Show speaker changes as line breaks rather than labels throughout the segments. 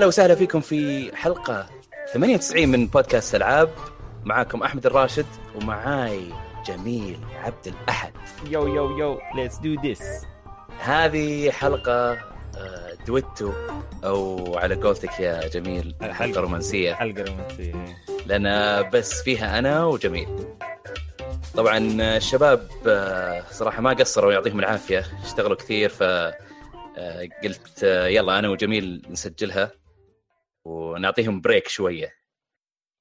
يا هلا وسهلا فيكم في حلقة 98 من بودكاست ألعاب. معاكم أحمد الراشد ومعاي جميل عبد الأحد.
يو يو يو let's do this
هذه حلقة آه، دويتو أو على قولتك يا جميل
حلقة.
حلقة رومانسية
حلقه رومانسيه
لأن بس فيها أنا وجميل. طبعا الشباب آه، صراحة ما قصروا يعطيهم العافية. اشتغلوا كثير ف آه، قلت آه، يلا أنا وجميل نسجلها. ونعطيهم بريك شوية.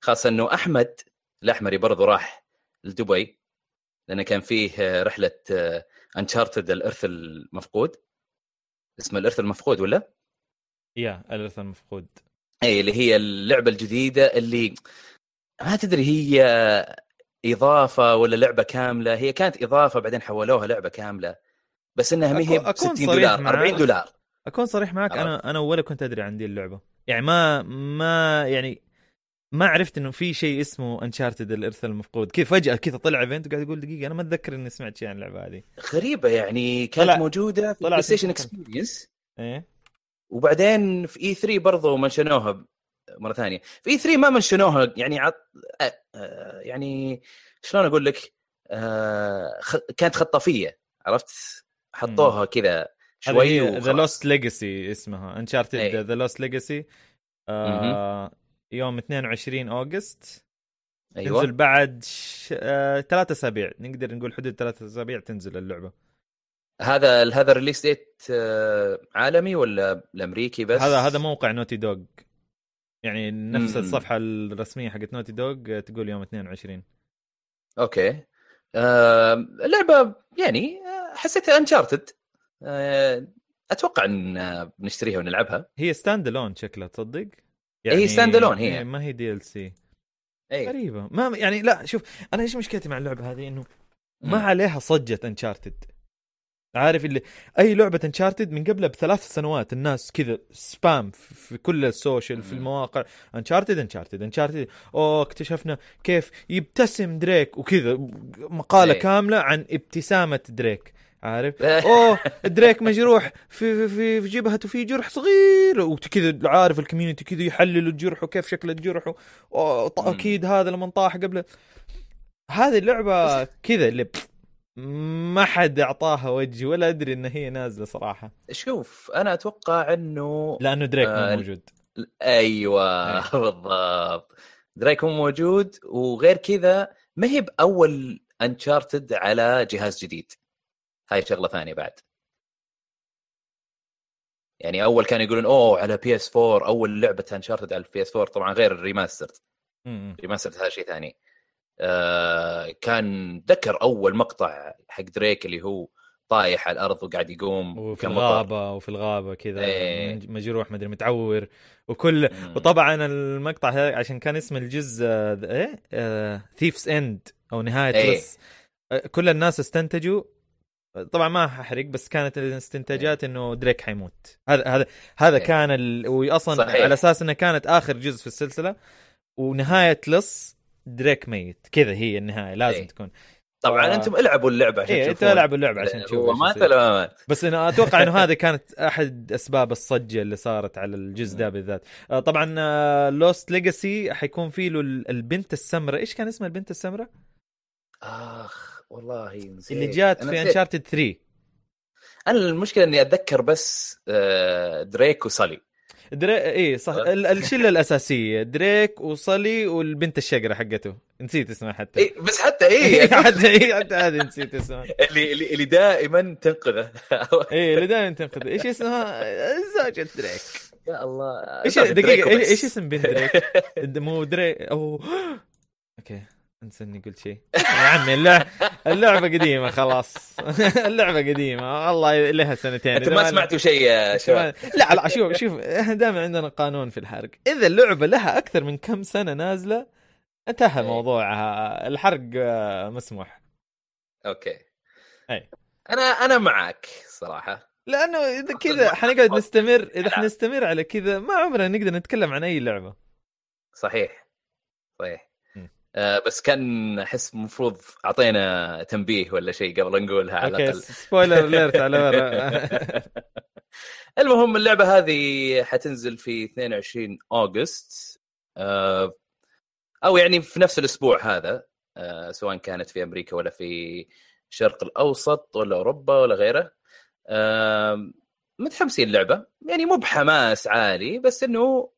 خاصة أنه أحمد الأحمري برضو راح لدبي لأنه كان فيه آه، رحلة أنشارتد الإرث المفقود. اسمه الإرث المفقود ولا؟
يا الإرث المفقود.
اي اللي هي اللعبة الجديدة اللي ما تدري هي إضافة ولا لعبة كاملة. هي كانت إضافة بعدين حولوها لعبة كاملة. بس إنها ما هي
أكون-
ب 60 أكون
صريح
دولار
معاك.
40 دولار.
أكون صريح معك أنا أنا ولا كنت أدري عن دي اللعبة. يعني ما ما يعني ما عرفت إنه في شيء اسمه Uncharted الارث المفقود. كذا فجأة كذا طلع event وقاعد يقول دقيقة أنا ما أتذكر إني سمعت شيء عن اللعبة هذه.
غريبة يعني كانت
طلع-
موجودة في
PlayStation
Experience
إيه.
وبعدين في E3 برضو mention وها مرة ثانية. في E3 ما mention وها يعني عط... يعني شلون أقول لك؟ آه، خ... كانت خطافية عرفت؟ حطوها كذا. شوي
ذا. لوست ليجاسي اسمها
Uncharted.
The Lost Legacy آه، يوم 22 August.
أيوه.
تنزل بعد ش... آه... ثلاثة أسابيع. نقدر نقول حدود ثلاثة أسابيع تنزل اللعبة.
هذا هذا ال release date آه، عالمي ولا الأمريكي بس؟
هذا هذا موقع Naughty Dog يعني نفس
مم.
الصفحة الرسمية حقت Naughty Dog تقول يوم 22
أوكي. آه، اللعبة يعني آه، حسيتها Uncharted آه، أتوقع إن آه، بنشتريها ونلعبها.
هي stand alone شكلها تصدق؟
هي stand alone هي.
إيه، ما هي
DLC
غريبة. ما يعني لا شوف أنا إيش مشكلتي مع اللعبة هذه؟ إنه ما. عليها صجة Uncharted عارف اللي أي لعبة Uncharted من قبلها بثلاث سنوات الناس كذا spam في كل ال social
في.
المواقع. Uncharted Uncharted Uncharted أوه اكتشفنا كيف يبتسم دريك وكذا مقالة
إيه.
كاملة عن ابتسامة دريك. عارف؟ أوه دريك مجروح في في في, جبهته في جرح صغير. وكذا عارف ال community كذا يحللوا الجرح وكيف شكل الجرح. أكيد هذا لما طاح قبل. هذه اللعبة كذا اللي ما حد أعطاها وجه ولا أدري إن هي نازلة صراحة.
شوف أنا أتوقع إنه
لأنه دريك مو
آه،
موجود.
أيوه
إيه.
بالضبط. درايك مو موجود وغير كذا ما هي بأول Uncharted على جهاز جديد. هاي شغلة ثانية بعد يعني أول كانوا يقولون أوه على PS4 أول لعبة Uncharted على ال PS4 طبعا غير ال remastered
م- م.
remastered هذا شيء ثاني آه كان ذكر أول مقطع حق دريك اللي هو طايح على الأرض وقاعد يقوم
وفي. الغابة وفي الغابة كذا. مج- مجروح مدري متعور وكل
مم.
وطبعا المقطع هذا عشان كان اسم الجزء آه، إيه Thief's End أو نهاية
إيه.
لص آه، كل الناس استنتجوا طبعا ما ححرق بس كانت الاستنتاجات إنه دريك حيموت هذا هذا هذا
إيه.
كان ال... واصلا
صحيح.
على أساس انها كانت آخر جزء في السلسلة ونهاية لص دريك ميت كذا هي النهاية لازم
إيه.
تكون
طبعا
ف-
أنتم ألعبوا اللعبة عشان
إيه
تشوفون
انت العب اللعبة عشان تشوف
هو مات. ولا ما مات؟
بس أنا أتوقع إنه هذه كانت أحد أسباب الصجه اللي صارت على الجزء ده بالذات آه، طبعا Lost Legacy حيكون فيه له ال- البنت السمراء إيش كان اسمها البنت السمراء
اخ والله نسيت.
اللي جات في. Uncharted 3
أنا المشكلة إني أتذكر بس آه، دريك و Sully.
دري... اي صح. ال- الشلة الأساسية دريك و Sully والبنت الشقره حقته. نسيت اسمها حتى.
إيه بس حتى إيه
حتى إيه، حتى هذه نسيت اسمها.
اللي اللي, دائما تنقذه.
إيه اللي دائما تنقذ إيش اسمها؟ زوجة دريك.
يا الله. إيش دريك
دقيقة إيش اسم بنت دريك؟ مو دريك. أو okay. انسى اني قلت شيء يا عمي اللعبه اللعبة قديمة خلاص اللعبة قديمة والله لها سنتين
أنتم
إذا
ما سمعتوا شيء يا شباب
لا لا شوف شوف إحنا دائما عندنا قانون في الحرق إذا اللعبة لها أكثر من كم سنة نازلة انتهى
إيه.
الموضوع الحرق آه، مسموح
okay
أي.
أنا أنا معك
صراحة لأنه
إذا
كذا. حنقعد نستمر
إذا.
حنستمر على كذا ما عمرنا نقدر نتكلم عن أي لعبة
صحيح صحيح. آه بس كان احس المفروض أعطينا تنبيه ولا شيء قبل نقولها على الأقل.
spoiler alert على ورا
المهم اللعبة هذه حتنزل في 22 August آه، أو يعني في نفس الأسبوع هذا آه، سواء كانت في أمريكا ولا في الشرق الأوسط ولا أوروبا ولا غيره. آه، متحمسين اللعبة يعني مو بحماس عالي بس إنه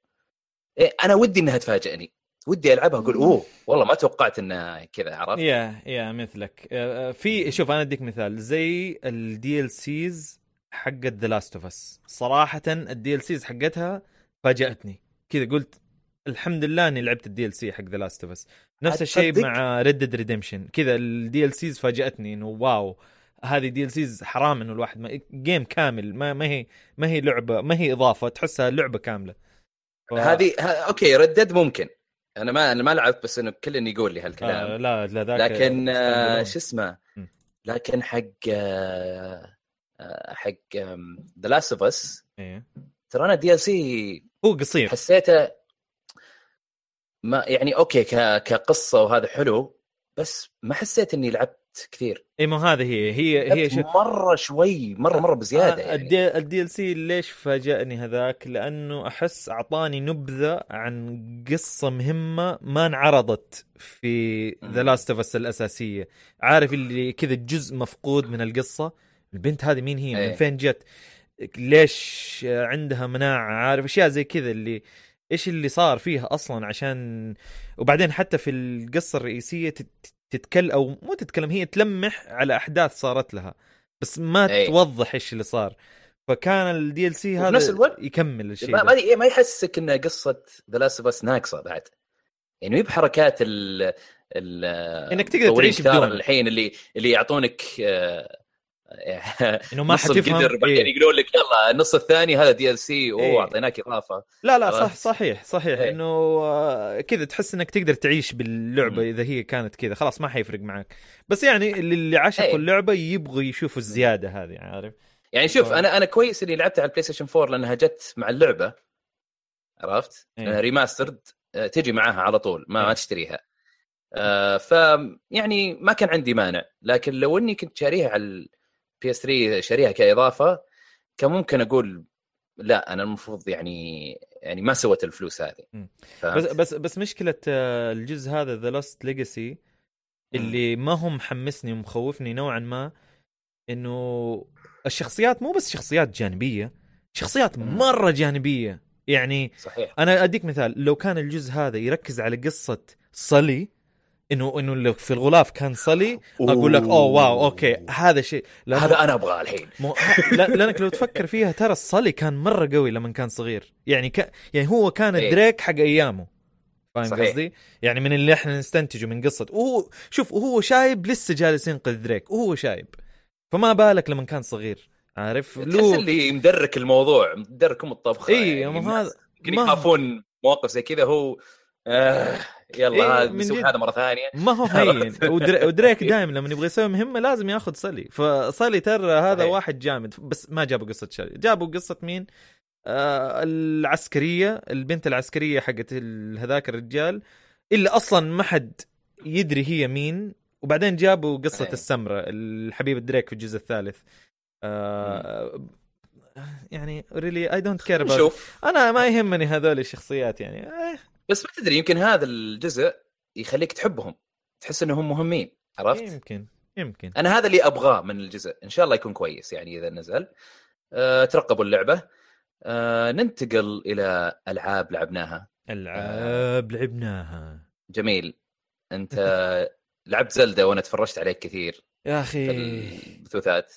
إيه، أنا ودي إنها تفاجئني. ودي ألعبها أقول أوه والله ما توقعت إنها كذا عرفت؟
يا يا مثلك. آه، في شوف أنا أديك مثال. زي ال DLCs حقت The Last of Us صراحة ال DLCs حقتها فاجأتني. كذا قلت الحمد لله إني لعبت ال DLC حق The Last of Us نفس الشيء؟ مع Red Dead Redemption كذا ال DLCs فاجأتني إنه واو هذه DLCs حرام إنه الواحد ما game كامل ما ما هي ما هي لعبة ما هي إضافة تحسها لعبة كاملة. ف...
هذه ها أوكي ردد ممكن. أنا ما أنا ما لعبت بس إنه كل يقول لي هالكلام
آه لا لا ذاك
لكن آه. شو اسمه. لكن حق آه آه، حق The Last of
Us.
ترى أنا DLC
هو قصير
حسيته ما يعني أوكي كقصة وهذا حلو بس ما حسيت إني لعبت كثير
إي ما هذه هي هي هي
لعبت
شو
مرة شوي مرة مرة بزيادة يعني
ال D, ال DLC ليش فاجأني هذاك؟ لأنه أحس أعطاني نبذة عن قصة مهمة ما انعرضت في
The.
Last of Us الأساسية، عارف اللي كذا جزء مفقود من القصة، البنت هذه مين هي؟ من
إيه.
فين جت؟ ليش عندها مناعة؟ عارف أشياء زي كذا اللي إيش اللي صار فيها أصلا عشان وبعدين حتى في القصة الرئيسية تتكلم أو مو تتكلم هي تلمح على أحداث صارت لها بس ما
أي.
توضح إيش اللي صار فكان ال
DLC
هذا
نفس الوقت
يكمل الشيء
ما
ده.
ما, ما يحسسك إن قصة The Last of Us ناقصة بعد يعني مو بحركات ال ال
إنك تقدر تعيش بدون.
الحين اللي اللي يعطونك آه،
إنه ما حتفهم
القدر بعدين
إيه.
يقولون لك يلا النص الثاني هذا DLC
إيه.
اوه أعطيناك إضافة
لا لا صح؟ صحيح صحيح
إيه.
إنه آه، كذا تحس إنك تقدر تعيش
باللعبة.
إذا هي كانت كذا خلاص ما حيفرق معك بس يعني اللي اللي عشقوا
إيه.
اللعبة يبغوا يشوفوا الزيادة هذه عارف
يعني شوف
ف-
أنا أنا كويس إني لعبتها على ال PlayStation 4 لأنها جت مع اللعبة عرفت؟
إيه.
لأنها remastered آه، تجي معاها على طول ما,
إيه.
ما تشتريها آه، ف يعني ما كان عندي مانع لكن لو إني كنت شاريها على ال PS 3 شاريها كإضافة كان ممكن أقول لا أنا المفروض يعني يعني ما سوت الفلوس هذه؟
بس بس بس مشكلة آه، الجزء هذا The Lost Legacy اللي ما هو محمسني ومخوفني نوعا ما إنه الشخصيات مو بس شخصيات جانبية شخصيات. مرة جانبية. يعني
صحيح.
أنا أديك مثال لو كان الجزء هذا يركز على قصة سولي إنه إنه لو في الغلاف كان سولي أقول لك أوه واو أوكي هذا شيء.
هذا أنا أبغاه الحين.
مو... لا- لأنك لو تفكر فيها ترى السولي كان مرة قوي لما كان صغير. يعني ك... يعني هو كان
إيه.
دريك حق أيامه. فاهم. قصدي؟ يعني من اللي إحنا نستنتجه من قصة. وهو شوف وهو شايب لسه جالس ينقذ دريك. وهو شايب. فما بالك لما كان صغير عارف؟
تحس
له
اللي مدرك الموضوع مدركم الطبخة.
اي
يعني
هذا ما-
يخافون مواقف زي كذا. هو آه يلا
إيه،
هذا
جد.
هذا مرة ثانية.
ما هو هين ودري... ودريك دائما لما يبغى يسوي مهمة لازم ياخذ صلي. فصلي ترى هذا
صحيح.
واحد جامد. بس ما جابوا قصة شلي جابوا قصة مين؟ آه العسكرية البنت العسكرية حقت هذاك الرجال اللي أصلا ما حد يدري هي مين. وبعدين جابوا قصة
أي.
السمرة الحبيبه دريك في الجزء الثالث. آه يعني really I don't
care
أنا ما يهمني هذول الشخصيات يعني. آه
بس ما تدري يمكن هذا الجزء يخليك تحبهم تحس إنهم مهمين عرفت؟
يمكن يمكن.
أنا هذا اللي أبغاه من الجزء إن شاء الله يكون كويس يعني إذا نزل. أه ترقبوا اللعبة. أه ننتقل إلى ألعاب لعبناها.
ألعاب لعبناها.
جميل. أنت لعبت زلدة وأنا تفرجت عليك كثير
يا أخي.
البثوثات.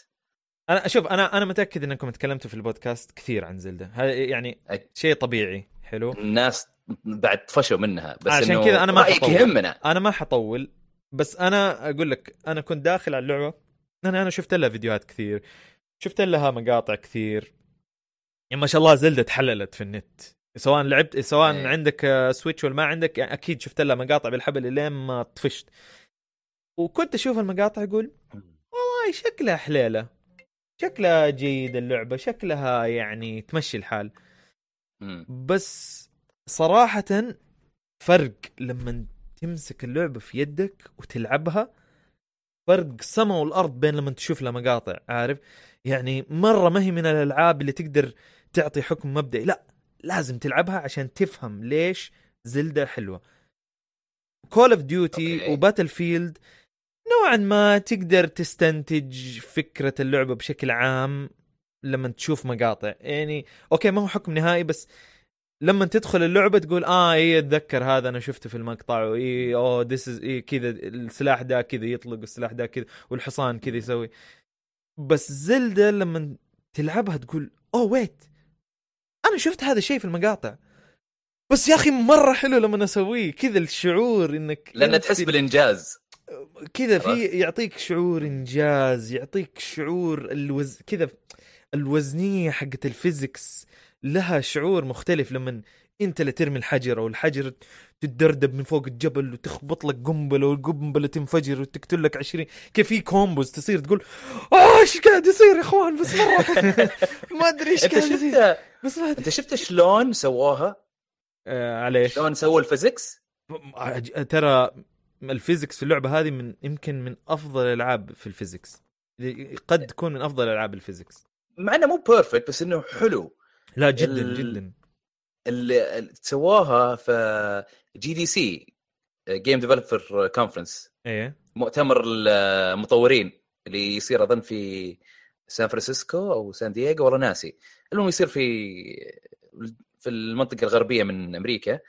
أنا شوف أنا أنا متأكد إنكم تكلمتوا في البودكاست كثير عن زلدة. هذا يعني. شيء طبيعي. حلو.
الناس بعد طفشوا منها بس
عشان كذا أنا ما رأيك.
يهمنا
أنا ما حطول بس أنا أقول لك أنا كنت داخل على اللعبة أنا أنا شفت لها فيديوهات كثير شفت لها مقاطع كثير يعني ما شاء الله زلدة تحللت في النت سواء لعبت سواء
إيه.
عندك سويتش ولا ما عندك يعني أكيد شفت لها مقاطع بالحبل الين ما طفشت وكنت أشوف المقاطع أقول والله شكلها حليلة شكلها جيد اللعبة شكلها يعني تمشي الحال. بس صراحة فرق لما تمسك اللعبة في يدك وتلعبها فرق سما والأرض بين لما تشوف لها مقاطع عارف؟ يعني مرة ما هي من الألعاب اللي تقدر تعطي حكم مبدئي لا لازم تلعبها عشان تفهم ليش زلدة حلوة. Call of
Duty.
و Battlefield نوعا ما تقدر تستنتج فكرة اللعبة بشكل عام لما تشوف مقاطع. يعني أوكي ما هو حكم نهائي بس لما تدخل اللعبة تقول آه إي أتذكر هذا أنا شفته في المقطع وإي أوه this is إيه كذا السلاح ده كذا يطلق والسلاح ده كذا والحصان كذا يسوي. بس زلدة لما تلعبها تقول أوه wait أنا شفت هذا الشيء في المقاطع. بس يا أخي مرة حلو لما اسويه كذا الشعور
إنك
لأن
تحس بالإنجاز.
كذا في؟ يعطيك شعور إنجاز يعطيك شعور الوز كذا الوزنية حقت ال physics لها شعور مختلف لما انت اللي ترمي الحجر أو الحجر تتدردب من فوق الجبل وتخبط لك قنبلة والقنبلة تنفجر وتقتل لك 20 كيف في combos تصير تقول آه إيش قاعد يصير يا إخوان؟ بس مرة. ما أدري
إيش
قاعد يصير. بس ما
أنت شفت شلون سووها؟
آه على؟
شلون سووا ال physics؟
ترى ال physics في اللعبة هذه من يمكن من أفضل الألعاب في ال physics قد تكون من أفضل ألعاب ال physics
مع إنه مو perfect بس إنه حلو.
لا جدا
ال-
جدا.
اللي سواها في GDC Game Developer Conference
إيه.
مؤتمر المطورين اللي يصير أظن في سان فرانسيسكو أو سان دييغو والله ناسي. المهم يصير في في المنطقة الغربية من أمريكا.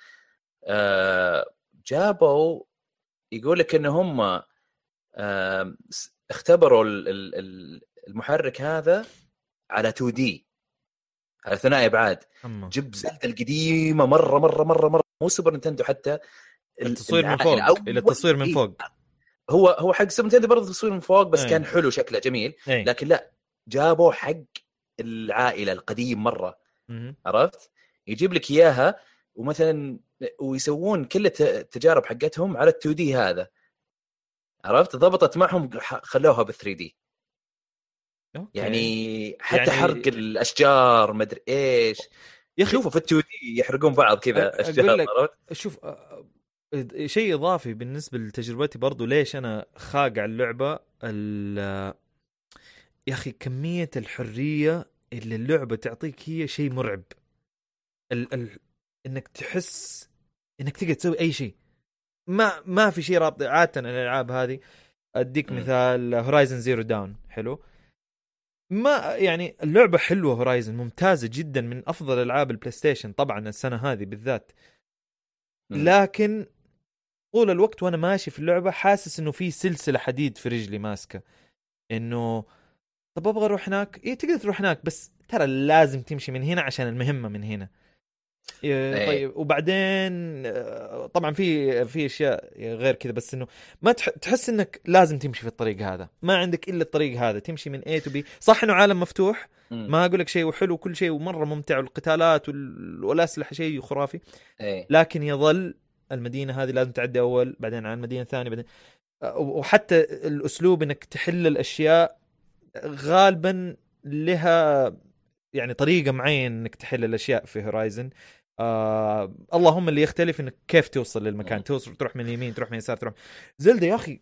آه، جابوا يقول لك إن هم آه، اختبروا ال- ال- ال- المحرك هذا على 2 D ثنائي ابعاد جيب زلدا القديمة مره مره مره مرة. مو سوبر نينتندو حتى ال-
التصوير من فوق إلى التصوير من
إيه،
فوق.
هو هو حق سوبر نينتندو برضه تصوير من فوق بس
إيه.
كان حلو شكله جميل.
إيه.
لكن لا جابوا حق العائلة القديم مرة.
مهم.
عرفت؟ يجيب لك إياها ومثلا ويسوون كل الت- التجارب حقتهم على ال 2D هذا. عرفت؟ ضبطت معهم خلوها بال 3D
أوكي.
يعني حتى
يعني-.
حرق الأشجار مدري إيش
يا أخي
شوفوا في ال 2 دي يحرقون بعض كذا
أشجار لك-؟ شوف شيء إضافي بالنسبة لتجربتي برضو ليش أنا خاقع اللعبة ال- يا أخي كمية الحرية اللي اللعبة تعطيك هي شيء مرعب ال ال إنك تحس إنك تقدر تسوي أي شيء ما ما في شيء رابط عادة الألعاب هذه
أديك.
مثال هورايزن زيرو داون حلو ما يعني اللعبة حلوة هورايزن ممتازة جدا من أفضل ألعاب البلاي ستيشن طبعا السنة هذه بالذات. لكن طول الوقت وأنا ماشي في اللعبة حاسس إنه في سلسلة حديد في رجلي ماسكة إنه طب أبغى أروح هناك إيه تقدر تروح هناك بس ترى لازم تمشي من هنا عشان المهمة من هنا إيه
إيه.
طيب وبعدين آه، طبعا في في أشياء غير كذا بس إنه ما تح تحس إنك لازم تمشي في الطريق هذا. ما عندك إلا الطريق هذا تمشي من A تو B. صح إنه عالم مفتوح. ما أقول لك شيء وحلو وكل شيء ومره ممتع والقتالات وال- والأسلحة شيء خرافي.
إيه.
لكن يظل المدينة هذه لازم تعدي أول بعدين على المدينة الثانية بعدين وحتى الأسلوب إنك تحل الأشياء غالبا لها يعني طريقة معينة إنك تحل الأشياء في هورايزن آه اللهم اللي يختلف إنك كيف توصل للمكان. توصل تروح من اليمين تروح من اليسار تروح. زلدة يا أخي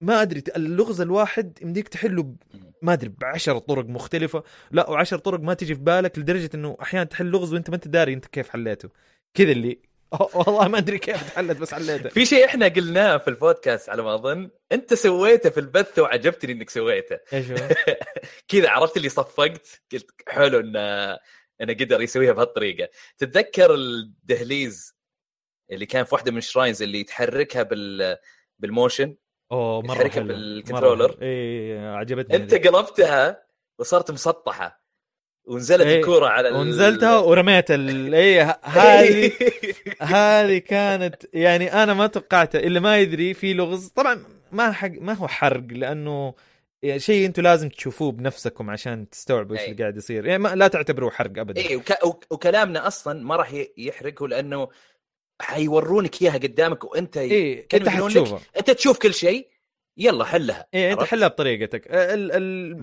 ما أدري اللغز الواحد يمديك تحله ب- ما أدري بعشر طرق مختلفة. لا وعشر طرق ما تجي في بالك لدرجة إنه أحيانا تحل لغز وأنت ما أنت داري أنت كيف حليته. كذا اللي والله ما أدري كيف تحلت بس حليته
في شيء إحنا قلناه في البودكاست على ما أظن أنت سويته في البث وعجبتني إنك سويته
إيش هو؟
كذا عرفت اللي صفقت قلت حلو إن أنا قدر يسويها بهالطريقة تتذكر الدهليز اللي كان في واحدة من ال shrines اللي تحركها بال بال
motion أوه مرة
يتحركها
حلو
بال controller.
مرة حلو. اي عجبتني أنت.
قلبتها وصارت مسطحة ونزلت
إيه،
الكورة على ال-
ونزلتها ورميت ال... اي هذه هذه كانت يعني أنا ما توقعتها اللي ما يدري في لغز طبعا ما حق ما هو حرق لأنه يعني شيء أنتم لازم تشوفوه بنفسكم عشان تستوعبوا إيش
أي.
اللي قاعد يصير. يعني ما لا تعتبروه حرق ابدا.
إيه وك... وك- وكلامنا أصلا ما راح يحرقه لأنه حيورونك إياها قدامك
وأنت
كانوا
أنت
يقولون لك
حتشوفه.
أنت تشوف كل شيء يلا حلها
إيه
أنت؟
حلها بطريقتك. ال... ال...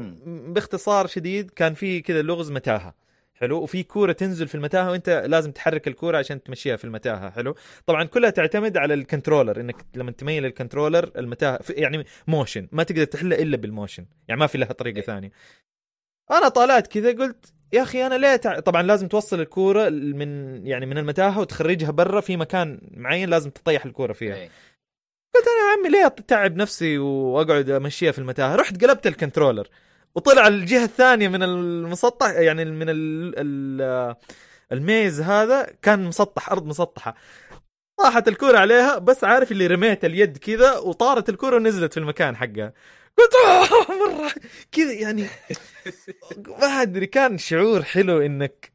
باختصار شديد كان في كذا لغز متاهة. حلو. وفي كورة تنزل في المتاهة وأنت لازم تحرك الكورة عشان تمشيها في المتاهة. حلو. طبعا كلها تعتمد على ال controller إنك لما تميل ال controller المتاهة يعني motion ما تقدر تحلها إلا بال motion يعني ما في لها طريقة
إيه.
ثانية. أنا طالعت كذا قلت يا أخي أنا ليه تع... طبعا لازم توصل الكورة من يعني من المتاهة وتخرجها برا في مكان معين لازم تطيح الكورة فيها.
إيه.
قلت أنا يا عمي ليه اتعب نفسي وأقعد أمشيها في المتاهة؟ رحت قلبت ال controller. وطلع الجهة الثانية من المسطح يعني من ال ال الميز هذا كان مسطح أرض مسطحة. طاحت الكرة عليها بس عارف اللي رميت اليد كذا وطارت الكرة ونزلت في المكان حقها قلت "آه، مرة كذا يعني. ما أدري كان شعور حلو إنك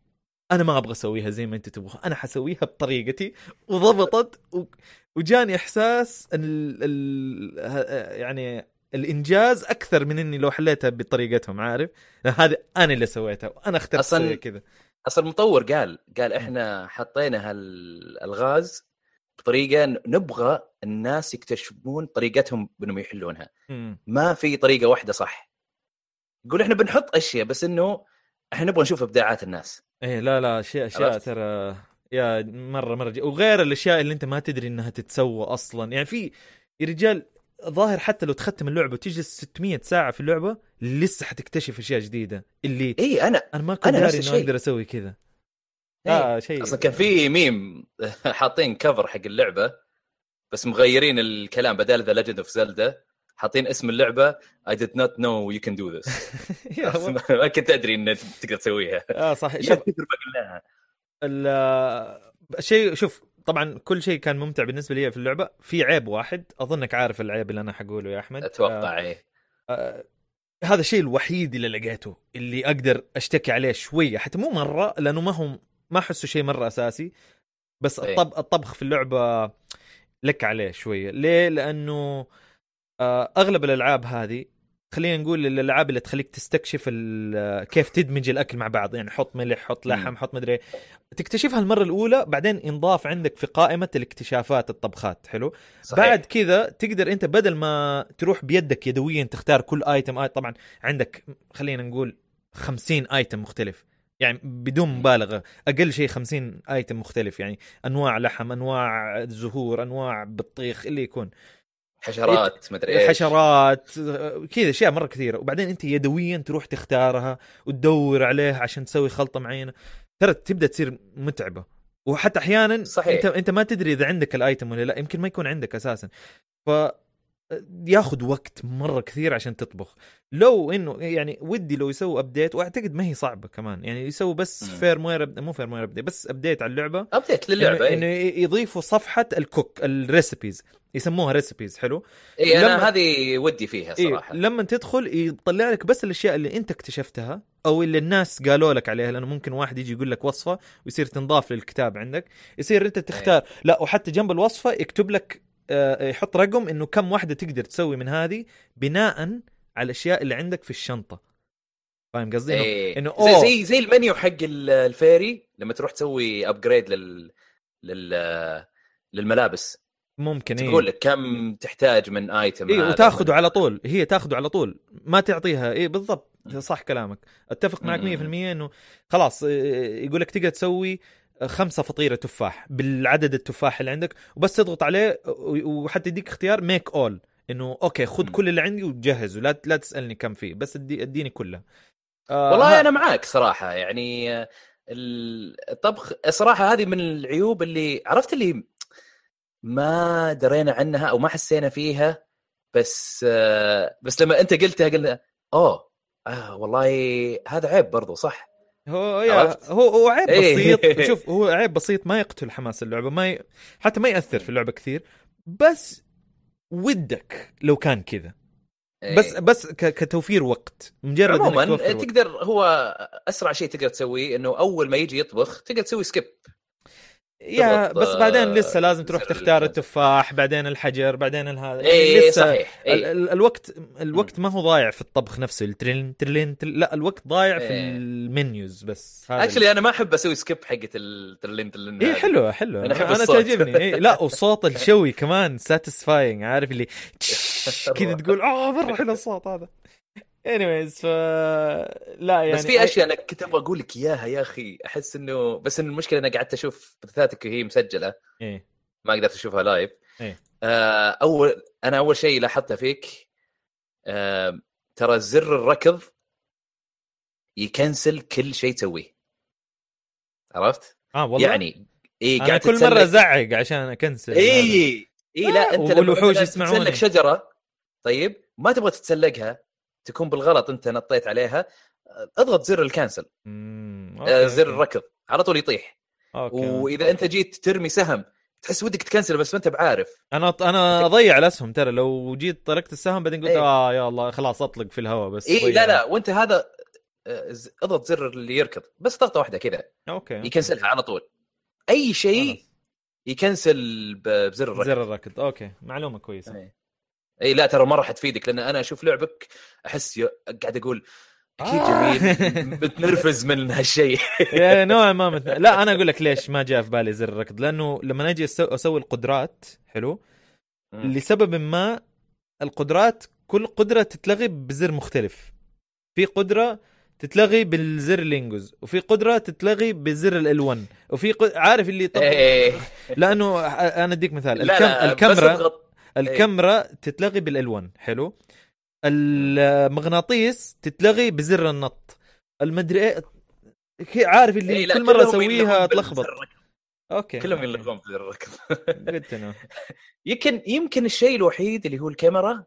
أنا ما أبغى أسويها زي ما أنت تبغى أنا حسويها بطريقتي وضبطت و... وجاني إحساس ال... ال... يعني الإنجاز أكثر من إني لو حليتها بطريقتهم عارف؟ هذا أنا اللي سويتها وأنا اخترت أسويها كذا.
أصلا المطور قال قال إحنا حطينا هالألغاز بطريقة نبغى الناس يكتشفون طريقتهم بإنهم يحلونها. ما في طريقة واحدة صح. يقول إحنا بنحط أشياء بس إنه إحنا نبغى نشوف إبداعات الناس.
إيه لا لا أشياء
أشياء؟
ترى يا مرة مرة وغير الأشياء اللي أنت ما تدري إنها تتسوى أصلا. يعني في يا رجال ظاهر حتى لو تختم اللعبة وتجلس 600 ساعة في اللعبة لسه حتكتشف أشياء جديدة. اللي
إي أنا
أنا ما كنت داري
إنه.
أقدر أسوي كذا.
إيه.
آه شيء.
أصلا كان في ميم حاطين cover حق اللعبة بس مغيرين الكلام بدال ذا Legend of Zelda حاطين اسم اللعبة I did not know you can do this. ما كنت أدري إن تقدر تسويها.
آه صح شوف الشيء شوف طبعا كل شيء كان ممتع بالنسبة لي في اللعبة. في عيب واحد أظنك عارف العيب اللي أنا حقوله يا أحمد. آه،
أتوقع إيه.
آه، هذا الشيء الوحيد اللي لقيته اللي أقدر أشتكي عليه شوية حتى مو مرة لأنه ما هو ما أحسه شيء مرة أساسي. بس
إيه.
الطب الطبخ في اللعبة لك عليه شوية. ليه؟ لأنه آه، أغلب الألعاب هذه خلينا نقول الألعاب اللي تخليك تستكشف كيف تدمج الأكل مع بعض. يعني حط ملح حط لحم. حط مدري إيه. تكتشفها المرة الأولى بعدين ينضاف عندك في قائمة الاكتشافات الطبخات. حلو؟
صحيح.
بعد كذا تقدر أنت بدل ما تروح بيدك يدويا تختار كل ايتم آي طبعا عندك خلينا نقول 50 ايتم مختلف. يعني بدون مبالغة. أقل شيء 50 ايتم مختلف. يعني أنواع لحم أنواع زهور أنواع بطيخ اللي يكون.
حشرات مدري إيش.
حشرات كذا أشياء مرة كثيرة. وبعدين أنت يدويا تروح تختارها وتدور عليها عشان تسوي خلطة معينة. ترى تبدأ تصير متعبة. وحتى أحيانا
صحيح.
أنت أنت ما تدري إذا عندك ال item ولا لا. يمكن ما يكون عندك أساسا. ف ياخذ وقت مرة كثير عشان تطبخ. لو إنه يعني ودي لو يسووا update وأعتقد ما هي صعبة كمان. يعني يسووا بس. firmware مو firmware update بس update على اللعبة.
update للعبة
انه,
إيه.
إنه يضيفوا صفحة ال cook ال recipes يسموها recipes حلو؟
اي أنا
لما-
هذه ودي فيها
إيه
صراحة.
لما تدخل يطلع لك بس الأشياء اللي أنت اكتشفتها أو اللي الناس قالوا لك عليها لأنه ممكن واحد يجي يقول لك وصفة ويصير تنضاف للكتاب عندك. يصير أنت تختار لا وحتى جنب الوصفة يكتب لك يحط رقم إنه كم واحدة تقدر تسوي من هذه بناء على الأشياء اللي عندك في الشنطة فاهم قصدي؟
إيه.
إنه
زي. زي زي المنيو حق ال- ال fairy لما تروح تسوي upgrade لل لل للملابس
ممكن إيه.
تقول لك كم تحتاج من item
اي وتاخذه على طول هي تاخذه على طول ما تعطيها اي بالضبط صح كلامك أتفق معك 100%
مم.
إنه خلاص إيه، يقول لك تقدر تسوي خمسة فطيرة تفاح بالعدد التفاح اللي عندك وبس تضغط عليه وحتى يديك اختيار make all إنه okay خذ. كل اللي عندي وجهزه لا لا تسألني كم فيه بس ادي أديني كلها آه
والله
ها-
أنا معاك صراحة يعني الطبخ صراحة هذه من العيوب اللي عرفت اللي ما درينا عنها أو ما حسينا فيها بس آه، بس لما أنت قلتها قلنا أوه آه والله هذا عيب برضو صح؟
هو يا؟ هو هو عيب
إيه.
بسيط شوف هو عيب بسيط ما يقتل حماس اللعبة ما ي... حتى ما يأثر في اللعبة كثير بس ودك لو كان كذا بس
إيه.
بس ك... كتوفير وقت مجرد
عموما
توفر وقت.
تقدر هو أسرع شيء تقدر تسويه إنه أول ما يجي يطبخ تقدر تسوي سكيب
يا بس بعدين
آه،
لسه لازم تروح تختار. التفاح بعدين الحجر بعدين الهذا
اي
لسه
صحيح. إيه.
ال... الوقت الوقت ما هو ضايع في الطبخ نفسه الترين ترلين ترلين لا الوقت ضايع في
إيه.
ال menus بس هذا
actually أنا ما أحب أسوي skip حقه الترلين ترلين
اي. حلوة حلوة
أنا
أنا
الصوت.
تعجبني إيه لا وصوت الشوي كمان satisfying عارف اللي كذا تقول آه مره حلو الصوت هذا anyways ف لا يعني
بس في أشياء أنا كنت أبغى أقول لك إياها يا أخي. أحس انه بس إن المشكلة أنا قعدت أشوف بثاتك وهي مسجلة.
إيه.
ما قدرت أشوفها live
إيه.
آه اول أنا أول شيء لاحظته فيك آه ترى زر الركض ي cancel كل شيء تسويه. عرفت؟
آه والله؟
يعني اي قاعد
كل مرة أزعق عشان أ cancel.
اي اي لا أنت
والوحوش
مثلاً
يسمعوني.
تتسلق شجرة طيب ما تبغى تتسلقها. تكون بالغلط انت نطيت عليها اضغط زر ال
cancel
آه،
okay،
زر
okay.
الركض على طول يطيح.
okay
وإذا أنت جيت ترمي سهم تحس ودك ت cancel بس ما أنت بعارف.
أنا أنا أضيع الأسهم ترى لو جيت طرقت السهم بعدين قلت
إيه.
آه يا الله خلاص أطلق في الهواء بس
اي. لا لا وأنت هذا آه، اضغط زر اللي يركض بس ضغطه واحدة كذا.
okay
ي cancel ها على طول. أي شيء. ي cancel بزر الركض.
زر الركض okay معلومة
كويسة. إي لا ترى مره حتفيدك لأن أنا أشوف لعبك أحس ي... قاعد أقول أكيد
آه.
جميل متنرفز من هالشيء
نوعا ما. لا أنا أقول لك ليش ما جاء في بالي زر الركض لأنه لما أجي أسوي القدرات حلو لسبب ما القدرات كل قدرة تتلغي بزر مختلف في قدرة تتلغي بالزر ينقز وفي قدرة تتلغي بزر الالوان وفي ق... عارف اللي طب...
إيه.
لأنه أنا أديك مثال
لا
الكم...
لا بس
الكاميرا
اضغط
الكاميرا تتلغي بالألوان حلو. المغناطيس تتلغي بزر النط. المدري إيه عارف اللي
إيه،
كل مرة
أسويها
تلخبط. أوكي.
كلهم. يلغون بزر الركض. يمكن يمكن الشيء الوحيد اللي هو الكاميرا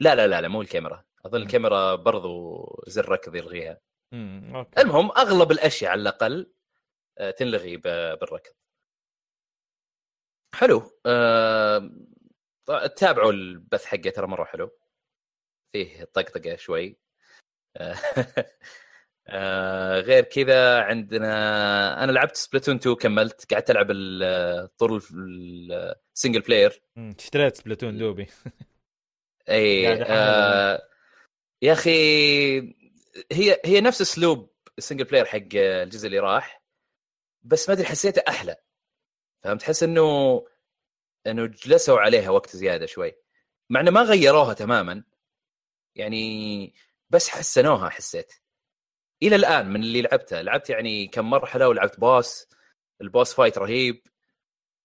لا لا لا لا مو الكاميرا.
أظن.
الكاميرا برضو زر ركض يلغيها. المهم أغلب الأشياء على الأقل آه، تنلغي بالركض. حلو. ط- تابعوا البث حقه ترى مرة حلو. فيه طقطقة شوي. آه، غير كذا عندنا أنا لعبت سبلاتون 2 كملت قعدت ألعب ال- طول ال single
player اشتريت سبلاتون دوبي.
اي آه يا أخي هي هي نفس أسلوب ال single player حق الجزء اللي راح بس ما أدري حسيته أحلى. فهمت؟ تحس إنه إنه جلسوا عليها وقت زيادة شوي. مع إنه ما غيروها تماما. يعني بس حسنوها حسيت. إلى الآن من اللي لعبته. لعبت يعني كم مرحلة ولعبت boss ال boss fight رهيب.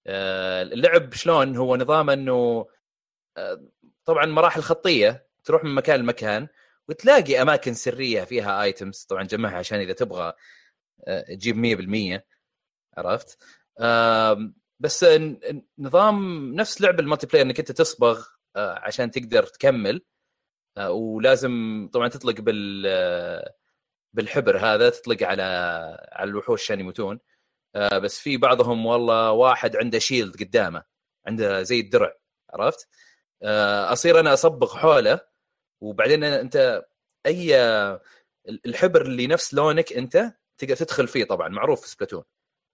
آه، اللعب شلون؟ هو نظام إنه آه، طبعا مراحل خطية. تروح من مكان لمكان وتلاقي أماكن سرية فيها items طبعا جمعها عشان إذا تبغى آه، تجيب 100% عرفت؟ بس نظام نفس لعب المالتي بلاير إنك أنت تصبغ آه، عشان تقدر تكمل آه، ولازم طبعا تطلق بال آه، بالحبر هذا تطلق على على الوحوش عشان يموتون. بس في بعضهم والله واحد عنده شيلد قدامه عنده زي الدرع عرفت؟ أصير أنا أصبغ حوله وبعدين أنت أي الحبر اللي نفس لونك أنت تقدر تدخل فيه طبعا معروف في سبلاتون.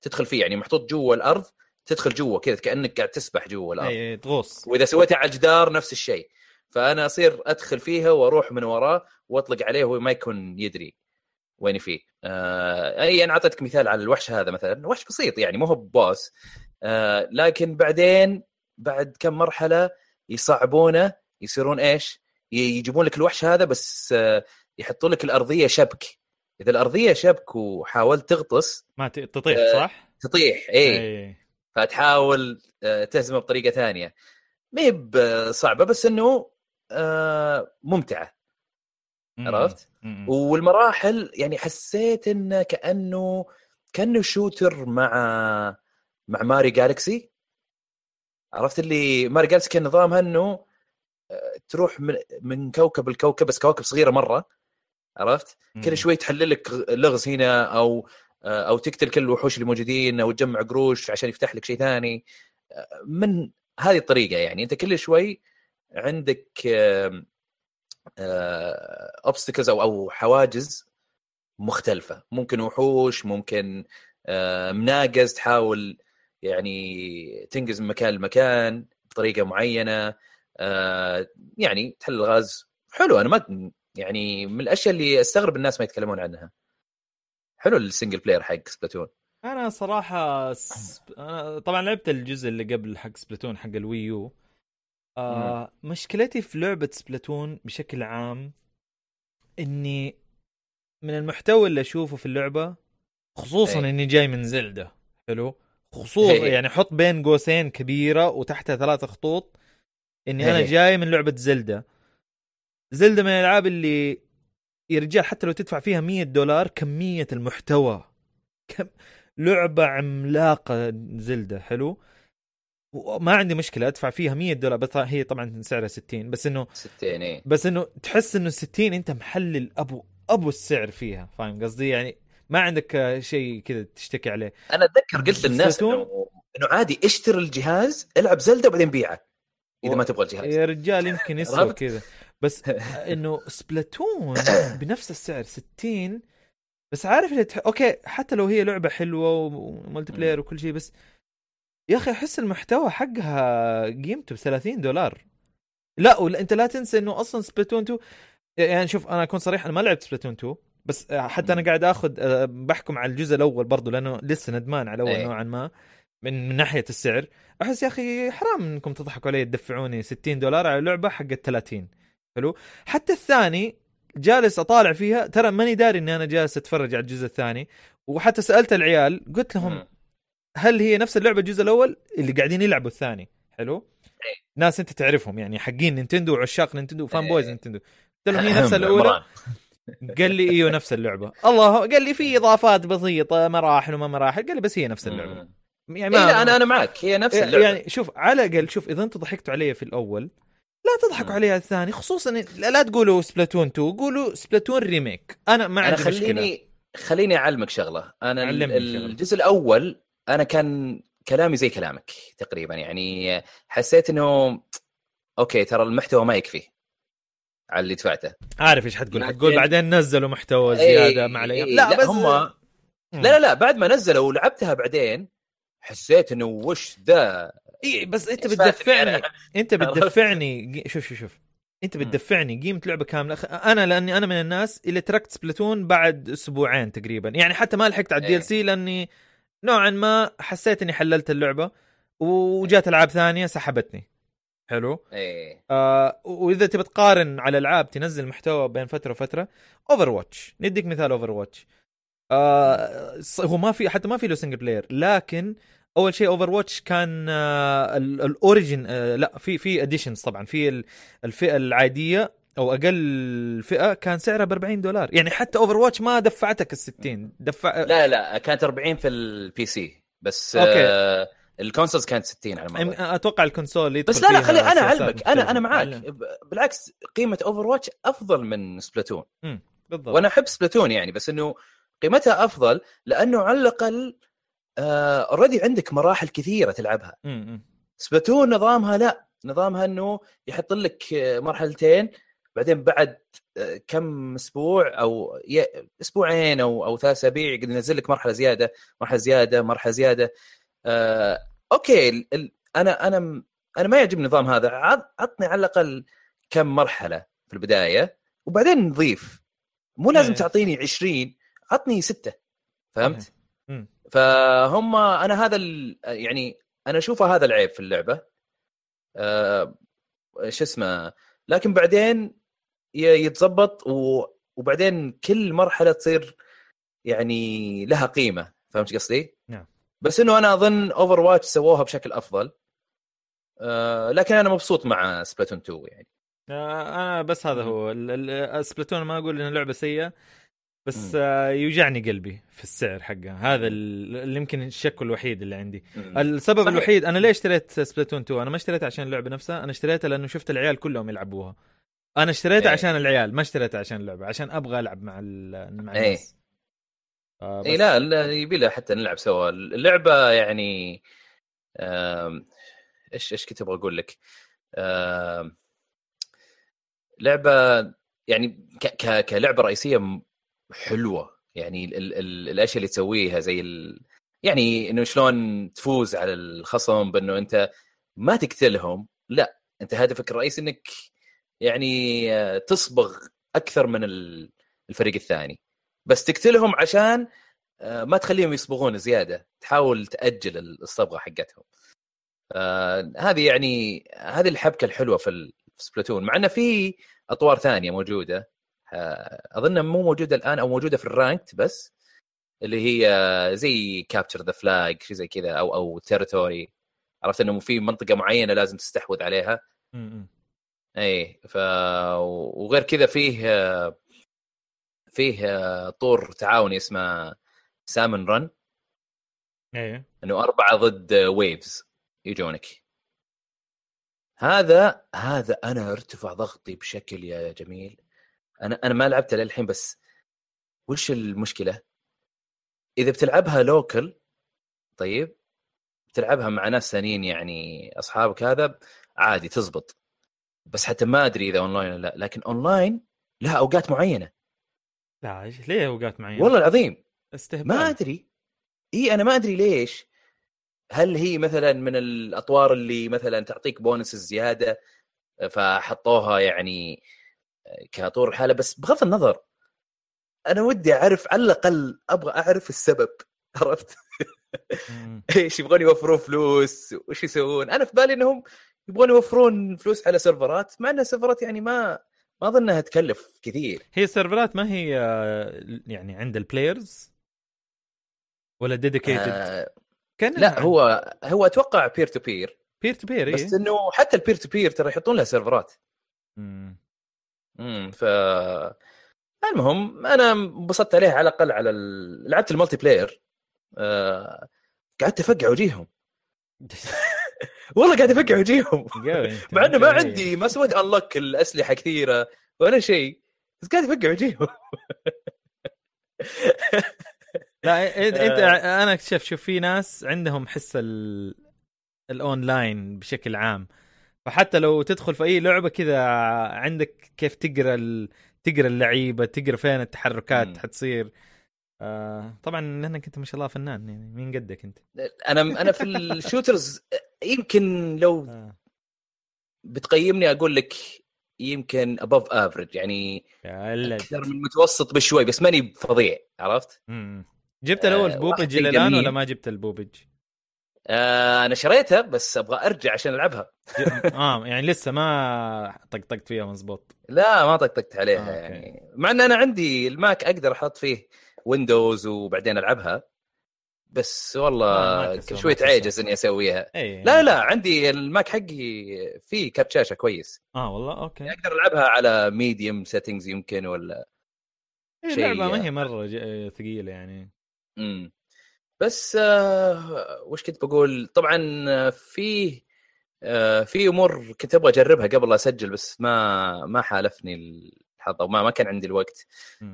تدخل فيه يعني محطوط جوا الأرض تدخل جوا كذا كأنك قاعد تسبح جوا الأرض.
اي تغوص.
وإذا سويتها على الجدار نفس الشيء. فأنا أصير أدخل فيها وأروح من وراه وأطلق عليه وهو ما يكون يدري وين فيه آه أي أنا أعطيتك مثال على الوحش هذا مثلا. وحش بسيط يعني مو هو بوس. آه لكن بعدين بعد كم مرحلة يصعبونه يصيرون إيش؟ يجيبون لك الوحش هذا بس آه يحطوا لك الأرضية شبك. إذا الأرضية شبك وحاولت تغطس
ما تطيح
آه،
صح؟
تطيح اي
إي.
فتحاول آه، تهزمه بطريقة ثانية. ما هي بصعبه بس إنه آه،
ممتعة.
عرفت؟ والمراحل يعني حسيت إنه كأنه كأنه شوتر مع مع Mario Galaxy. عرفت اللي Mario Galaxy كان نظامها إنه آه، تروح من, من كوكب لكوكب بس كواكب صغيرة مرة. عرفت؟ كل شوي تحلل لك لغز هنا أو أو تقتل كل الوحوش اللي موجودين أو تجمع قروش عشان يفتح لك شيء ثاني. من هذه الطريقة يعني أنت كل شوي عندك obstacles أو أو حواجز مختلفة. ممكن وحوش ممكن آه، مناقز تحاول يعني تنقز من مكان لمكان بطريقة معينة آه، يعني تحل الغاز. حلو أنا ما يعني من الأشياء اللي أستغرب الناس ما يتكلمون عنها. حلو ال single player حق Splatoon
أنا صراحة س... أنا طبعا لعبت الجزء اللي قبل حق Splatoon حق ال Wii U آه مشكلتي في لعبة Splatoon بشكل عام إني من المحتوى اللي أشوفه في اللعبة خصوصا
أي.
إني جاي من زلدة حلو؟ خصوصا
أي.
يعني حط بين قوسين كبيرة وتحتها ثلاثة خطوط إني أنا
أي.
جاي من لعبة زلدة زلدة من الألعاب اللي يا رجال حتى لو تدفع فيها 100 دولار كمية المحتوى. كم لعبة عملاقة زلدة حلو؟ وما عندي مشكلة أدفع فيها 100 دولار بس هي طبعا سعرها 60 بس إنه
60 إيه.
بس إنه تحس إنه 60 أنت محلل أبو أبو السعر فيها فاهم قصدي؟ يعني ما عندك شيء كذا تشتكي عليه.
أنا أتذكر قلت للناس؟ إنه إنه عادي اشتري الجهاز العب Zelda وبعدين بيعه إذا ما تبغى الجهاز.
يا رجال يمكن يسوى؟ كذا. بس إنه Splatoon بنفس السعر 60 بس عارف اللي تح... okay حتى لو هي لعبة حلوة و multiplayer وكل شيء بس يا أخي أحس المحتوى حقها قيمته ب 30 دولار لا ولا أنت لا تنسى إنه أصلا Splatoon 2 يعني شوف أنا أكون صريح أنا ما لعبت Splatoon 2 بس حتى
أنا.
قاعد آخذ أه، بحكم على الجزء الأول برضو لأنه لسه ندمان على الأول
إيه.
نوعا ما من, من ناحية السعر أحس يا أخي حرام إنكم تضحكوا علي تدفعوني 60 دولار على لعبة حقت 30 حلو. حتى الثاني جالس أطالع فيها ترى ماني داري إني أنا جالس أتفرج على الجزء الثاني. وحتى سألت العيال قلت لهم. هل هي نفس اللعبة الجزء الأول؟ اللي قاعدين يلعبوا الثاني. حلو.
إيه.
ناس أنت تعرفهم يعني حقين Nintendo وعشاق Nintendo و fan
إيه.
boys Nintendo. قلت لهم هي نفس
الأولى.
قال لي إيوه نفس اللعبة. الله قال لي في إضافات بسيطة مراحل وما مراحل. قال لي بس هي نفس
اللعبة.
يعني
إيه لا أنا أنا معك هي نفس اللعبة.
يعني شوف على الأقل شوف إذا أنتم ضحكتوا علي في الأول لا تضحكوا
مم.
عليها الثاني خصوصا لا, تقولوا Splatoon 2 قولوا Splatoon remake أنا ما عندي مشكلة.
خليني خليني
أعلمك شغلة. أنا.
الجزء الأول أنا كان كلامي زي كلامك تقريبا يعني حسيت إنه okay ترى المحتوى ما يكفي على اللي دفعته.
عارف إيش حتقول؟ حتقول بعدين نزلوا محتوى
إيه،
زيادة مع الأيام.
إيه،
لا,
لا
بس
هم لا لا لا بعد ما نزلوا ولعبتها بعدين حسيت إنه وش ذا؟
إيه بس
أنت
بتدفعني؟
أنت؟
بتدفعني. شوف شوف شوف.
أنت.
بتدفعني. قيمه لعبة كاملة. أنا لأني أنا من الناس اللي تركت Splatoon بعد أسبوعين تقريبا. يعني حتى ما لحقت على ال
D
إيه. LC لأني نوعا ما حسيت إني حللت اللعبة. وجات ألعاب ثانية سحبتني. حلو؟
إيه.
آه وإذا تبي تقارن على العاب تنزل محتوى بين فترة وفترة. Overwatch نديك مثال Overwatch آه هو ما في حتى ما في له single player لكن أول شيء Overwatch كان آه ال- ال origin آه لا في في editions طبعا في ال- الفئة العادية أو أقل فئة كان سعرها ب 40 دولار يعني حتى Overwatch ما دفعتك ال 60 دفع
لا لا كانت 40 في ال PC بس
okay.
آه ال consoles كانت 60 على ما. أتوقع
ال console يدخل
بس لا لا خلي أنا أعلمك أنا
أنا.
معاك
علم.
بالعكس قيمة Overwatch أفضل من Splatoon
بالضبط
وأنا أحب Splatoon يعني بس إنه قيمتها أفضل لأنه على الأقل already عندك مراحل كثيرة تلعبها. Splatoon نظامها لا. نظامها إنه يحط لك آه، مرحلتين بعدين بعد آه، كم أسبوع أو أسبوعين أو أو ثلاث أسابيع يقدر ينزل لك مرحلة زيادة مرحلة زيادة مرحلة زيادة. آه، أوكي ال- ال- أنا أنا أنا ما يعجبني النظام هذا. عط- عطني على الأقل كم مرحلة في البداية وبعدين نضيف. مو لازم. تعطيني 20 عطني ستة. فهمت؟ فهم أنا هذا ال- يعني أنا أشوفه هذا العيب في اللعبة آه، شو اسمه لكن بعدين يتظبط و- وبعدين كل مرحلة تصير يعني لها قيمة فهمت قصدي؟
نعم.
بس إنه أنا أظن Overwatch سووها بشكل أفضل آه، لكن أنا مبسوط مع Splatoon 2 يعني
آه، أنا بس هذا. هو Splatoon ما أقول انها لعبة سيئة بس. آه، يوجعني قلبي في السعر حقها هذا ال- اللي يمكن الشك الوحيد اللي عندي
مم.
السبب
صحيح.
الوحيد أنا ليش اشتريت Splatoon 2 أنا ما اشتريتها عشان اللعبة نفسها أنا اشتريتها لأنه شفت العيال كلهم يلعبوها أنا اشتريتها
إيه.
عشان العيال ما اشتريتها عشان اللعبة عشان أبغى ألعب مع ال- مع
إيه.
الناس آه،
اي
بس-
لا لا يبي له حتى نلعب سوا اللعبة يعني إيش إيش كنت أبغى أقول لك؟ لعبة يعني ك ك كلعبة رئيسية حلوة. يعني ال ال ال الأشياء اللي تسويها زي ال يعني إنه شلون تفوز على الخصم بإنه أنت ما تقتلهم. لا أنت هدفك الرئيسي إنك يعني آه، تصبغ أكثر من ال- الفريق الثاني. بس تقتلهم عشان آه، ما تخليهم يصبغون زيادة. تحاول تأجل الصبغة حقتهم. آه، هذه يعني هذه الحبكة الحلوة في Splatoon. مع إنه في أطوار ثانية موجودة. اظنها مو موجودة الآن أو موجودة في ال ranked بس اللي هي زي capture the flag شيء زي كذا أو أو territory عرفت إنه في منطقة معينة لازم تستحوذ عليها. إي ف وغير كذا فيه آه، فيه آه، طور تعاوني اسمه سامن رن
إيه
إنه أربعة ضد ويفز يجونك. هذا هذا أنا ارتفع ضغطي بشكل يا جميل. أنا أنا ما لعبتها للحين بس وش المشكلة؟ إذا بتلعبها local طيب بتلعبها مع ناس ثانيين يعني أصحابك هذا عادي تزبط. بس حتى ما أدري إذا اونلاين ولا لا لكن اونلاين لها أوقات معينة.
لا ليه أوقات معينة؟
والله العظيم.
استهبال.
ما أدري. إي أنا ما أدري ليش. هل هي مثلا من الأطوار اللي مثلا تعطيك بونس زيادة فحطوها يعني كطور حاله بس بغض النظر أنا ودي أعرف على الأقل أبغى أعرف السبب عرفت. إيش يبغون يوفرون فلوس؟ وش يسوون؟ أنا في بالي إنهم يبغون يوفرون فلوس على servers ات مع انها servers ات يعني ما ما اظن انها تكلف كثير.
هي ال servers ما هي آه، يعني عند ال players ولا dedicated
آه
كان
لا هو هو أتوقع peer to peer
peer to peer
بس إنه حتى ال peer to peer ترى يحطون لها servers ات. امم ف المهم أنا انبسطت عليها على الأقل على ال... لعبت ال multiplayer. آه... قعدت أفقع وجيههم. والله قاعد أفقع وجيههم. مع إنه ما عندي ما سويت unlock الأسلحة كثيرة ولا شيء بس قاعد أفقع وجيههم.
لا إنت
آه.
أنا اكتشف شوف في ناس عندهم حس ال... الأونلاين بشكل عام. فحتى لو تدخل في أي لعبة كذا عندك كيف تقرأ ال... تقرأ اللعيبة تقرأ فين التحركات
مم.
حتصير آه طبعا لأنك أنت ما شاء الله فنان يعني مين قدك أنت
أنا أنا في ال shooters يمكن لو
آه.
بتقيمني أقول لك يمكن above average يعني أكثر من متوسط بشوي بس ماني فظيع عرفت؟
مم. جبت الأول
آه،
بوبج
واحد
إلى
الآن.
ولا ما جبت البوبج؟
آه أنا شريتها بس أبغى أرجع عشان ألعبها.
آه يعني لسه ما طقطقت فيها مظبوط.
لا ما طقطقت عليها
آه، أوكي.
يعني. مع إن أنا عندي الماك أقدر أحط فيه ويندوز وبعدين ألعبها. بس
آه،
والله كل
ما
شوي. تعجز إني أسويها.
اي
لا لا عندي الماك حقي فيه كارت شاشة كويس.
آه والله أوكي.
أقدر ألعبها على medium settings يمكن ولا
إيه،
شيء-
اللعبه ما هي مرة ج- ثقيلة يعني.
امم بس آه وش كنت بقول؟ طبعا آه، في آه في أمور كنت أبغى أجربها قبل لا أسجل بس ما ما حالفني الحظ أو ما ما كان عندي الوقت.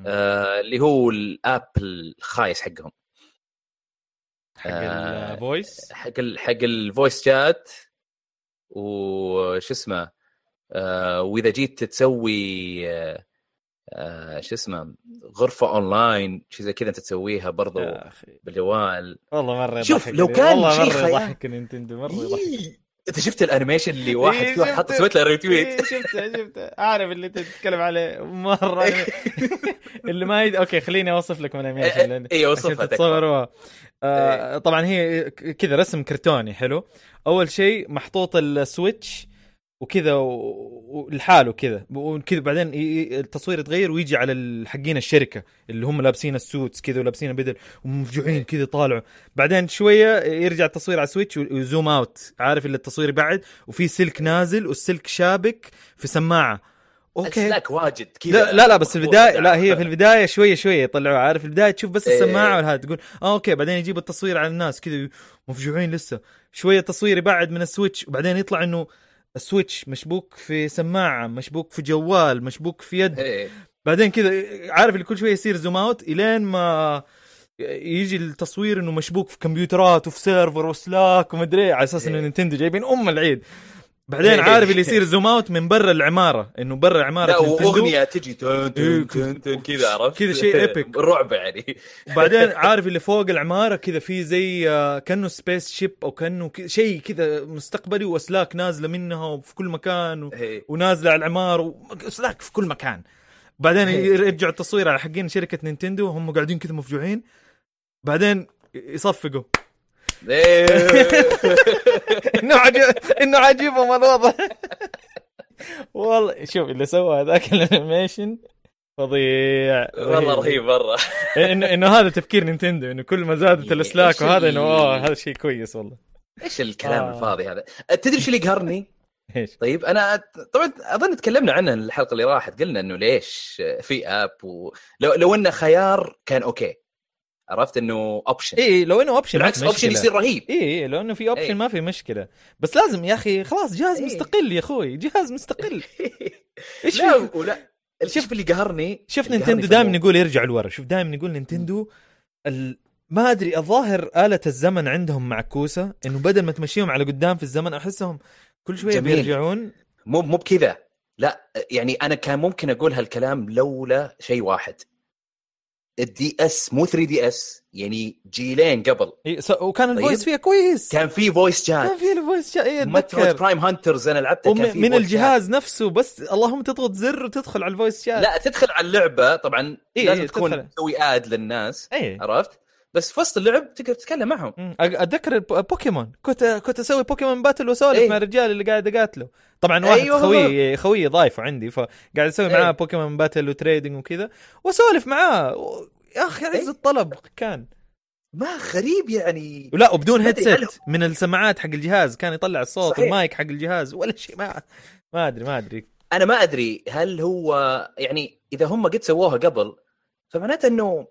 آه اللي هو ال app الخايس حقهم.
حق
آه،
ال voice
حق ال حق ال voice chat وش اسمه؟ آه وإذا جيت تسوي آه شو اسمه غرفة اونلاين شيء زي كذا انت تسويها برضو
يا أخي
بالجوال
والله مرة
شوف،
يضحك
لو كان
والله
مرة.
يضحك نينتندو مرة يضحك
إيه. انت شفت ال animation اللي واحد
إيه،
في واحد حط
شفته.
سويت له retweet
إيه، شفته شفته اعرف اللي انت تتكلم عليه مرة اللي ما يد... أوكي خليني أوصف لك من
إيه،
ال animation
اي وصفها
عشان
تكفى.
تتصوروها. آه طبعا هي كذا رسم كرتوني حلو أول شيء محطوط السويتش وكذا و- ولحاله كذا وكذا. بعدين التصوير يتغير ويجي على حقين الشركة اللي هم لابسين ال suits كذا ولابسين بدل ومفجوعين كذا طالعوا. بعدين شوية يرجع التصوير على السويتش و zoom out. عارف اللي التصوير بعد؟ وفي سلك نازل والسلك شابك في سماعة. أوكي.
السلاك واجد كذا.
لا لا لا بس في. البدايه لا هي في البداية شوية شوية يطلعوها عارف في البداية تشوف بس
إيه.
السماعة ولا هذا تقول آه أوكي. بعدين يجيب التصوير على الناس كذا مفجوعين لسه. شوية تصوير يبعد من السويتش وبعدين يطلع إنه السويتش مشبوك في سماعة مشبوك في جوال مشبوك في يد
إيه.
بعدين كذا عارف اللي كل شوية يصير zoom out إلين ما يجي التصوير إنه مشبوك في كمبيوترات وفي server وسلاك ومدري إيه، على أساس إنه
إيه.
نينتندو جايبين أم العيد بعدين
إيه.
عارف اللي يصير zoom out من برا العمارة إنه برا عماره
لا وأغنية تجي تن تن تن تن كذا عرفت
كذا شيء epic.
رعب يعني
وبعدين عارف اللي فوق العمارة كذا في زي آه، كأنه spaceship أو كأنه شيء كذا مستقبلي وأسلاك نازلة منها وفي كل مكان و...
إيه.
ونازلة على العمار واسلاك في كل مكان بعدين
إيه.
يرجعوا التصوير على حقين شركة نينتندو هم قاعدين كذا مفجوعين بعدين يصفقوا
إيه.
إنه عجب إنه عاجبهم الوضع. والله شوف اللي سوى هذاك ال animation فظيع.
والله رهيب مرة.
انه إنه هذا تفكير نينتندو إنه كل ما زادت
إيه، الإسلاك
وهذا
إنه
أوه هذا شيء كويس والله.
إيش الكلام
آه.
الفاضي هذا؟ تدري إيش اللي قهرني؟
إيش؟
طيب أنا طبعا أظن تكلمنا عنه الحلقة اللي راحت قلنا إنه ليش في app ولو لو إنه خيار كان أوكي. عرفت إنه option
اي لو إنه option
بالعكس option يصير رهيب.
اي إيه لو إنه في option
إيه.
ما في مشكلة. بس لازم يا أخي خلاص جهاز
إيه.
مستقل يا أخوي جهاز مستقل. إيش
لا ولا شوف اللي قهرني
شوف نينتندو دائما. يقول يرجع لورا. شوف دائما يقول نينتندو ال... ما أدري الظاهر آلة الزمن عندهم معكوسة إنه بدل ما تمشيهم على قدام في الزمن أحسهم كل شوية
جميل.
بيرجعون.
مو مو بكذا. لا يعني أنا كان ممكن أقول هالكلام لولا شيء واحد. الدي إس مو 3 دي إس يعني جيلين قبل
إيه. وكان ال voice
طيب.
فيها كويس
كان في voice
كان
شات
في ال voice شا... إيه
مترويد برايم هانترز أنا لعبتها كان في
ومن
voice
الجهاز نفسه بس اللهم تضغط زر وتدخل على ال
voice.
chat
لا تدخل على اللعبة طبعا
إيه،
لازم
إيه،
تكون. تسوي add للناس
إيه
عرفت بس في وسط اللعب تقدر تتكلم معهم.
أتذكر بوكيمون. كنت كنت أسوي بوكيمون battle وأسولف
إيه.
مع الرجال اللي قاعد أقاتله. طبعا واحد
أيوة.
خوي خوي ضايفه عندي فقاعد أسوي
إيه.
معاه بوكيمون battle و trading وكذا. وأسولف معاه. و- يا أخي عز
إيه.
الطلب كان.
ما غريب يعني.
ولا وبدون
headset
من السماعات حق الجهاز. كان يطلع الصوت
صحيح.
المايك حق الجهاز. ولا شيء ما ما أدري ما أدري.
أنا ما أدري هل هو يعني إذا هم قد سووها قبل فمعناته إنه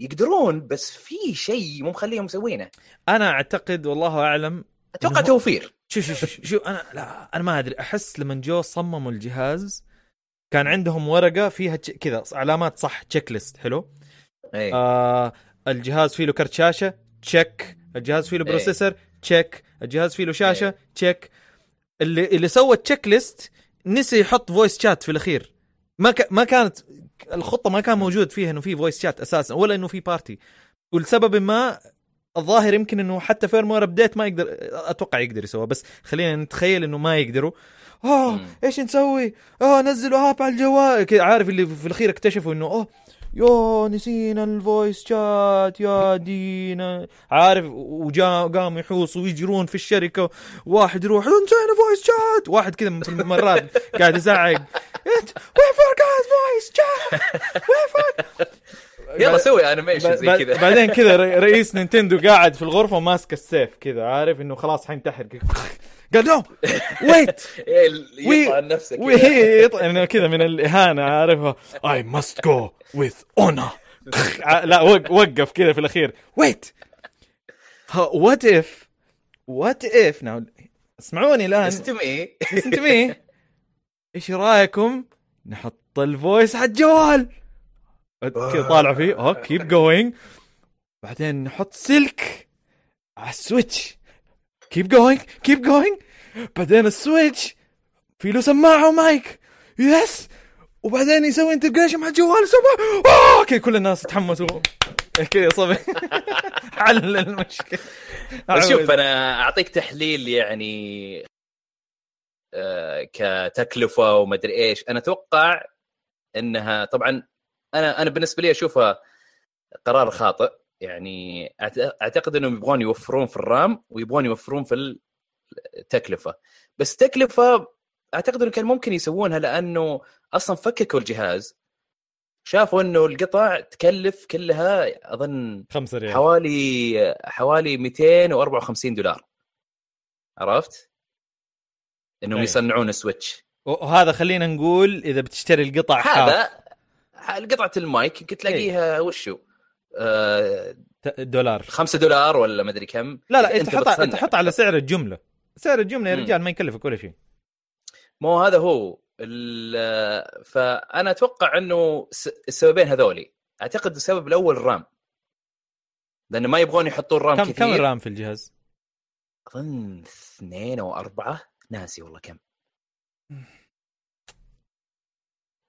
يقدرون بس في شيء مو مخليهم مسوينه.
أنا أعتقد والله أعلم
أتوقع
إنه-
توفير.
شو شو شو, شو أنا لا أنا ما أدري. أحس لما جو صمموا الجهاز كان عندهم ورقة فيها كذا علامات صح checklist حلو؟
إيه.
آه الجهاز فيه له كرت شاشة check الجهاز فيه له
إيه.
processor check الجهاز فيه له شاشة
إيه.
check اللي اللي سوى ال checklist نسي يحط voice chat في الأخير. ما ك... ما كانت الخطة ما كان موجود فيها إنه في voice chat أساسا ولا إنه في party ولسبب ما الظاهر يمكن إنه حتى firmware update ما يقدر أتوقع يقدر يسويها بس خلينا نتخيل إنه ما يقدروا
آه.
إيش نسوي؟ آه نزلوا app على الجوال عارف اللي في الأخير اكتشفوا إنه oh يا نسينا ال voice chat يا دينا. عارف وجا قاموا يحوصوا ويجرون في الشركة. واحد يروح نسينا voice chat! واحد كذا من المرات قاعد يزعق. we forgot voice chat we forgot
يلا سوي animation زي كذا.
بعدين كذا رئ- رئيس نينتندو قاعد في الغرفة وماسك السيف كذا عارف؟ إنه خلاص حينتحر. قال no wait
إيه،
وي-
يطلع عن نفسك كذا.
يطلع انه كذا من الإهانة عارفها. I must go with honor لا وق- وقف كذا في الأخير. wait what if what if now اسمعوني الآن.
استمعي
انت مي إيش رأيكم نحط ال voice على الجوال؟ كذا طالع فيه. oh keep going بعدين نحط سلك على ال Switch keep going keep going بعدين ال Switch في له سماعه و mic yes وبعدين يسوي integration مع الجوال أوه! كذا كل الناس يتحمسوا كذا صبي. حل المشكلة.
بس شوف أنا أعطيك تحليل يعني آه، كتكلفة ومدري إيش. أنا أتوقع إنها طبعا أنا أنا بالنسبة لي أشوفها قرار خاطئ. يعني أعتقد إنهم يبغون يوفرون في ال RAM ويبغون يوفرون في التكلفه بس تكلفة أعتقد إنه كان ممكن يسوونها لأنه أصلا فككوا الجهاز. شافوا إنه القطع تكلف كلها أظن
خمسة ريال.
حوالي حوالي 254 دولار. عرفت؟ إنهم
أي.
يصنعون Switch
وهذا خلينا نقول إذا بتشتري القطع
هذا قطعة المايك يمكن تلاقيها وشو؟ آه
دولار.
5 دولار ولا مدري كم؟
لا لا
إذا إنت
تحط
بتصنع.
تحط على سعر الجملة. سعر الجملة يا. رجال ما يكلفك ولا شيء.
مو هذا هو. فأنا أتوقع إنه السببين هذولي. أعتقد السبب الأول الرام لأنه ما يبغون يحطون رام
كم
كثير.
كم الرام في الجهاز؟
أظن اثنين أو أربعة. ناسي والله كم.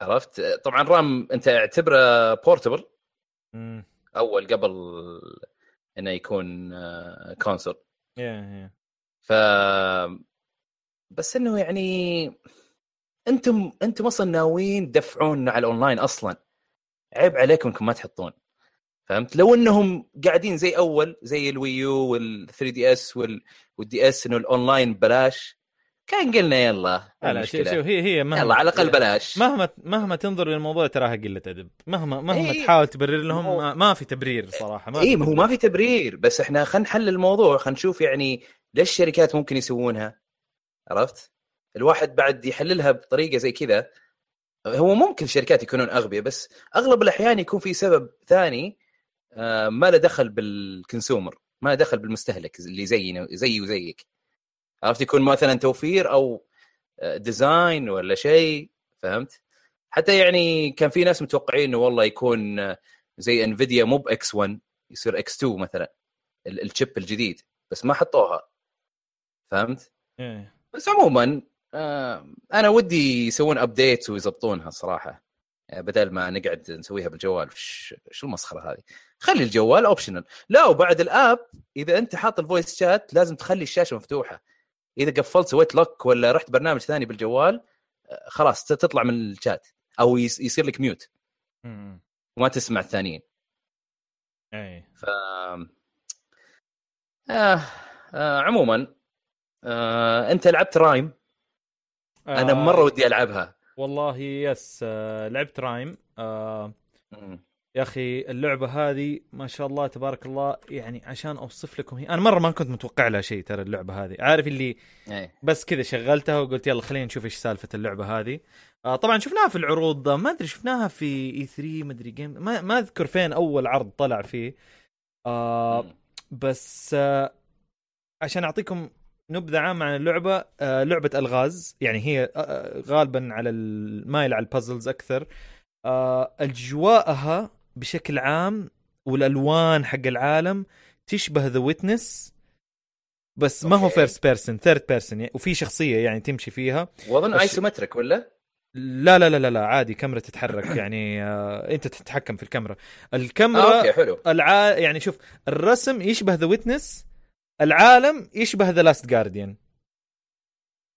عرفت؟ طبعا رام أنت أعتبره
portable.
أول قبل إنه يكون console
yeah yeah.
ف بس إنه يعني أنتم أنتم أصلا ناويين تدفعون على الأونلاين أصلا. عيب عليكم إنكم ما تحطون. فهمت؟ لو إنهم قاعدين زي أول زي ال Wii U وال 3 DS وال DS إنه الأونلاين بلاش كان قلنا يلا
لا شوف. شوف هي هي مهما
يلا على الأقل بلاش
مهما مهما تنظر للموضوع تراها قله ادب مهما مهما
إيه.
تحاول تبرر لهم ما, ما في تبرير صراحة ما
اي ما هو. ما في تبرير بس إحنا خلينا نحل الموضوع خلينا نشوف يعني ليش الشركات ممكن يسوونها عرفت؟ الواحد بعد يحللها بطريقة زي كذا هو ممكن الشركات يكونون أغبياء بس أغلب الأحيان يكون في سبب ثاني آه، ما له دخل بال consumer ما له دخل بالمستهلك اللي زينا زيي وزيك عرفت يكون مثلا توفير أو design ولا شيء فهمت؟ حتى يعني كان في ناس متوقعين إنه والله يكون آه، زي Nvidia مو ب X 1 يصير X 2 مثلا ال- ال chip الجديد بس ما حطوها فهمت؟
إيه.
بس عموما آه أنا ودي يسوون update ويضبطونها الصراحه يعني بدل ما نقعد نسويها بالجوال شو المسخرة هذه خلي الجوال optional لا وبعد ال app إذا أنت حاط ال voice chat لازم تخلي الشاشة مفتوحة إذا قفلت سويت lock ولا رحت برنامج ثاني بالجوال آه، خلاص تطلع من الشات أو يصير لك
mute.
وما تسمع الثانيين.
إيه
ف آه آه عموما آه أنت لعبت Rime أنا
آه،
مرة ودي ألعبها.
والله yes آه لعبت Rime آه
مم.
يا أخي اللعبة هذه ما شاء الله تبارك الله يعني عشان أوصف لكم هي أنا مرة ما كنت متوقع لها شيء ترى اللعبة هذه. عارف اللي
إيه.
بس كذا شغلتها وقلت يلا خلينا نشوف إيش سالفة اللعبة هذه. آه طبعا شفناها في العروض ما أدري شفناها في E 3 ما أدري جيم ما, ما أذكر فين أول عرض طلع فيه. آه. بس آه عشان أعطيكم نبذة عامة عن اللعبة آه لعبة ألغاز يعني هي آه، آه، غالبا على ال- مايله على ال puzzles أكثر. آه أجواءها بشكل عام والألوان حق العالم تشبه The Witness بس ما هو
okay.
first person third person وفي شخصية يعني تمشي فيها
وأظن
بس-
isometric ولا؟
لا لا لا لا, لا عادي كاميرا تتحرك يعني آه أنت تتحكم في الكاميرا الكاميرا
آه okay حلو
الع... يعني شوف الرسم يشبه The Witness العالم يشبه The Last Guardian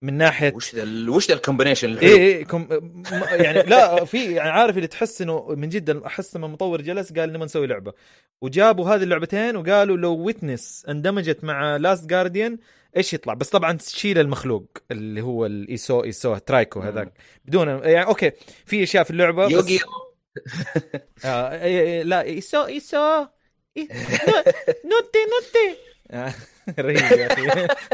من ناحية
وش ذا وش ذا ال
combination
الحلو؟
إيه كم... يعني لا في يعني عارف اللي تحس إنه من جد أحس لما مطور جلس قال نبغى نسوي لعبة. وجابوا هذه اللعبتين وقالوا لو Witness اندمجت مع Last Guardian إيش يطلع؟ بس طبعا تشيل المخلوق اللي هو الايسو ايسو ترايكو هذاك. بدون يعني okay في أشياء في اللعبة بس
يوغي.
آه إيه إيه لا ايسو ايسو إيه نو- نوتي نوتي. رهيب يا أخي.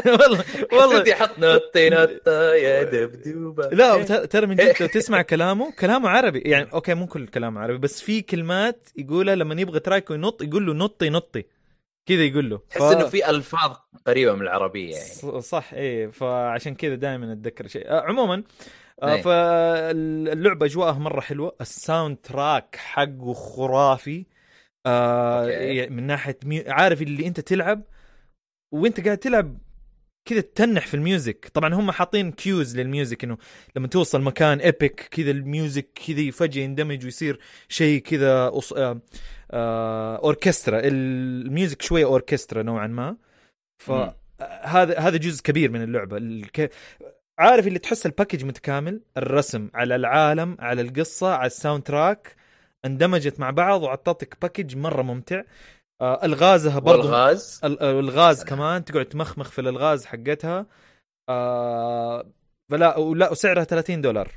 والله والله.
والله حط نطي نطة يا دبدوبه
لا ترى من جد لو تسمع كلامه كلامه عربي. يعني okay مو كل كلامه عربي بس في كلمات يقولها لما يبغى ترايكو ينط يقول له نطي نطي. كذا يقول له.
تحس إنه في ألفاظ قريبة من العربية يعني.
صح إيه. فعشان كذا دائما أتذكر شيء. آه عموما آه
إيه.
فاللعبة أجواءها مرة حلوة. ال soundtrack حقه خرافي. آه
okay.
يعني من ناحية ميو... عارف اللي أنت تلعب؟ وانت قاعد تلعب كذا تتنح في ال music. طبعا هم حاطين cues لل music إنه لما توصل مكان epic كذا ال music كذا فجاه يندمج ويصير شيء كذا أص... آه... آه... اوركسترا ال music شوية اوركسترا نوعا ما. فهذا هذا جزء كبير من اللعبة. الك... عارف اللي تحس ال package متكامل؟ الرسم على العالم على القصة على ال soundtrack اندمجت مع بعض وعطتك package مرة ممتع. آه الغازها برضو.
والغاز.
ال- الالغاز كمان تقعد تمخمخ في الالغاز حقتها. آه فلا ولا وسعرها 30 دولار.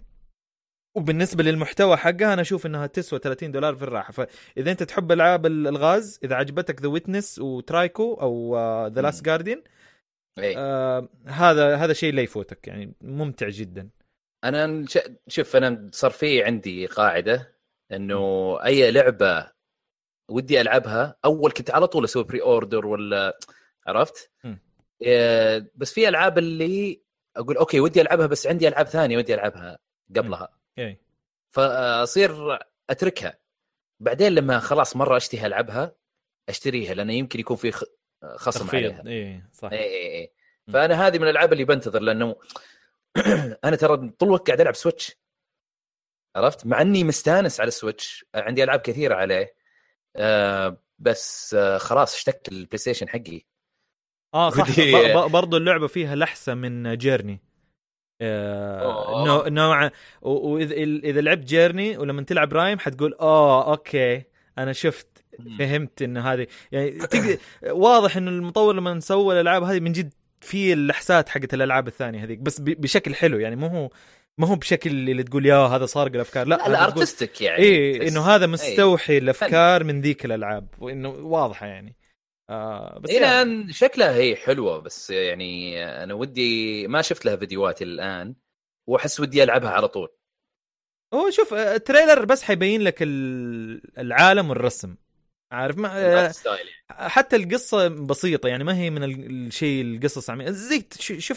وبالنسبة للمحتوى حقها أنا أشوف إنها تسوى 30 دولار في الراحة. فإذا أنت تحب ألعاب ال- الغاز إذا عجبتك The Witness وترايكو أو The Last
Guardian.
آه هذا هذا شيء لا يفوتك يعني ممتع جدا.
أنا شوف أنا صار في عندي قاعدة إنه أي لعبة ودي ألعبها. أول كنت على طول أسوي pre-order ولا عرفت؟ إيه، بس في ألعاب اللي أقول okay ودي ألعبها بس عندي ألعاب ثانية ودي ألعبها قبلها.
أي.
فأصير أتركها. بعدين لما خلاص مرة أشتهي ألعبها أشتريها لأنه يمكن يكون في خصم عليها.
تخفيض إي صح.
إي إي
إي.
فأنا هذه من الألعاب اللي بنتظر لأنه أنا ترى طول الوقت قاعد ألعب Switch عرفت؟ مع إني مستانس على ال Switch عندي ألعاب كثيرة عليه. آه بس آه خلاص اشتقت البلاي ستيشن حقي.
آه صح.
ودي-
ب- ب- برضو اللعبة فيها لحسة من Journey. آه. نوع وإذا إذا لعبت Journey ولما تلعب Rime حتقول آه okay أنا شفت فهمت إن هذه. يعني تقدر واضح انه المطور لما سوى الألعاب هذه من جد في اللحسات حقت الألعاب الثانية هذيك بس ب- بشكل حلو يعني مو هو ما هو بشكل اللي تقول يا هذا سارق الأفكار لا
لا artistic يعني. تحس-
إنه هذا
إيه.
مستوحي الأفكار من ذيك الألعاب وإنه واضحة يعني. آه بس
إلى
يعني
الان شكلها هي حلوة بس يعني أنا ودي ما شفت لها فيديوهات الآن وأحس ودي ألعبها على طول.
هو شوف آه، ال trailer بس حيبين لك ال- العالم والرسم عارف؟ ما آه،
يعني.
حتى القصة بسيطة يعني ما هي من ال- الشيء القصص عمي... زي ش-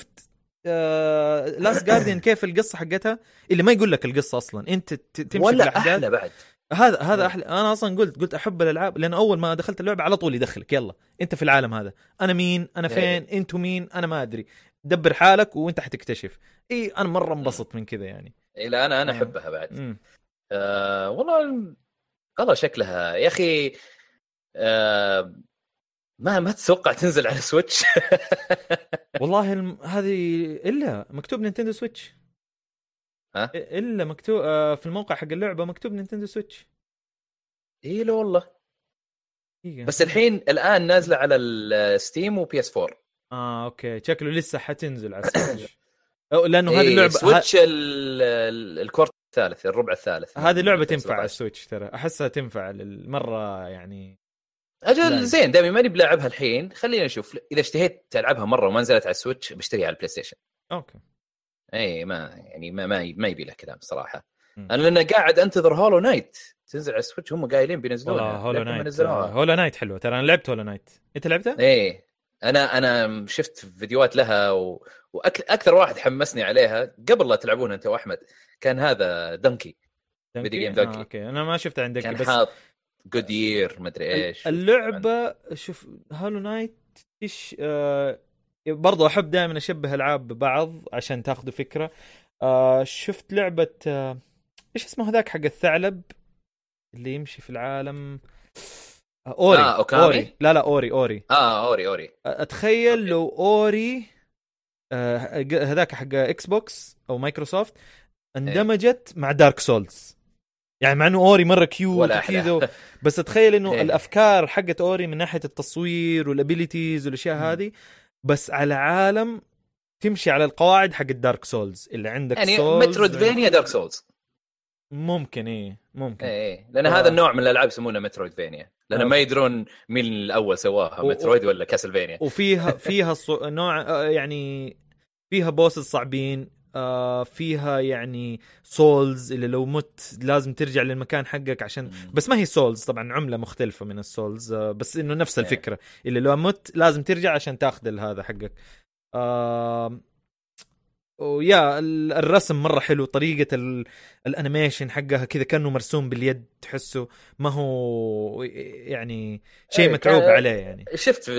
شفت Last Guardian كيف القصة حقتها؟ اللي ما يقول لك القصة أصلا. أنت تمشي في
ولا
الاحداث
أحلى بعد.
هذا هذا. أحلى. أنا أصلا قلت قلت أحب الألعاب لأن أول ما دخلت اللعبة على طول يدخلك. يلا. أنت في العالم هذا. أنا مين؟
أنا.
فين؟ أنتوا مين؟ أنا ما أدري. دبر حالك وأنت حتكتشف. إي أنا مرة انبسط من كذا يعني.
إلى أنا أنا
آه.
أحبها بعد. آه والله والله شكلها. يا أخي آه ما ما تتوقع تنزل على Switch
والله الم... هذه إلا مكتوب Nintendo Switch
ها؟
إلا مكتوب آه، في الموقع حق اللعبة مكتوب Nintendo Switch
إي لا والله.
دقيقة.
بس الحين الآن نازلة على ال Steam و PS 4
آه okay. شكله لسه حتنزل على ال Switch لأنه هذه
إيه
اللعبه
Switch ال- ال quarter الثالث الربع الثالث.
ه- هذه لعبه
من
تنفع على
2017.
ال Switch ترى. أحسها تنفع مره يعني أجل.
زين دامي ماني بلاعبها الحين خلينا نشوف إذا اشتهيت العبها مرة وما نزلت على ال Switch بشتريها على البلاي ستيشن
okay.
إي ما يعني ما ما, ما يبي له كلام
صراحة.
أنا لأن قاعد أنتظر Hollow Knight تنزل على ال Switch هم قايلين بينزلونها.
Hollow
Knight
Hollow Knight حلوة. ترى أنا لعبت Hollow Knight أنت لعبتها؟
إيه أنا أنا شفت فيديوهات لها و... وأكثر واحد حمسني عليها. قبل لا تلعبونها أنت وأحمد كان هذا
Dunkey؟
video game
آه
Dunkey.
okay. أنا ما شفتها عندك بس
حاط good year مدري إيش
اللعبة شوف Hollow Knight إيش آه برضو أحب دائما أشبه ألعاب ببعض عشان تاخذوا فكرة. آه شفت لعبة آه إيش اسمه هذاك حق الثعلب اللي يمشي في العالم؟ آه Ori
آه، Okami؟
Ori لا لا Ori Ori
آه Ori Ori
أتخيل
okay.
لو Ori آه، هذاك حق Xbox أو مايكروسوفت اندمجت مع Dark Souls يعني مع إنه Ori
مرة cute.
وكذا بس اتخيل إنه
إيه.
الأفكار حقت Ori من ناحية التصوير وال abilities
والأشياء.
هذه بس على عالم تمشي على القواعد حق ال Dark Souls اللي عندك
يعني
Souls
Metroidvania Dark Souls
ممكن إيه ممكن
إيه إيه لأن
آه.
هذا النوع من الألعاب يسمونه Metroidvania لأن
آه.
ما يدرون مين الأول سواها Metroid ولا Castlevania
وفيها فيها صو... نوع آه، يعني فيها bosses صعبين آه فيها يعني souls اللي لو مت لازم ترجع للمكان حقك عشان بس ما هي souls طبعا عملة مختلفة من ال souls آه بس إنه نفس
إيه.
الفكرة اللي لو مت لازم ترجع عشان تاخذ هذا حقك آه ويا ال- الرسم مرة حلو طريقة ال- ال animation حقها كذا كأنه مرسوم باليد تحسه ما هو يعني شيء
إيه،
متعوب عليه يعني
شفت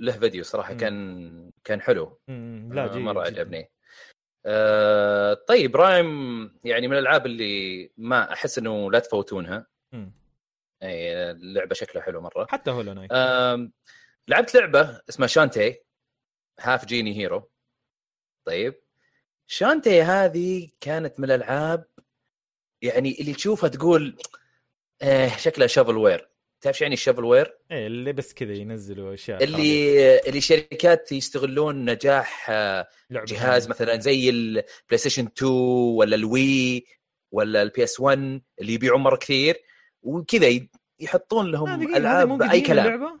له فيديو
صراحة.
كان كان حلو
لا
آه،
جيد جداً.
عجبني آه طيب Rime يعني من الألعاب اللي ما أحس إنه لا تفوتونها. أي اللعبة شكلها حلو مرة.
حتى Hollow Knight
آم، لعبت لعبة اسمها شانتي Half-Genie Hero طيب شانتي هذه كانت من الألعاب يعني اللي تشوفها تقول آه شكلها shovelware تعرف شو يعني ال shovelware؟
إيه اللي بس كذا ينزلوا أشياء
اللي اللي شركات يستغلون نجاح آه، جهاز مثلا زي البلاي ستيشن 2 ولا ال Wii ولا ال PS 1 اللي يبيعون مرة كثير وكذا يحطون لهم ألعاب
قديمة
كلام
اللعبة؟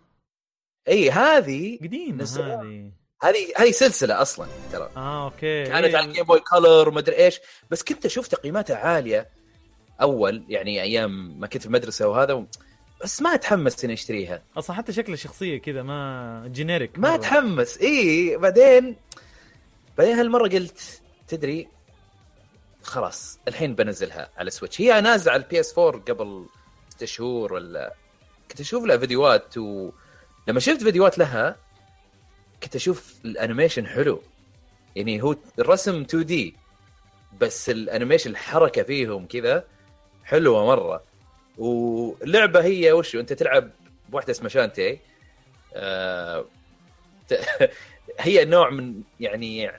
إي هذه نزلوها.
هذه
هذه هذه سلسلة أصلا ترى
آه أوكي
كانت
إيه.
على ال Game Boy Color ومدري إيش بس كنت أشوف تقييماتها عالية أول يعني أيام ما كنت في المدرسة وهذا و... بس ما أتحمس إني أشتريها.
أصلا حتى شكل الشخصية كذا ما generic
ما. أتحمس. إي بعدين بعدين هالمرة قلت تدري خلاص الحين بنزلها على Switch هي نازلة على ال PS 4 قبل ست شهور ولا كنت أشوف لها فيديوهات ولما شفت فيديوهات لها كنت أشوف ال animation حلو. يعني هو الرسم 2D بس ال animation الحركة فيهم كذا حلوة مرة. واللعبه هي وشو انت تلعب بواحدة اسمها شانتي آه هي نوع من يعني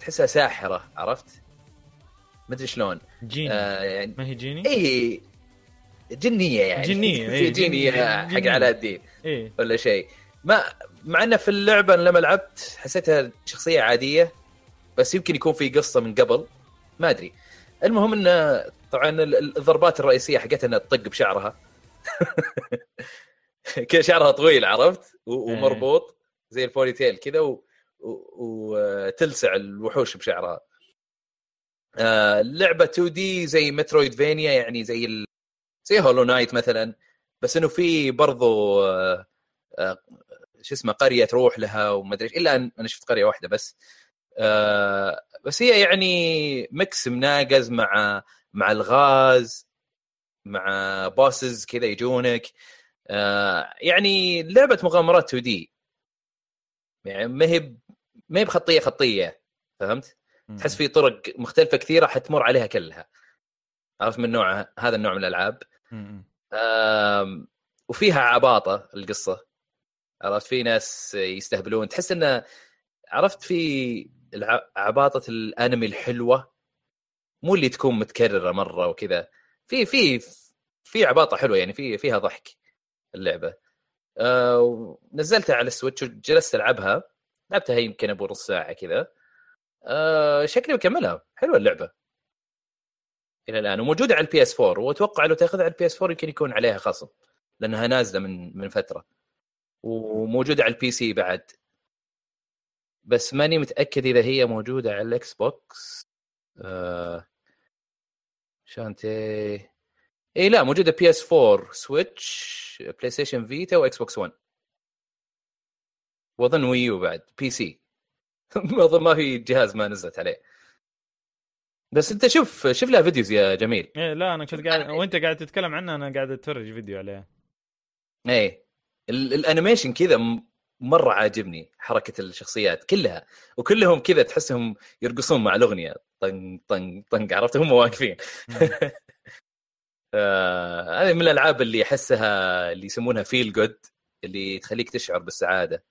تحسها ساحرة عرفت؟ ما أدري شلون
جيني
آه يعني
ما هي جيني؟
اي جنية يعني
جنية،
في
إيه، جنية
حق. علاء الدين
إيه
ولا شيء ما مع انه في اللعبة لما لعبت حسيتها شخصية عادية بس يمكن يكون في قصة من قبل ما أدري المهم انه طبعا ال- ال- الضربات الرئيسية حقتها إنها تطق بشعرها. كذا شعرها طويل عرفت؟
إيه.
ومربوط زي البوني تيل كذا و- وتلسع الوحوش بشعرها. آه، اللعبه 2D زي Metroidvania يعني زي ال... زي Hollow Knight مثلا. بس إنه في برضو آه، آه، شو اسمه قرية تروح لها وما أدري إلا ان أنا شفت قرية واحدة بس. آه، بس هي يعني mix مناقز مع مع الغاز مع bosses كذا يجونك. آه، يعني لعبة مغامرات 2D يعني ما هي ما هي بخطية خطية فهمت؟ تحس في طرق مختلفة كثيرة حتمر عليها كلها. عرفت من نوع هذا النوع من الألعاب.
م-
وفيها عباطة القصة. عرفت؟ في ناس يستهبلون. تحس إنه عرفت؟ في عباطة الأنمي الحلوة. مو اللي تكون متكررة مرة وكذا. في في في عباطة حلوة يعني في فيها ضحك اللعبة. آه نزلتها على ال Switch وجلست ألعبها. لعبتها يمكن أبو نص ساعة كذا. آه شكلي بكملها. حلوة اللعبة. إلى الآن. وموجودة على ال PS 4 وأتوقع لو تأخذها على ال PS 4 يمكن يكون عليها خصم. لأنها نازلة من من فترة. وموجودة على ال PC بعد. بس ماني متأكد إذا هي موجودة على ال Xbox آه شانتي. اي لا موجودة PS 4 Switch PlayStation Vita و Xbox One وأظن Wii U بعد PC. أظن ما في جهاز ما نزلت عليه. بس أنت شوف شوف لها فيديوز يا جميل.
إيه لا أنا كنت قاعد وأنت قاعد تتكلم عنها أنا قاعد أتفرج فيديو عليها
إيه ال- ال animation كذا مرة عاجبني حركة الشخصيات كلها وكلهم كذا تحسهم يرقصون مع الأغنية. طن طن طن عرفت؟ هم واقفين. آه، هذه من الألعاب اللي أحسها اللي يسمونها فيل جود اللي تخليك تشعر بالسعادة.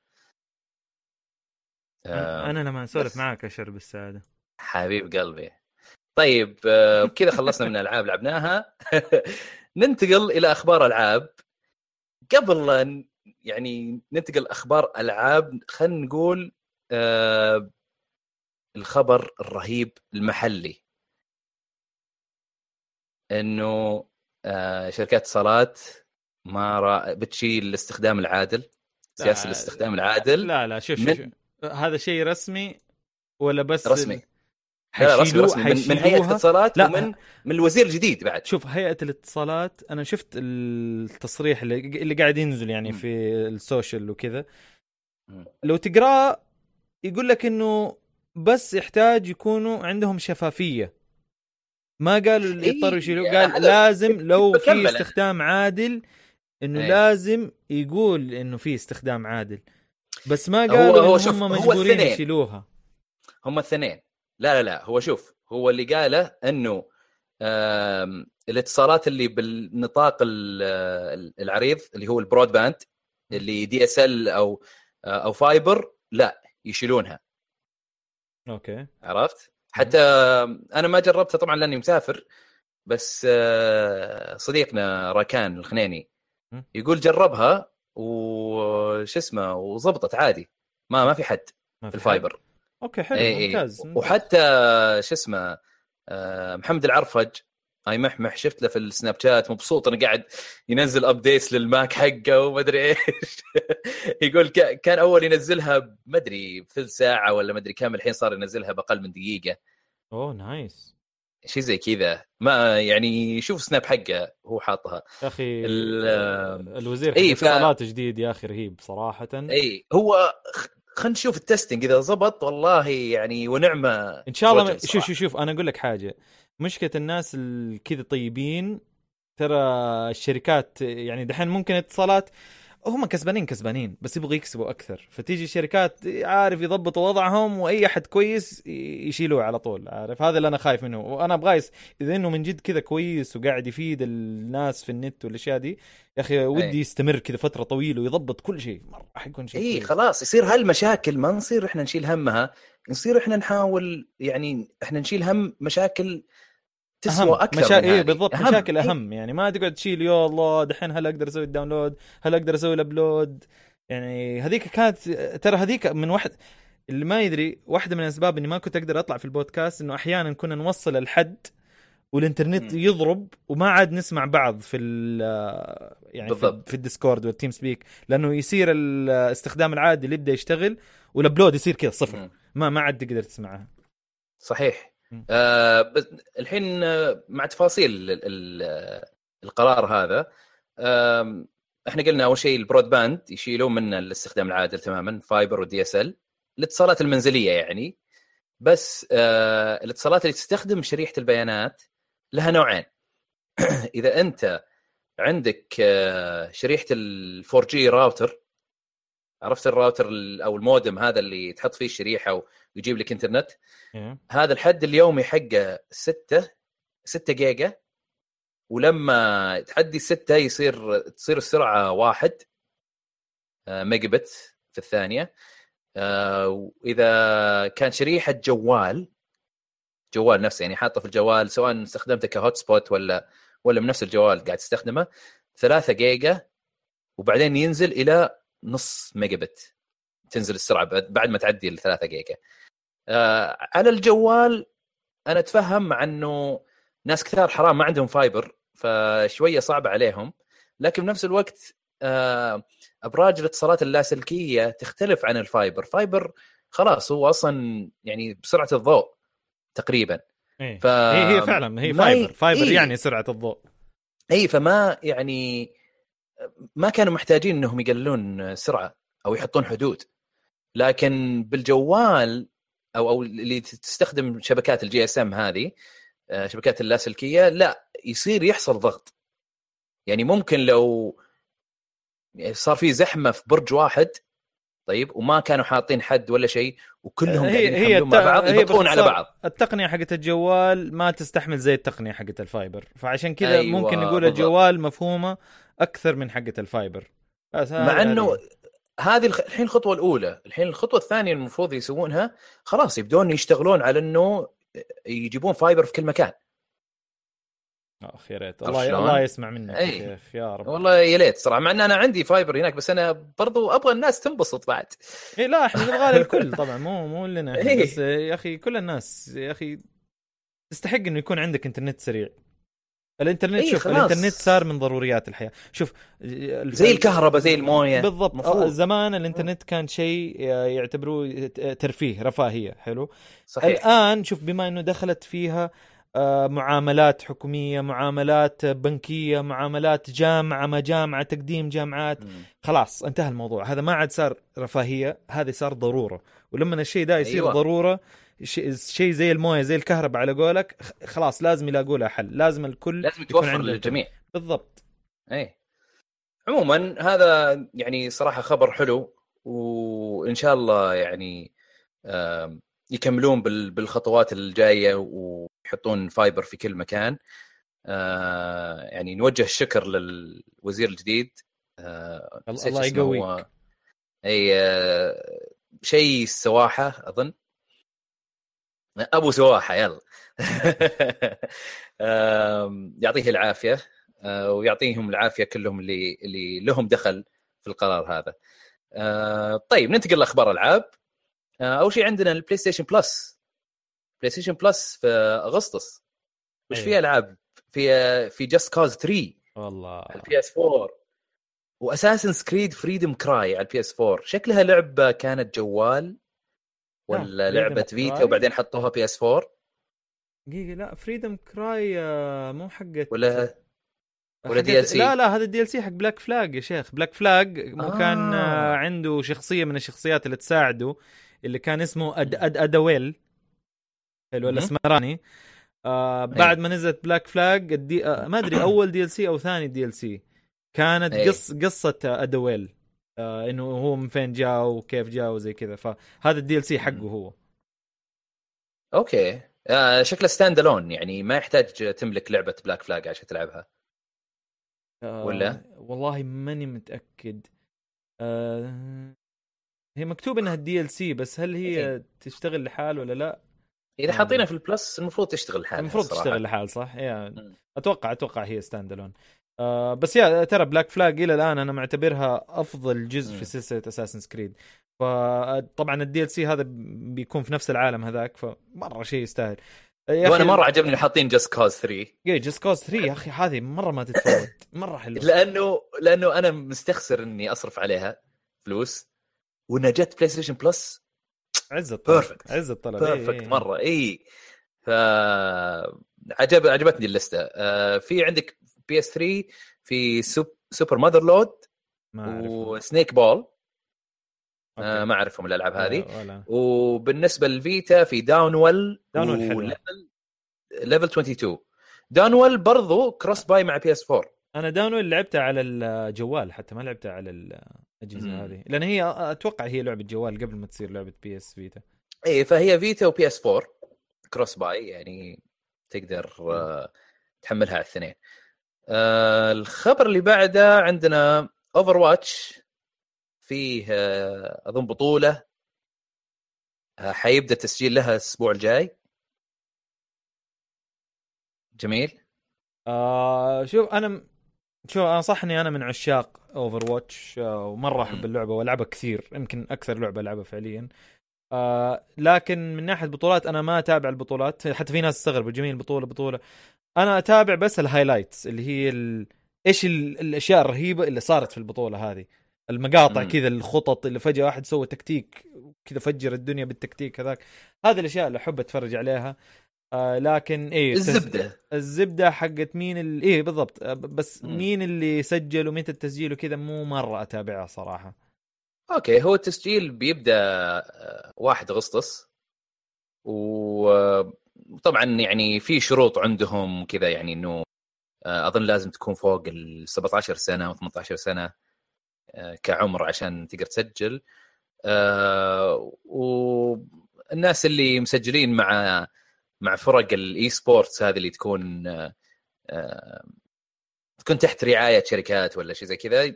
آه،
أنا لما أسولف
بس.
معاك أشعر بالسعادة.
حبيب قلبي. طيب آه، بكذا خلصنا من الألعاب لعبناها. ننتقل إلى أخبار ألعاب. قبل يعني ننتقل أخبار ألعاب خلينا نقول آه الخبر الرهيب المحلي إنه آه شركات اتصالات ما را... بتشيل الاستخدام العادل سياسة
لا،
الاستخدام العادل
لا لا شوف
من-
شوف شوف. هذا شيء رسمي ولا بس
رسمي. لا لا رسمي
حيشيلوه-
رسمي من, من هيئة
حيشيلوها؟
الاتصالات
لا.
ومن من الوزير الجديد بعد
شوف هيئة الاتصالات أنا شفت التصريح اللي, اللي قاعد ينزل يعني
مم.
في السوشيال وكذا. لو تقراه يقول لك إنه بس يحتاج يكونوا عندهم شفافية ما قالوا اللي يضطروا يشيلوه
هذا
قال لازم لو في. استخدام عادل إنه
إيه.
لازم يقول إنه في استخدام عادل بس ما قالوا
هو
هم مجبورين. يشيلوها
هم الاثنين لا لا لا هو شوف هو اللي قاله إنه الاتصالات اللي بالنطاق ال- ال- العريض اللي هو ال broadband اللي DSL أو أو fiber لا يشيلونها
أوكي
عرفت؟ حتى أنا ما جربتها طبعا لأني مسافر بس آه، صديقنا راكان الخنيني. يقول جربها وش اسمه وظبطت عادي ما ما في حد
ما
في.
ال
fiber
أوكي حلو
إيه إيه.
ممتاز ممتاز.
وحتى شو اسمه آه، محمد العرفج اي محمح شفت له في ال Snapchat مبسوط إنه قاعد ينزل updates لل Mac حقه وما أدري إيش. يقول كا- كان أول ينزلها ما أدري بثلث ساعه ولا ما أدري كم الحين صار ينزلها بأقل من دقيقة.
أوه nice.
شيء زي كذا. ما يعني شوف Snap حقه هو حاطها.
يا أخي
ال-
الوزير حق
ف-
جديد يا أخي رهيب صراحة.
اي هو خلينا نشوف التستنج إذا زبط والله يعني ونعمة
إن شاء الله. شوف. شوف شوف أنا أقول لك حاجة مشكلة الناس ال- كذا طيبين ترى الشركات يعني دحين ممكن اتصالات هم كسبانين كسبانين بس يبغوا يكسبوا أكثر فتيجي الشركات عارف يضبطوا وضعهم وأي أحد كويس يشيلوه على طول عارف هذا اللي أنا خايف منه وأنا أبغى يس... إذا إنه من جد كذا كويس وقاعد يفيد الناس في النت والأشياء دي يا أخي ودي
أي.
يستمر كذا فترة طويلة ويضبط كل شيء مرة حيكون شيء
اي. خلاص يصير هالمشاكل ما نصير إحنا نشيل همها نصير إحنا نحاول يعني إحنا نشيل هم مشاكل تسوى
أهم.
أكثر
مشا...
من
إيه. بالضبط
أهم.
مشاكل
إيه.
أهم يعني ما تقعد تشيل يا الله دحين هل أقدر أسوي ال download هل أقدر أسوي ال upload يعني هذيك كانت ترى هذيك من واحد اللي ما يدري واحدة من الأسباب إني ما كنت أقدر أطلع في البودكاست إنه أحيانا كنا نوصل الحد والإنترنت
مم.
يضرب وما عاد نسمع بعض في ال- يعني في,
بالضبط.
في ال Discord وال TeamSpeak لأنه يصير الاستخدام العادي اللي يبدأ يشتغل وال upload يصير كذا صفر
مم.
ما ما عاد تقدر تسمعها
صحيح. آه بس الحين آه، مع تفاصيل ال- ال- القرار هذا آم، إحنا قلنا أول شيء ال broadband يشيلون منه الاستخدام العادل تماما fiber و DSL الاتصالات المنزلية يعني. بس آه الاتصالات اللي تستخدم شريحة البيانات لها نوعين. إذا أنت عندك آه شريحة ال 4 جي راوتر عرفت الراوتر ال- أو المودم هذا اللي تحط فيه الشريحة ويجيب لك إنترنت؟
إيه.
هذا الحد اليومي حقه 6 6 جيجا. ولما تعدي الستة يصير تصير السرعة واحد آه، ميجا بت في الثانية. آه، وإذا كان شريحة جوال جوال نفسه يعني حاطه في الجوال سواء استخدمته ك hotspot ولا ولا من نفس الجوال قاعد تستخدمه 3 جيجا وبعدين ينزل إلى نص ميجا بت تنزل السرعة بعد ما تعدي ال 3 جيجا آه، على الجوال أنا أتفهم مع إنه ناس كثار حرام ما عندهم fiber فشوية صعبه عليهم. لكن بنفس الوقت آه، أبراج الاتصالات اللاسلكية تختلف عن ال fiber. fiber خلاص هو أصلا يعني بسرعة الضوء تقريبا.
إيه.
ف
هي هي فعلا هي fiber. fiber
إيه.
يعني سرعة الضوء.
اي فما يعني ما كانوا محتاجين إنهم يقللون سرعة أو يحطون حدود. لكن بالجوال أو أو اللي تستخدم شبكات ال GSM هذه آه، شبكات اللاسلكية لا يصير يحصل ضغط. يعني ممكن لو صار في زحمة في برج واحد طيب وما كانوا حاطين حد ولا شيء وكلهم
هي
قاعدين
هي
يحملون مع
الت-
بعض يبطئون على بعض.
التقنية حقت الجوال ما تستحمل زي التقنية حقت ال fiber. فعشان كذا
أيوة،
ممكن نقول. الجوال مفهومة أكثر من حقت ال fiber بس
مع إنه
هذه.
الحين الخطوة الأولى الحين الخطوة الثانية المفروض يسوونها خلاص يبدون يشتغلون على إنه يجيبون fiber في كل مكان
اخ يا ريت الله؟ الله يسمع منك. يا شيخ يا رب
والله يا ليت صراحة مع إن أنا عندي fiber هناك بس أنا برضو أبغى الناس تنبسط بعد
اي لا إحنا نبغى للكل طبعا مو مو لنا
إيه.
بس يا أخي كل الناس يا أخي تستحق إنه يكون عندك إنترنت سريع الإنترنت
إيه،
شوف
خلاص.
الإنترنت صار من ضروريات الحياة شوف
زي الكهرباء زي الموية
بالضبط
مفروض.
آه، زمان الإنترنت كان شيء يعتبروه ترفيه رفاهية حلو
صحيح
الآن شوف بما إنه دخلت فيها آه، معاملات حكومية معاملات بنكية معاملات جامعة ما جامعه تقديم جامعات
مم.
خلاص انتهى الموضوع هذا ما عاد صار رفاهية هذا صار ضرورة ولما الشيء ده يصير.
أيوة.
ضرورة شيء زي المويه زي الكهرباء على قولك خلاص لازم يلاقوا لها حل. لازم الكل
لازم
يكون عنده
للجميع.
بالضبط.
اي عموما هذا يعني صراحة خبر حلو وإن شاء الله يعني يكملون بال- بالخطوات الجاية ويحطون فايبر في كل مكان. آه، يعني نوجه الشكر للوزير الجديد. آه،
الله-. يقويك.
اي آه، شيء السواحه أظن. أبو سواحه يلا يعطيه العافية آه، ويعطيهم العافية كلهم اللي اللي لهم دخل في القرار هذا. آه، طيب ننتقل لأخبار ألعاب. آه، أول شيء عندنا ال PlayStation Plus. PlayStation Plus في أغسطس. وش
أيوة.
فيها ألعاب؟ في في Just Cause 3
والله
على ال PS 4 و Assassin's Creed Freedom Cry على ال PS 4 شكلها لعبة كانت جوال ولا لعبه
Vita؟
وبعدين حطوها PS 4
دقيقة لا Freedom Cry مو حقت
ولا ولا
حقت-
DLC؟
لا لا هذا ال DLC حق Black Flag يا شيخ Black Flag
آه.
كان آه، عنده شخصية من الشخصيات اللي تساعده اللي كان اسمه Ad Ad Adéwalé حلو. الاسمراني آه بعد ما نزلت Black Flag ال D آه ما أدري أول DLC أو ثاني DLC كانت
أي.
قص قصة آه، Adéwalé آه إنه هو من فين جاء وكيف جاء وزي كذا فهذا ال DLC حقه هو
okay آه شكله standalone يعني ما يحتاج تملك لعبة Black Flag عشان تلعبها
آه
ولا؟
والله ماني متأكد آه هي مكتوب إنها ال DLC بس هل هي تشتغل لحال ولا لا؟ إذا
حاطينها. في ال Plus المفروض تشتغل لحالها
المفروض. تشتغل لحال صح؟
مم.
أتوقع أتوقع هي standalone آه بس يا ترى Black Flag إلى الآن أنا معتبرها أفضل جزء. في سلسلة Assassin's Creed فطبعا ال DLC هذا بيكون في نفس العالم هذاك فمرة شيء يستاهل. وأنا
مرة عجبني حاطين Just Cause 3
Just Cause 3 يا أخي هذه مرة ما تتفوت. مرة حلوة.
لأنه لأنه أنا مستخسر إني أصرف عليها فلوس. وانها جت PlayStation Plus
عز الطلب
Perfect.
عز الطلب. إيه،
perfect
إيه.
مرة اي ف عجب عجبتني ال list. آه في عندك PS 3 في Sup
Super Motherload
و Snakeball آه. ما أعرفهم الألعاب هذه.
ولا- ولا.
وبالنسبة لل Vita في
Downwell Downwell حلوة.
و Level Level 22 Downwell برضو cross-buy مع PS 4
أنا Down لعبتها على الجوال حتى ما لعبتها على
الأجهزة.
هذه. لأن هي أتوقع هي لعبة جوال قبل ما تصير لعبة PS Vita.
اي فهي Vita و PS 4 cross-buy يعني تقدر آه، تحملها على الاثنين آه، الخبر اللي بعده عندنا Overwatch فيه آه، أظن بطولة. آه، حيبدأ تسجيل لها الأسبوع الجاي. جميل.
آه شوف أنا شوف أنا صح إني أنا من عشاق Overwatch آه ومرة
أحب.
اللعبة وألعبها كثير يمكن أكثر لعبة ألعبها فعليا. آه لكن من ناحية بطولات أنا ما أتابع البطولات حتى في ناس تستغرب جميل بطولة بطولة. أنا أتابع بس ال highlights اللي هي ال... إيش ال... الأشياء الرهيبة اللي صارت في البطولة هذه. المقاطع. كذا الخطط اللي فجأة واحد سوى تكتيك كذا فجر الدنيا بالتكتيك هذاك. هذه الأشياء اللي أحب أتفرج عليها. آه لكن إيه تس-
الزبدة.
الزبدة حقت مين ال... إيه بالضبط. ب- بس
مم.
مين اللي سجل ومتى التسجيل وكذا مو مرة أتابعها صراحة.
okay هو التسجيل بيبدأ آه، 1 اغسطس وطبعا يعني في شروط عندهم كذا يعني إنه آه، أظن لازم تكون فوق ال 17 سنة أو 18 سنة آه، كعمر عشان تقدر تسجل. آه، والناس اللي مسجلين مع مع فرق ال esports هذه اللي تكون تكون تحت رعاية شركات ولا شيء زي كذا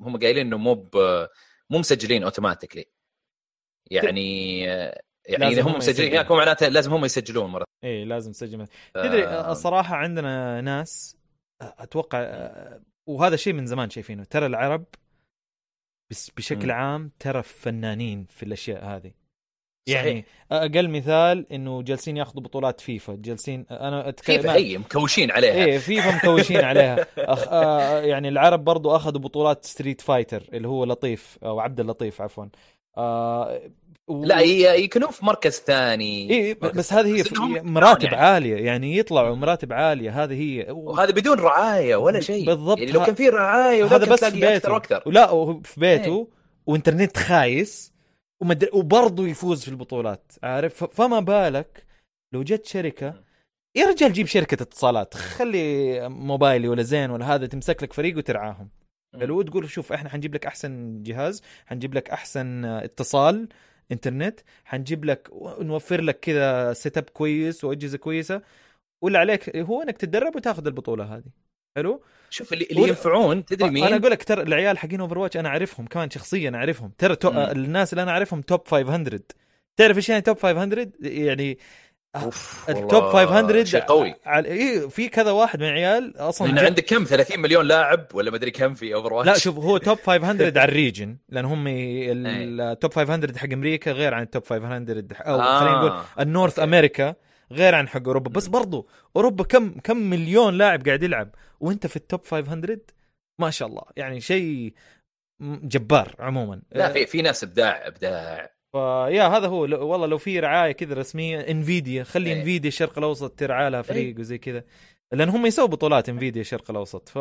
هم قايلين إنه مو مو مسجلين automatically يعني يعني اذا هم مسجلين. هناك معناته لازم هم يسجلون مرة.
إيه لازم تسجل
ف-
تدري الصراحه عندنا ناس أه، أتوقع وهذا شيء من زمان شايفينه. ترى العرب بس بشكل
مم.
عام ترى فنانين في الأشياء هذه.
صحيح.
يعني أقل مثال إنه جالسين ياخذوا بطولات فيفا. جالسين أنا أتكلم
كيف إي مكوشين عليها.
إيه فيفا مكوشين عليها. أخ... آه يعني العرب برضو أخذوا بطولات ستريت فايتر اللي هو لطيف أو عبد اللطيف عفوا. آه و...
لا ي- يكونون في مركز ثاني.
إيه
مركز
بس هذه هي مراتب
يعني.
عالية يعني يطلعوا مراتب عالية هذه هي
وهذا بدون رعاية ولا شيء.
بالضبط.
يعني لو كان في رعاية
هذا بس في بيته
أكثر وأكثر.
ولا وهو في بيته وإنترنت خايس ومدري وبرضه يفوز في البطولات عارف؟ فما بالك لو جت شركة يا رجال جيب شركة اتصالات خلي موبايلي ولا زين ولا هذا تمسك لك فريق وترعاهم. حلو تقول شوف إحنا حنجيب لك أحسن جهاز حنجيب لك أحسن اتصال إنترنت حنجيب لك نوفر لك كذا setup كويس وأجهزة كويسة واللي عليك هو إنك تتدرب وتاخذ البطولة هذه. حلو؟
شوف اللي, اللي ينفعون تدري مين؟
أنا أقول لك ترى العيال حقين اوفر واتش أنا أعرفهم كمان شخصيا أعرفهم. ترى تو... الناس اللي أنا أعرفهم top 500 تعرف إيش يعني top 500 يعني
of
the top
والله
500
شيء قوي.
على... إيه في كذا واحد من العيال
أصلا
لأن
عندك كم؟ 30 مليون لاعب ولا مدري كم في اوفر واتش
لا شوف هو top 500 على ال region لأن هم ال top 500 حق أمريكا غير عن ال top 500 أو
آه.
خلينا نقول ال
north.
أمريكا غير عن حق أوروبا. بس. برضو أوروبا كم كم مليون لاعب قاعد يلعب؟ وأنت في ال top 500 ما شاء الله. يعني شيء جبار عموما.
لا في في ناس ابداع إبداع.
فيا هذا هو. لو والله لو في رعاية كذا رسمية انفيديا خلي
إيه.
انفيديا الشرق الأوسط ترعى لها فريق وزي كذا. لأن هم يسووا بطولات انفيديا الشرق الأوسط. ف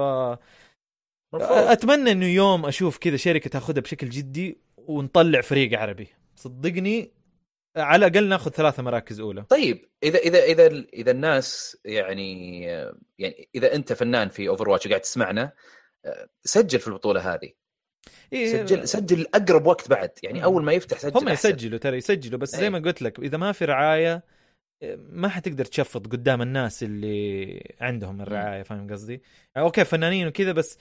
مفروض.
أتمنى إنه يوم أشوف كذا شركة تأخذها بشكل جدي ونطلع فريق عربي. صدقني على الأقل ناخذ ثلاثة مراكز أولى.
طيب إذا إذا إذا إذا الناس يعني يعني إذا أنت فنان في اوفر واتش وقاعد تسمعنا سجل في البطولة هذه.
إيه
سجل سجل أقرب وقت بعد يعني. أول ما يفتح سجل
هم
أحسن.
يسجلوا ترى يسجلوا بس زي
إيه.
ما قلت لك إذا ما في رعاية ما حتقدر تشفط قدام الناس اللي عندهم الرعاية فاهم قصدي؟ okay فنانين وكذا بس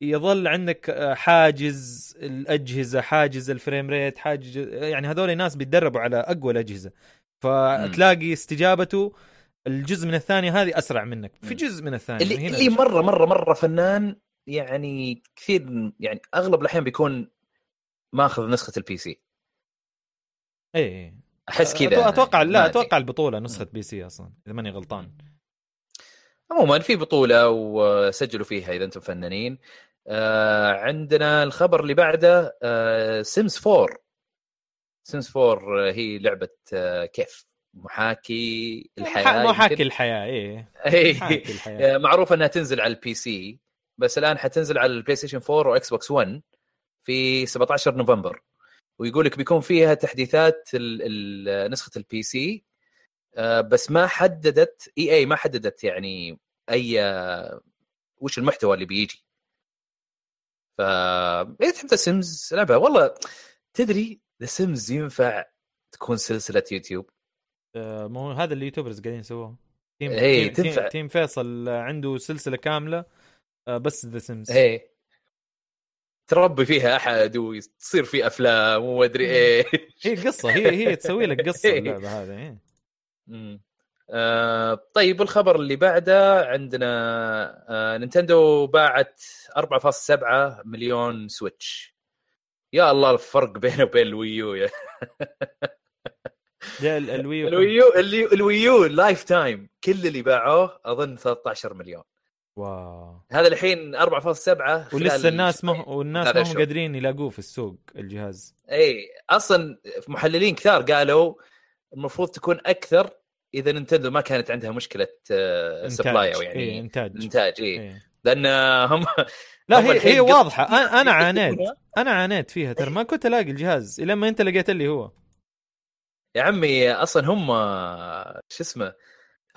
يظل عندك آه، حاجز الأجهزة حاجز ال frame rate حاجز يعني هذول ناس بيتدربوا على أقوى الأجهزة فتلاقي استجابته الجزء من الثانية هذه أسرع منك في. جزء من الثانية
اللي اللي مرة مرة مرة فنان يعني كثير يعني أغلب الأحيان بيكون ماخذ نسخة ال PC
إيه
أحس كذا أتوقع
لا. أتوقع البطولة نسخة PC أصلا إذا ماني غلطان.
عموما في بطولة وسجلوا فيها إذا أنتم فنانين. آه عندنا الخبر اللي بعده آه سيمز 4 سيمز 4 هي لعبة آه كيف؟ محاكي الحياة
محاكي؟ الحياة إيه
إيه.
محاكي الحياة.
آه، معروف إنها تنزل على ال PC بس الآن حتنزل على البلاي ستيشن 4 واكس بوكس 1 في 17 نوفمبر. ويقول لك بيكون فيها تحديثات ال ال نسخة ال PC آه، بس ما حددت إي إي ما حددت يعني أي آه، وش المحتوى اللي بيجي. ف اذا تحب سيمز لعبة. والله تدري ذا سيمز ينفع تكون سلسلة يوتيوب؟
آه، مو هذا اللي YouTubers قاعدين يسووه تيم
إيه،
تيم. تيم, تيم فيصل عنده سلسلة كاملة بس ذا سيمز
إيه. تربي فيها أحد وتصير في أفلام وما ادري إيه
هي قصه هي هي تسوي لك قصة
إيه.
اللعبة هذه إيه.
مم. آه طيب الخبر اللي بعده عندنا آه نينتندو باعت 4.7 مليون سويتش. يا الله الفرق بينه وبين الويو يا.
الويو
الويو الويو lifetime كل اللي باعوه أظن 13 مليون.
wow
هذا الحين 4.7 خلال
ولسه الناس ما
شهرين.
والناس ما هم. قادرين يلاقوه في السوق الجهاز
اي أصلا محللين كثار قالوا المفروض تكون أكثر إذا نينتندو ما كانت عندها مشكلة supply أو يعني
إيه إنتاج
الانتاج اي
إيه.
لأن هم
لا
هم
هي هي واضحة أنا عانيت. أنا عانيت فيها ترى ما كنت ألاقي الجهاز إلا ما أنت لقيت لي هو
يا عمي أصلا هم شو اسمه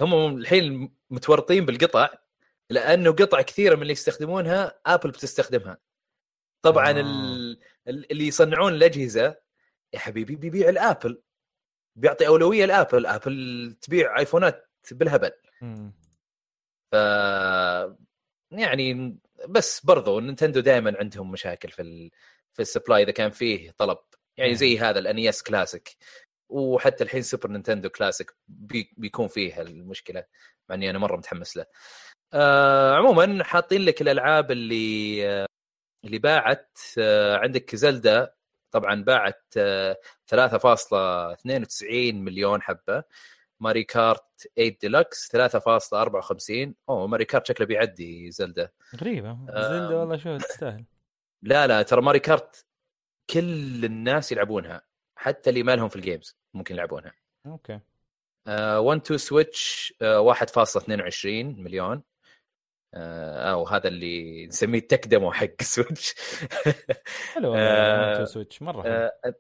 هم الحين متورطين بالقطع لأنه قطع كثيرة من اللي يستخدمونها ابل بتستخدمها. طبعا
آه.
ال- ال- اللي يصنعون الأجهزة يا حبيبي بيبيع الآبل. بيعطي أولوية لآبل. آبل تبيع آيفونات بالهبل.
مم.
ف يعني بس برضو نينتندو دائما عندهم مشاكل في ال... في ال supply إذا كان فيه طلب. يعني زي هذا الانيس كلاسيك. وحتى الحين سوبر نينتندو كلاسيك بي... بيكون فيه المشكلة مع إني أنا مرة متحمس له. آه عموما حاطين لك الألعاب اللي آه اللي باعت آه عندك زلدا طبعا باعت آه 3.92 مليون حبة. ماري كارت 8 ديلكس 3.54 أوه ماري كارت شكله بيعدي زلدا
غريبة.
آم.
زلده والله شو تستاهل.
لا لا ترى ماريو كارت كل الناس يلعبونها حتى اللي ما لهم في ال games ممكن يلعبونها.
okay.
1 2 سويتش 1.22 مليون. آه، أو هذا اللي نسميه tech demo حق سويتش
حلو
آه،
والله سويتش مرة حلو.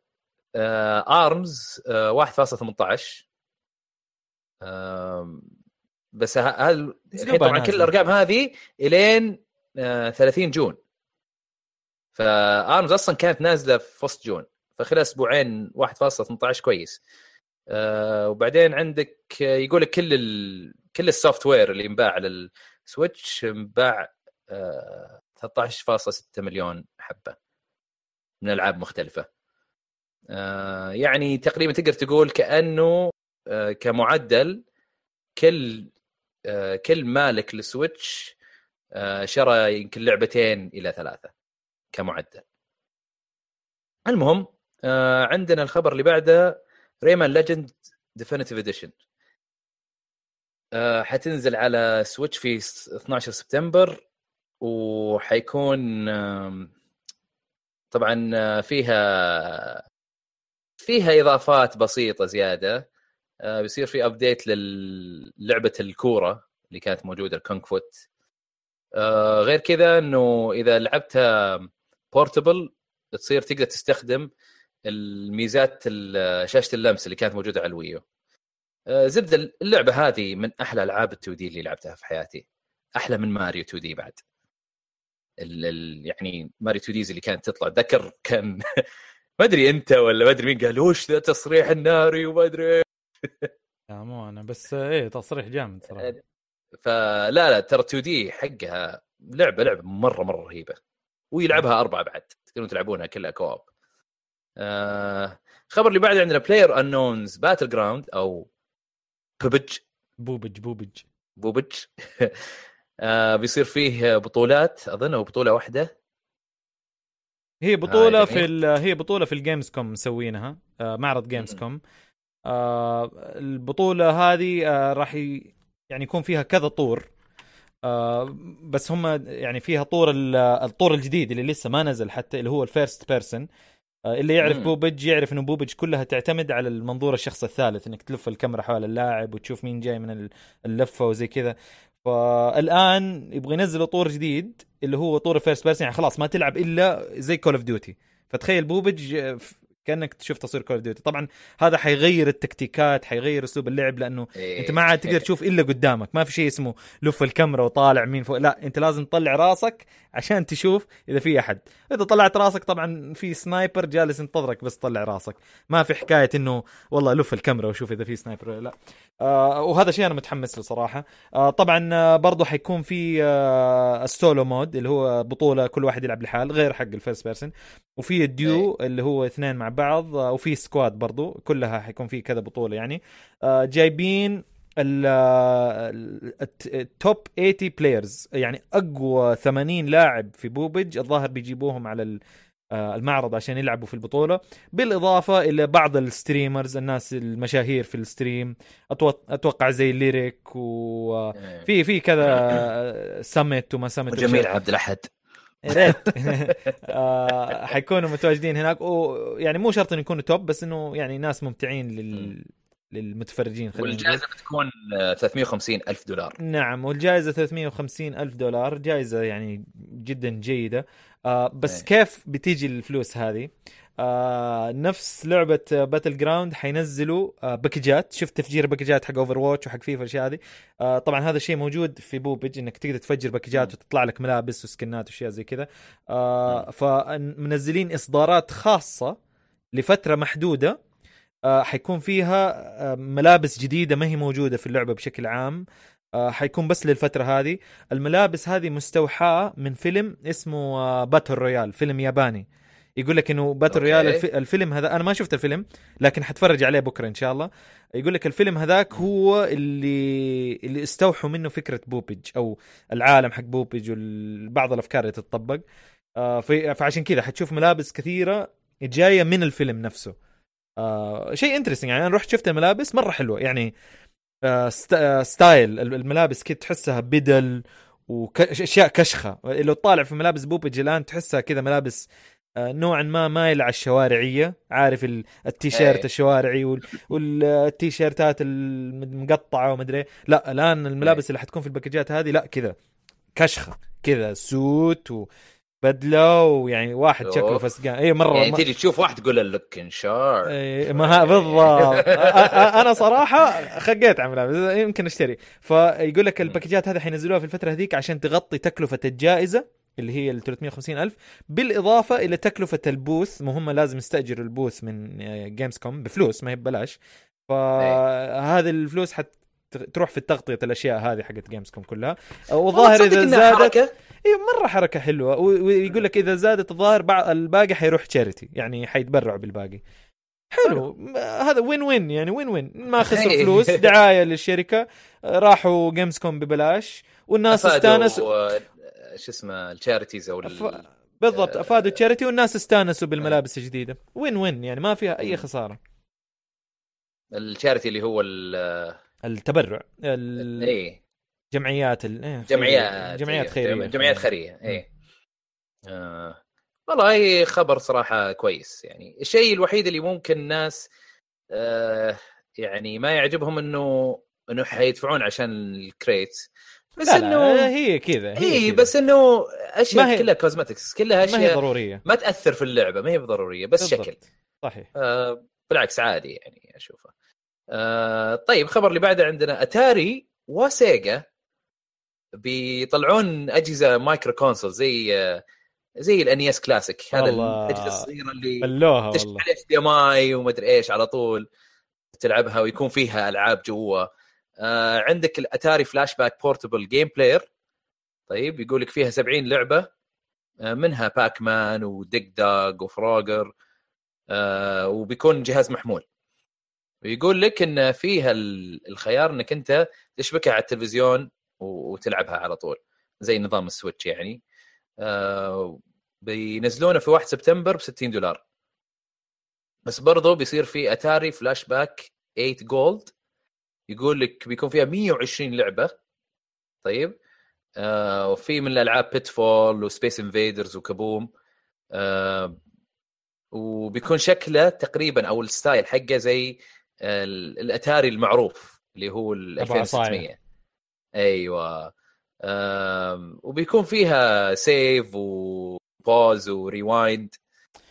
آرمز 1.18 آم، بس ه- هذا
بس
الحين
دوبها
طبعا كل. الأرقام هذه إلين آه، 30 جون فارمز أصلا كانت نازلة في وسط جون فخلال أسبوعين 1.18 كويس آه، وبعدين عندك آه، يقول لك كل ال... كل ال software اللي انباع على السويتش انباع آه، 13.6 مليون حبة من ألعاب مختلفة. آه، يعني تقريبا تقدر تقول كأنه آه، كمعدل كل آه، كل مالك للسويتش آه، شرى يمكن لعبتين إلى ثلاثة كمعدل. المهم آه، عندنا الخبر اللي بعده Rayman Legends Definitive Edition حتنزل على سويتش في 12 سبتمبر وحيكون طبعا آه، فيها فيها إضافات بسيطة زيادة. آه، بيصير في update للعبة الكورة اللي كانت موجودة ال Kung Foot. آه، غير كذا إنه إذا لعبتها portable تصير تقدر تستخدم الميزات ال- شاشة اللمس اللي كانت موجودة على ال Wii U. آه، زبدة اللعبة هذه من أحلى ألعاب ال 2D اللي لعبتها في حياتي. أحلى من ماريو 2D بعد. ال ال يعني ماريو 2Ds اللي كانت تطلع ذكر كان ما أدري أنت ولا ما أدري مين قال وش ذا تصريح الناري وما أدري.
لا مو أنا بس آه، إيه تصريح جامد صراحة.
فلا لا ترى 2D حقها لعبة لعبة مرة مرة رهيبة. ويلعبها أربعة بعد تقدرون تلعبونها كلها co-op آه خبر اللي بعد عندنا PlayerUnknown's Battlegrounds أو ببج
بوبج بوبج.
بوبج. آه بيصير فيه بطولات أظن أو بطولة واحدة.
هي بطولة
آه،
في هي بطولة في ال Gamescom مسوينها آه، معرض Gamescom آه البطولة هذه آه راح ي... يعني يكون فيها كذا طور. آه بس هم يعني فيها طور ال- الطور الجديد اللي لسه ما نزل حتى اللي هو ال first person اللي يعرف
مم.
بوبج يعرف إنه بوبج كلها تعتمد على المنظور الشخص الثالث إنك تلف الكاميرا حول اللاعب وتشوف مين جاي من ال- اللفة وزي كذا فالآن يبغى ينزلوا طور جديد اللي هو طور ال first person يعني خلاص ما تلعب إلا زي Call of Duty فتخيل بوبج آه، كأنك تشوف تصوير Call of Duty طبعا هذا حيغير التكتيكات حيغير أسلوب اللعب لأنه
إيه.
أنت ما عاد تقدر تشوف إلا قدامك. ما في شيء اسمه لف الكاميرا وطالع مين فوق. لا أنت لازم تطلع راسك عشان تشوف إذا في أحد. إذا طلعت راسك طبعا في sniper جالس ينتظرك بس طلع راسك. ما في حكاية إنه والله لف الكاميرا وشوف إذا في sniper ولا لا. آه وهذا شيء أنا متحمس له صراحة. آه طبعا آه برضه حيكون في آه ال solo mode اللي هو بطولة كل واحد يلعب لحاله حق ال first person وفي الديو اللي هو اثنين مع بعض آه وفي squad برضو كلها حيكون في كذا بطولة يعني. آه جايبين ال- ال- ال t- ال top 80 players يعني أقوى 80 لاعب في بوبج. الظاهر بيجيبوهم على آه، المعرض عشان يلعبوا في البطولة. بالإضافة إلى بعض ال streamers الناس المشاهير في ال stream. أتوقع زي Lirik وفي
إيه.
في كذا summit وما summit.
وجميل عبد الأحد.
يا ريت. آه، حيكونوا متواجدين هناك. ويعني مو شرط إنه يكونوا top بس إنه يعني ناس ممتعين لل للمتفرجين. خلينا نقول.
والجائزة بتكون آه، 350 ألف دولار.
نعم والجائزة 350 ألف دولار. جائزة يعني جدا جيدة. آه بس
إيه.
كيف بتيجي الفلوس هذه؟ آه نفس لعبة Battlegrounds حينزلوا آه package ات. شفت تفجير package ات حق Overwatch وحق فيفا الاشياء هذه؟ آه طبعا هذا الشيء موجود في بوبج إنك تقدر تفجر package
ات.
وتطلع لك ملابس و skin ات وأشياء زي كذا. آه فمنزلين إصدارات خاصة لفترة محدودة. آه حيكون فيها آه ملابس جديدة ما هي موجودة في اللعبة بشكل عام. آه حيكون بس للفترة هذه. الملابس هذه مستوحاة من فيلم اسمه آه Battle Royale فيلم ياباني. يقول لك إنه
Battle
Royale الف... الفيلم هذا أنا ما شفت الفيلم لكن حتفرج عليه بكرة إن شاء الله. يقول لك الفيلم هذاك هو اللي اللي استوحوا منه فكرة بوبج أو العالم حق بوبج وبعض الأفكار اللي تتطبق. آه في... فعشان كذا حتشوف ملابس كثيرة جاية من الفيلم نفسه. آه شيء interesting يعني أنا رحت شفت الملابس مرة حلوة. يعني آه ست... آه style الملابس كده تحسها بدل واشياء كشخة. لو تطالع في ملابس بوبج الآن تحسها كذا ملابس نوعا ما مايل على الشوارعية. عارف ال- التيشيرت
إيه.
الشوارعي وال- والتيشيرتات المقطعه ومدري إيه. لا الآن الملابس اللي حتكون في ال package ات هذه لا كذا. كشخة. كذا suit وبدلة ويعني واحد
أوف.
شكله فسقان. اي مرة
يعني تيجي تشوف واحد تقول له looking sharp
إيه، ما بالضبط. أنا صراحة خقيت على ملابس يمكن أشتري. فيقول لك ال package ات هذه حينزلوها في الفترة هذيك عشان تغطي تكلفة الجائزة. اللي هي ال 350 ألف بالإضافة إلى تكلفة ال booth مو هم لازم يستأجروا ال booth من جيمز كوم بفلوس ما هي ببلاش. فهذه الفلوس حت تروح في تغطية الأشياء هذه حقت جيمز كوم كلها والظاهر إذا زادت اي مرة حركة حلوة. و- ويقول لك إذا زادت الظاهر الباقي حيروح charity يعني حيتبرعوا بالباقي. حلو. هذا win win يعني win win ما خسروا
إيه.
فلوس دعاية للشركة. راحوا جيمز كوم ببلاش. والناس استانسوا.
آه، شو اسمه ال charities أو
ف...
ال-
بالضبط
آه.
أفادوا charity والناس استانسوا بالملابس الجديدة. win win يعني ما فيها أي خسارة.
ال charity اللي هو ال-
التبرع ال-
إيه.
جمعيات ال... إيه،
جمعيات
جمعيات
إيه،
خيرية.
جم- جمعيات خيرية إيه. آه. والله خبر صراحة كويس يعني الشيء الوحيد اللي ممكن الناس آه يعني ما يعجبهم إنه إنه حيدفعون عشان ال
crate بس
إنه
هي كذا هي
اي. بس إنه
أشياء هي-
كلها cosmetics كلها
ما هي
أشياء
ضرورية
ما تأثر في اللعبة ما هي بضرورية بس
بالضبط.
شكل
صحيح
آه بالعكس عادي يعني أشوفه آه طيب الخبر اللي بعده عندنا أتاري وسيجا بيطلعون أجهزة micro console زي آه زي ال NES Classic هذا
والله.
الأجهزة الصغيرة اللي
plug ها
تشتغل
والله
عليها HDMI ومدري إيش على طول تلعبها ويكون فيها ألعاب جوا آه عندك الأتاري Flashback Portable Game Player طيب يقول لك فيها 70 لعبة آه منها Pac-Man و Dig Dug و Frogger آه وبيكون جهاز محمول. ويقول لك إن فيها ال- الخيار إنك أنت تشبكها على التلفزيون وتلعبها على طول زي نظام السويتش يعني. آه بينزلونه في 1 سبتمبر ب 60 دولار. بس برضو بيصير في أتاري فلاش باك 8 Gold يقول لك بيكون فيها 120 لعبة طيب؟ آه وفي من الألعاب Pitfall و Space Invaders و Kaboom آه وبيكون شكله تقريبا أو ال style حقه زي آه الأتاري المعروف اللي هو ال
أبو عصاية.
2600 أيوه. آم، وبيكون فيها save و pause و rewind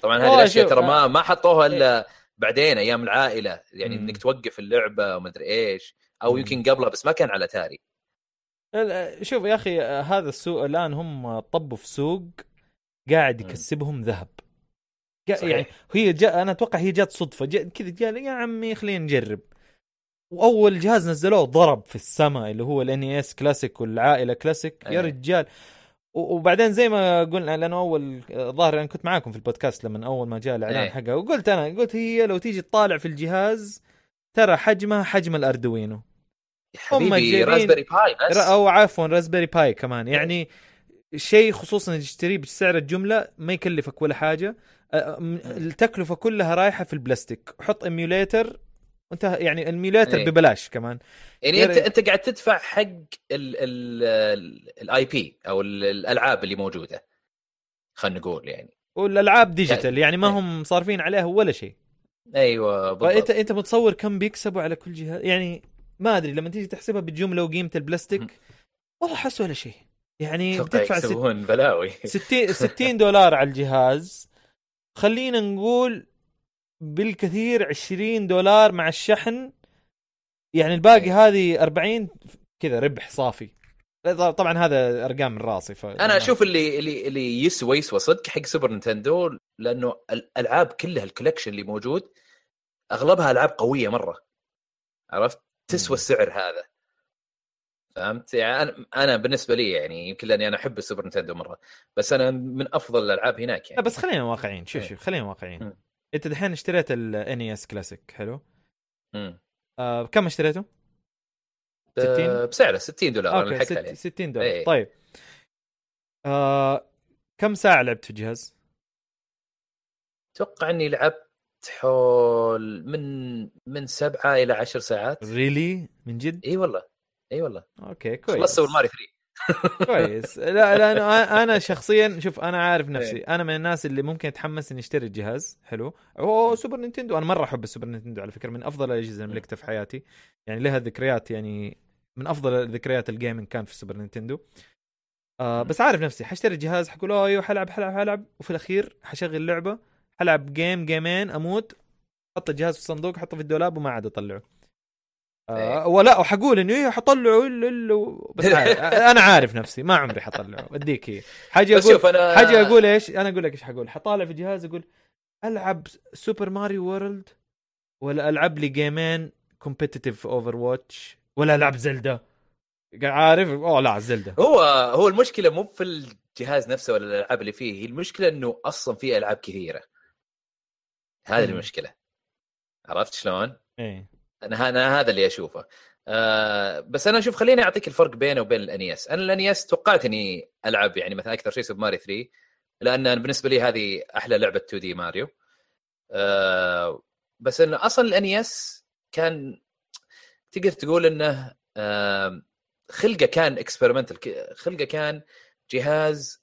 طبعا
هذه
الأشياء
ترى ما
آه،
ما حطوها إلا بعدين أيام العائلة يعني
مم.
انك توقف اللعبة وما أدري إيش أو
مم.
يمكن قبلها بس ما كان على أتاري
ال- شوف يا أخي آه، هذا السوق الآن هم طبوا في سوق قاعد. يكسبهم ذهب
صحيح.
يعني هي جاء أنا أتوقع هي جات صدفة جاء كذا قال يا عمي خلينا نجرب وأول جهاز نزلوه ضرب في السماء اللي هو ال NES Classic والعائلة كلاسيك يا
أيه.
رجال وبعدين زي ما قلنا لأنه أول ظاهر أنا كنت معاكم في البودكاست لما أول ما جاء الإعلان
أيه.
حقها وقلت أنا قلت هي لو تيجي تطالع في الجهاز ترى حجمها حجم ال Arduino.
حبيبي Raspberry Pi بس.
أو عفوا Raspberry Pi كمان. يعني شيء خصوصا تشتريه بسعر الجملة ما يكلفك ولا حاجة. م- التكلفة كلها رايحة في البلاستيك. حط emulator وانت يعني ال emulator
إيه.
ببلاش كمان.
يعني انت. أنت قاعد تدفع حق ال IP أو ال- الألعاب اللي موجودة. خلينا نقول يعني.
والألعاب digital يعني ما
إيه.
هم صارفين عليها ولا شيء. أيوه
بالضبط.
أنت متصور كم بيكسبوا على كل جهاز؟ يعني ما أدري لما تيجي تحسبها بالجمله وقيمه البلاستيك والله احس ولا شيء. يعني بتدفع ست-
بلاوي.
60 60 دولار على الجهاز. خلينا نقول بالكثير 20 دولار مع الشحن. يعني الباقي
إيه.
هذه 40 كذا ربح صافي. طبعا هذا أرقام من راسي ف...
أنا أشوف اللي اللي اللي يسوى يسوى صدق حق سوبر نينتندو لأنه الالعاب كلها ال collection اللي موجود أغلبها ألعاب قوية مرة. عرفت؟ تسوى. السعر هذا. فهمت؟ يعني أنا أنا بالنسبة لي يعني يمكن لأني أنا أحب السوبر نينتندو مرة. بس أنا من أفضل الألعاب هناك يعني.
بس خلينا واقعيين. شوف
إيه.
شوف خلينا واقعيين. انت دحين اشتريت ال NES Classic حلو
مم.
آه كم اشتريته؟
آه،
60
بسعره 60 دولار
أوكي
لحقت
ست-
عليه
60 دولار
إيه.
طيب آه كم ساعة لعبت في الجهاز؟
أتوقع إني لعبت حول من من سبعة إلى عشر ساعات
really من جد؟
إي والله إي والله
أوكي كويس
خلصت سوبر ماريو 3
كويس. لا لا أنا, أنا شخصيا شوف أنا عارف
إيه.
نفسي أنا من الناس اللي ممكن اتحمس إني أشتري الجهاز. حلو. هو سوبر نينتندو. أنا مرة أحب السوبر نينتندو على فكرة من أفضل الأجهزة اللي ملكتها في حياتي. يعني لها ذكريات يعني من أفضل ذكريات ال gaming كان في السوبر نينتندو. آه. بس عارف نفسي. حاشتري الجهاز حقول "أوه، أيوه حلعب حلعب حلعب. وفي الأخير حشغل لعبة. حلعب game gameين أموت. أحط الجهاز في الصندوق احطه في الدولاب وما عاد أطلعه. آه
إيه.
ولا وحقول إنه إيه حطلعه الا بس عارف أنا عارف نفسي ما عمري حطلعه بديك هي
حاجة
أقول
شوف أنا
حاجة أقول إيش أنا أقول لك إيش حقول. حطالع في جهاز أقول ألعب Super Mario World ولا ألعب لي gameين competitive Overwatch ولا ألعب زلدا عارف؟ أوه لا زلدا
هو هو المشكلة مو في الجهاز نفسه ولا الألعاب اللي فيه هي المشكلة إنه أصلا في ألعاب كثيرة. هذه. المشكلة. عرفت شلون؟
إيه.
أنا أنا هذا اللي أشوفه. آه بس أنا أشوف خليني أعطيك الفرق بينه وبين ال NES. أنا ال NES توقعت إني ألعب يعني مثلا أكثر شيء Super Mario 3 لأن بالنسبة لي هذه أحلى لعبة 2 دي ماريو. آه بس انه أصلا ال NES كان تقدر تقول إنه آه خلقه كان experimental خلقه كان جهاز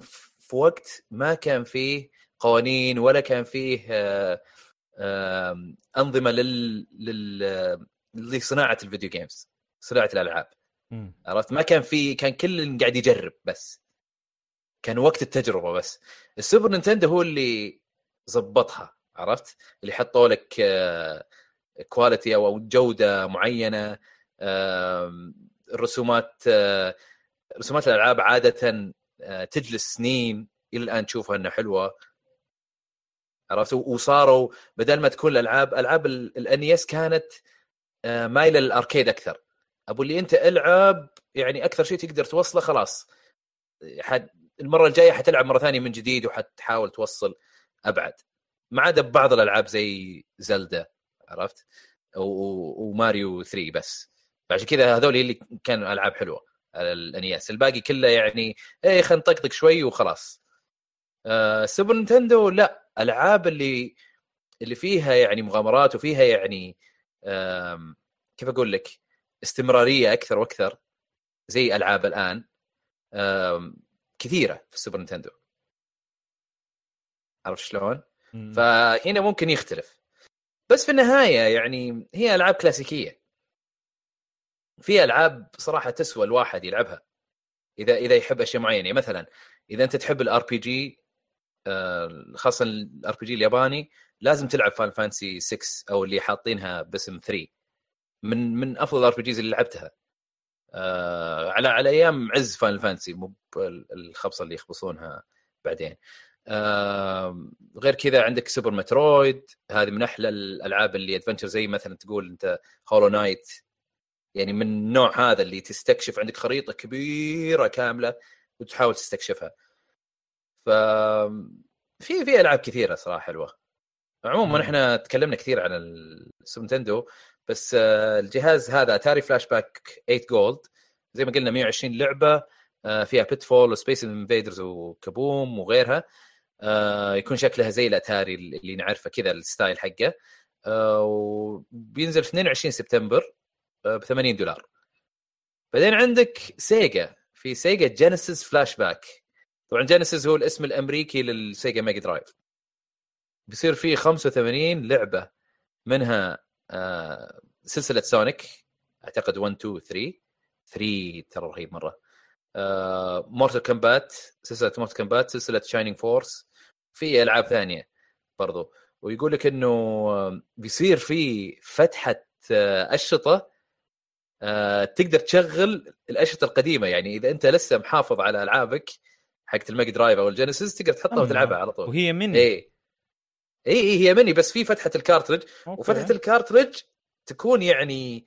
في وقت ما كان فيه قوانين ولا كان فيه آه أنظمة لل, لل لصناعة ال video games صناعة
الألعاب.
عرفت؟ ما كان في كان كل قاعد يجرب بس. كان وقت التجربة بس. ال Super Nintendo هو اللي زبطها عرفت؟ اللي حطوا لك quality أو جودة معينة. الرسومات آه، رسومات الألعاب عادة آه، تجلس سنين إلى الآن تشوفها إنها حلوة. عرفت؟ وصاروا بدل ما تكون الألعاب ألعاب الانيس كانت آه، مايله للاركيد أكثر. أبو اللي أنت ألعب يعني أكثر شيء تقدر توصله خلاص. حد المرة الجاية حتلعب مرة ثانية من جديد وحتحاول توصل أبعد. ما عدا ببعض الألعاب زي زلدا عرفت؟ وماريو 3 بس. فعشان كذا هذول اللي كانوا ألعاب حلوة على ال NES الباقي كله يعني إيه خلينا نطقطق شوي وخلاص. آه Super Nintendo لا. العاب اللي اللي فيها يعني مغامرات وفيها يعني كيف أقول لك؟ استمرارية أكثر وأكثر زي ألعاب الآن كثيرة في ال Super Nintendo. عرفت شلون؟ فهنا ممكن يختلف. بس في النهاية يعني هي ألعاب كلاسيكية. في ألعاب صراحة تسوى الواحد يلعبها إذا إذا يحب أشياء معينة. يعني مثلا إذا أنت تحب ال RPG خاصة ال RPG الياباني لازم تلعب Final Fantasy 6 أو اللي حاطينها باسم 3 من من أفضل ال RPGs اللي لعبتها. آه على على أيام عز Final Fantasy مو الخبصة اللي يخبصونها بعدين. آه غير كذا عندك Super Metroid هذه من أحلى الألعاب اللي adventure زي مثلا تقول أنت Hollow Knight يعني من النوع هذا اللي تستكشف عندك خريطة كبيرة كاملة وتحاول تستكشفها. ف في في ألعاب كثيرة صراحة حلوة. عموما. إحنا تكلمنا كثير عن ال Super Nintendo بس آه، الجهاز هذا Atari Flashback 8 Gold زي ما قلنا 120 لعبة آه، فيها Pitfall و Space Invaders و Kaboom وغيرها آه، يكون شكلها زي الاتاري اللي نعرفه كذا ال style حقه وبينزل في 22 سبتمبر ب 80 دولار. بعدين عندك Sega في Sega Genesis Flashback طبعا Genesis هو الاسم الأمريكي لل Sega Mega Drive بيصير فيه 85 لعبة منها آه سلسلة Sonic أعتقد 1 2 3 3 ترى رهيب مرة. آه Mortal Kombat سلسلة Mortal Kombat سلسلة Shining Force في ألعاب ثانية برضو. ويقول لك إنه آه، بيصير في فتحة آه، أشرطة تقدر تشغل الأشرطة القديمة. يعني إذا أنت لسه محافظ على ألعابك حقت ال Mega Drive أو ال Genesis تقدر تحطها. وتلعبها على طول
وهي من
اي اي اي هي مني بس في فتحة ال
cartridge
okay. وفتحة ال cartridge تكون يعني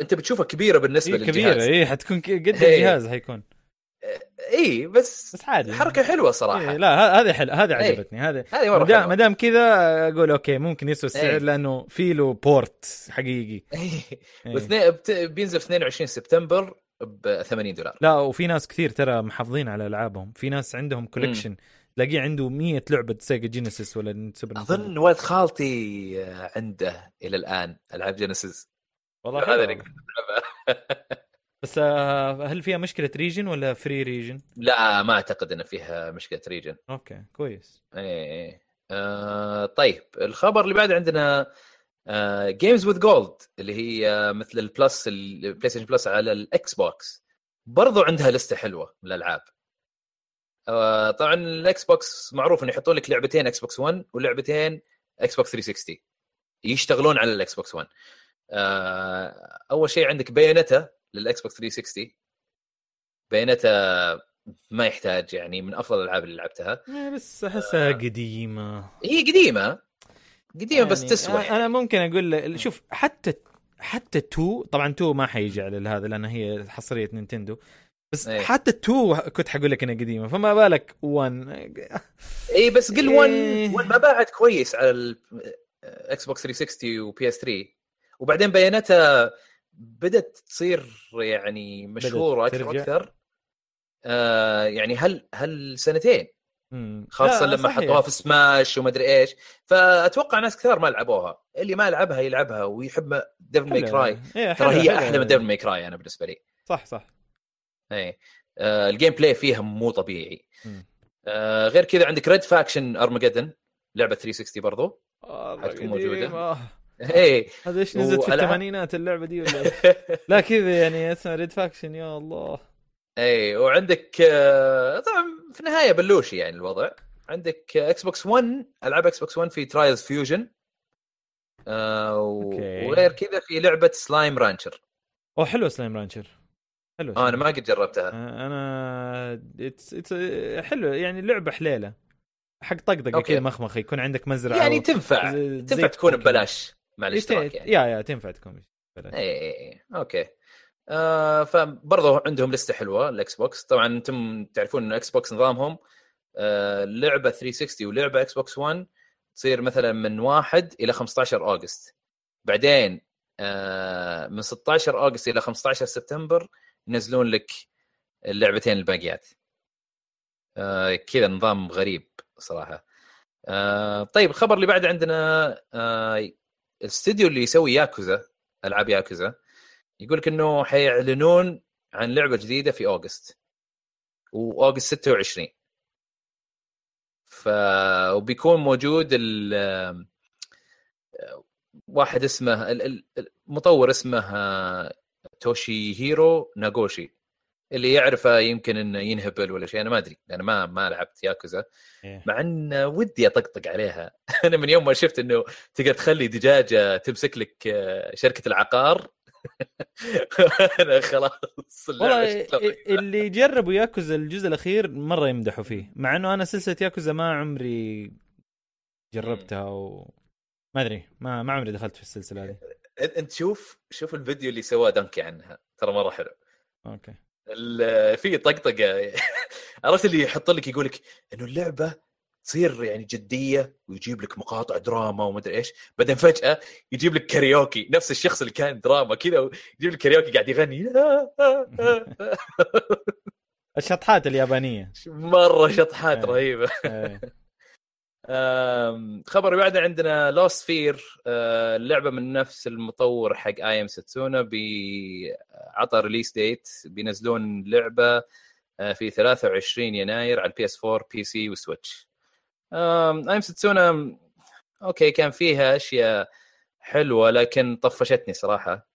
أنت بتشوفها كبيرة بالنسبة
إيه
للجهاز
كبيره اي حتكون قد
إيه.
الجهاز حيكون
اي بس,
بس عادي
حركة حلوة صراحة
إيه لا هذه حلو هذه
إيه.
عجبتني هذه
هذه مرة
ما دام- كذا أقول okay ممكن يسوى السعر
إيه.
لأنه في له port حقيقي
إيه.
إيه.
واثنين بت- بينزل في 22 سبتمبر ب 80 دولار
لا وفي ناس كثير ترى محافظين على ألعابهم في ناس عندهم collection تلاقيه عنده 100 لعبة Sega Genesis ولا سوبر.
أظن ولد خالتي آه، عنده إلى الآن ألعاب Genesis
والله
هذا. اللي.
بس آه، هل فيها مشكلة region ولا free region؟
لا ما أعتقد إن فيها مشكلة region
okay كويس
إيه آه طيب الخبر اللي بعد عندنا Games with Gold اللي هي آه، مثل ال Plus ال PlayStation Plus على ال Xbox برضو عندها list ة حلوة من الألعاب. آه طبعا ال Xbox معروف إنه يحطون لك لعبتين Xbox One ولعبتين Xbox 360 يشتغلون على ال Xbox One آه أول شيء عندك Bayonetta لل Xbox 360 Bayonetta ما يحتاج يعني من أفضل الألعاب اللي لعبتها.
بس أحسها قديمة.
هي قديمة. قديمة بس
يعني
تسوى
أنا-
يعني.
أنا ممكن أقول لك- شوف حتى حتى تو طبعا تو ما حيجي على هذا لأن هي حصرية Nintendo بس
إيه.
حتى تو كنت حقول لك إنها قديمة فما بالك 1
اي بس قل
إيه.
1 1 ما باعت كويس على ال Xbox 360 و PS3 وبعدين Bayonetta بدأت تصير يعني مشهورة
أكثر.
وأكثر آه يعني هل هل سنتين.
خاصة
لما
صحيح.
حطوها في سماش ومدري إيش فأتوقع ناس كثار ما لعبوها اللي ما لعبها يلعبها ويحب Devil
May.
Cry
إيه،
ترى هي. أحلى من Devil May Cry أنا بالنسبة لي
صح صح
اي آه ال gameplay فيها مو طبيعي. آه غير كذا عندك Red Faction Armageddon لعبة 360 برضو
آه،
حتكون موجودة.
قديم. آه.
اي
هذا إيش نزلت في الثمانينات اللعبة دي ولا؟ لا كذا يعني اسمها Red Faction يا الله
اي وعندك آه، طبعا في النهاية بلوشي يعني الوضع عندك Xbox 1 ألعاب Xbox 1 في Trials Fusion
okay.
وغير كذا في لعبة Slime Rancher
أوه حلو Slime Rancher حلو
آه أنا ما قد جربتها
آه، أنا it's it's حلو يعني لعبة حليلة حق
طقطقة.
كذا مخمخه يكون عندك مزرعة
يعني تنفع تنفع تكون. ببلاش مع الاشتراك
yeah
يعني
yeah yeah تنفع تكون ببلاش.
اي اي اي okay آه فبرضه عندهم لستة حلوة ال Xbox. طبعا أنتم تعرفون ان ال Xbox نظامهم آه لعبة 360 ولعبة Xbox 1 تصير مثلا من 1 إلى 15 August. بعدين آه من 16 August إلى 15 سبتمبر ينزلون لك اللعبتين الباقيات. آه كذا نظام غريب صراحة. آه طيب الخبر اللي بعد عندنا آه الاستديو اللي يسوي ياكوزا ألعاب ياكوزا. يقول لك إنه حيعلنون عن لعبة جديدة في أوغست وأوغست 26 ف وبيكون موجود ال واحد اسمه المطور اسمه توشي هيرو ناغوشي اللي يعرفه يمكن إنه ينهبل ولا شيء أنا ما أدري أنا ما ما لعبت ياكوزا.
إيه.
مع إن ودي أطقطق عليها. أنا من يوم ما شفت إنه تقدر تخلي دجاجة تمسك لك آه، شركة العقار أنا خلاص
والله. اللي جربوا ياكوزا الجزء الأخير مرة يمدحوا فيه مع إنه أنا سلسلة ياكوزا ما عمري جربتها و ما أدري ما ما عمري دخلت في السلسلة هذه.
أنت شوف شوف الفيديو اللي سواه دنكي عنها ترى مرة حلو.
أوكي.
ال- في طقطقة عرفت اللي يحط لك يقول لك إنه اللعبة تصير يعني جدية ويجيب لك مقاطع دراما ومدري إيش بعدين فجأة يجيب لك كاريوكي نفس الشخص اللي كان دراما كذا يجيب لك كاريوكي قاعد يغني
الشطحات اليابانية
مرة شطحات
إيه.
رهيبة
إيه.
خبر بعده عندنا Lost Sphear اللعبه من نفس المطور حق I Am Setsuna عطى release date بينزلون لعبة آه، في 23 يناير على ال PS 4 PC و Switch I Am Setsuna okay كان فيها أشياء حلوة لكن طفشتني صراحة.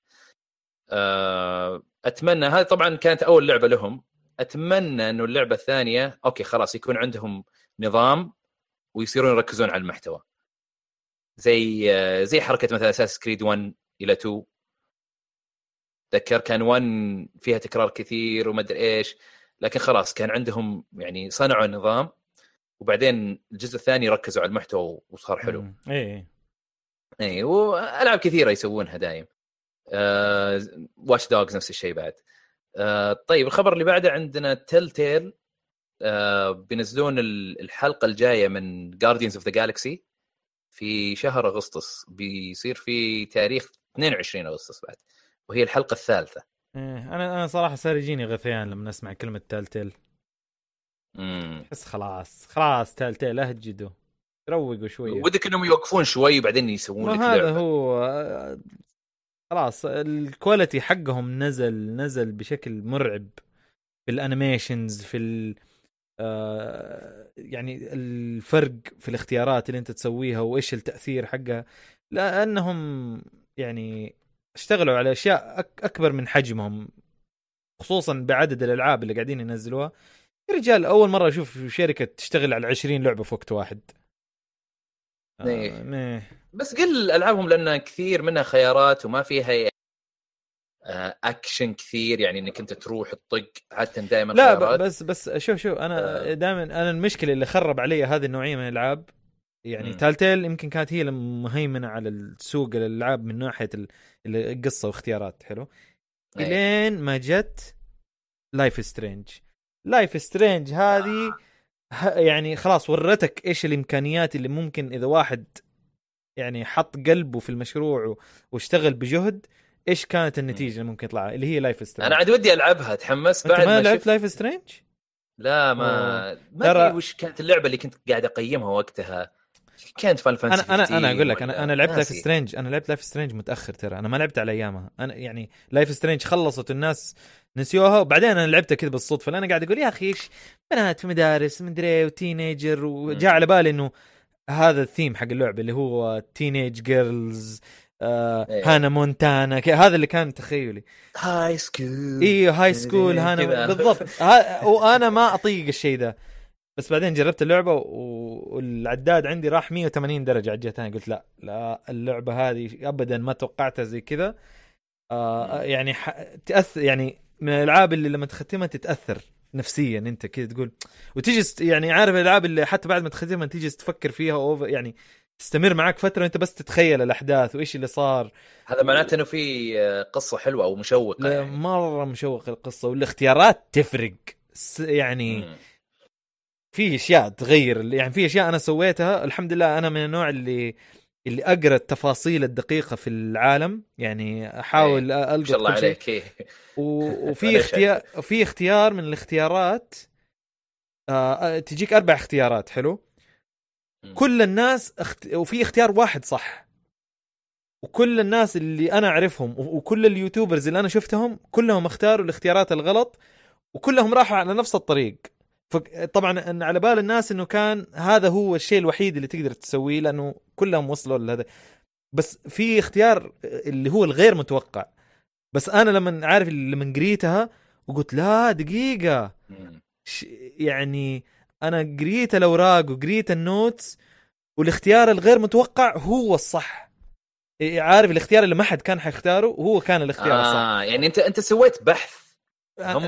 أتمنى هذه طبعا كانت أول لعبة لهم. أتمنى إنه اللعبة الثانية okay خلاص يكون عندهم نظام ويصيرون يركزون على المحتوى. زي آه، زي حركة مثلا Assassin's Creed 1 إلى 2 تذكر كان 1 فيها تكرار كثير وما أدري إيش لكن خلاص كان عندهم يعني صنعوا نظام وبعدين الجزء الثاني ركزوا على المحتوى وصار حلو.
إيه
اي وألعاب كثيرة يسوونها دايم. آه Watch Dogs نفس الشيء بعد. آه طيب الخبر اللي بعده عندنا Telltale آه بينزلون ال- الحلقة الجاية من Guardians of the Galaxy في شهر أغسطس. بيصير في تاريخ 22 أغسطس بعد وهي الحلقة الثالثة.
إيه. أنا أنا صراحة صار يجيني غثيان لما أسمع كلمة Telltale
امم
بس خلاص خلاص Telltale اهجدوا روقوا شوية.
ودك إنهم يوقفون شوي وبعدين يسوون لك
هذا هو آه، خلاص ال quality حقهم نزل نزل بشكل مرعب في ال animations في ال آه، يعني الفرق في الاختيارات اللي انت تسويها وإيش التأثير حقها. لأنهم يعني اشتغلوا على أشياء أكبر من حجمهم خصوصا بعدد الألعاب اللي قاعدين ينزلوها. رجال أول مرة أشوف شركة تشتغل على 20 لعبة في وقت واحد
إيه.
آه ميه.
بس قل ألعابهم لأن كثير منها خيارات وما فيها آه، اكشن كثير يعني إنك أنت تروح تطق عادة دائما
لا
خيارات
بس بس شوف شوف أنا
آه.
دائما أنا المشكلة اللي خرب علي هذه النوعية من الألعاب يعني. Telltale يمكن كانت هي المهيمنه على السوق الألعاب من ناحية ال- القصة واختيارات حلو
إيه.
إلين ما جت Life is Strange Life is Strange هذه يعني خلاص ورتك إيش الإمكانيات اللي ممكن إذا واحد يعني حط قلبه في المشروع واشتغل بجهد إيش كانت النتيجة اللي ممكن يطلعها اللي هي Life is
Strange أنا عاد ودي ألعبها أتحمس
أنت
بعد
ما
ما
لعبت
شفت.
Life is Strange؟
لا ما ما
ترى-
ادري وش كانت اللعبة اللي كنت قاعد أقيمها وقتها. كانت Final Fantasy
أنا أنا أنا أقول لك أنا أنا لعبت Life
is.
Strange أنا لعبت Life is Strange متأخر ترى أنا ما لعبت على أيامها أنا يعني Life is Strange خلصت الناس نسيوها وبعدين أنا لعبتها كذا بالصدفة لأن قاعد أقول يا أخي إيش بنات في مدارس مدري و teenager
وجاء.
على بالي إنه هذا الثيم حق اللعبة اللي هو teenage girls آه
إيه.
Hannah Montana هذا اللي كان تخيلي
high
school أيوه high school
Hannah.
بالضبط وأنا ما أطيق الشيء ده بس بعدين جربت اللعبة والعداد عندي راح 180 درجة. على الجهه الثانية قلت لا لا اللعبة هذه ابدا ما توقعتها زي كذا. آه يعني ح... تاثر يعني من الألعاب اللي لما تختمها تتأثر نفسيا أنت كذا تقول. وتيجي ست- يعني عارف الألعاب اللي حتى بعد ما تختمها تيجي تفكر فيها over يعني تستمر معك فترة وأنت بس تتخيل الأحداث وإيش اللي صار.
هذا معناته إنه في قصة حلوة أو
مشوقة
يعني.
مرة مشوق القصة والاختيارات تفرق. يعني
مم.
في أشياء تغير يعني في أشياء أنا سويتها الحمد لله أنا من النوع اللي اللي أقرأ التفاصيل الدقيقة في العالم يعني أحاول
ما
ألقط
شاء الله عليك. إيه.
وفي اختيار في اختيار من الاختيارات آه آه، تجيك أربع اختيارات حلو. كل الناس اخت... وفي اختيار واحد صح. وكل الناس اللي أنا أعرفهم وكل اليوتيوبرز اللي أنا شفتهم كلهم اختاروا الاختيارات الغلط وكلهم راحوا على نفس الطريق. فطبعا إن على بال الناس إنه كان هذا هو الشيء الوحيد اللي تقدر تسويه لأنه كلهم وصلوا لهذا بس في اختيار اللي هو الغير متوقع. بس أنا لما عارف لما قريتها وقلت لا دقيقة. يعني أنا قريت الأوراق وقريت ال notes والاختيار الغير متوقع هو الصح. إيه، عارف الاختيار اللي ما حد كان حيختاره هو كان الاختيار الصح.
آه يعني انت أنت سويت بحث هم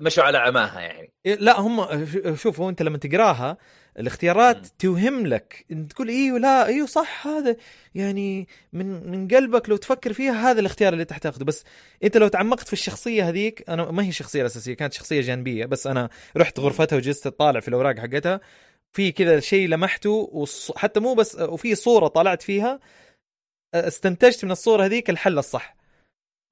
مشوا على عماها يعني.
إيه، لا هم ش- شوف هو انت لما تقراها الاختيارات
مم.
توهم لك. انت تقول إيوه لا إيوه صح هذا يعني من من قلبك لو تفكر فيها هذا الاختيار اللي انت حتاخذه بس انت لو تعمقت في الشخصية هذيك أنا ما هي الشخصيه الاساسيه كانت شخصية جانبية بس أنا رحت غرفتها وجلست أطالع في الأوراق حقتها. في كذا شيء لمحته والص- حتى مو بس وفي صورة طلعت فيها استنتجت من الصورة هذيك الحل الصح.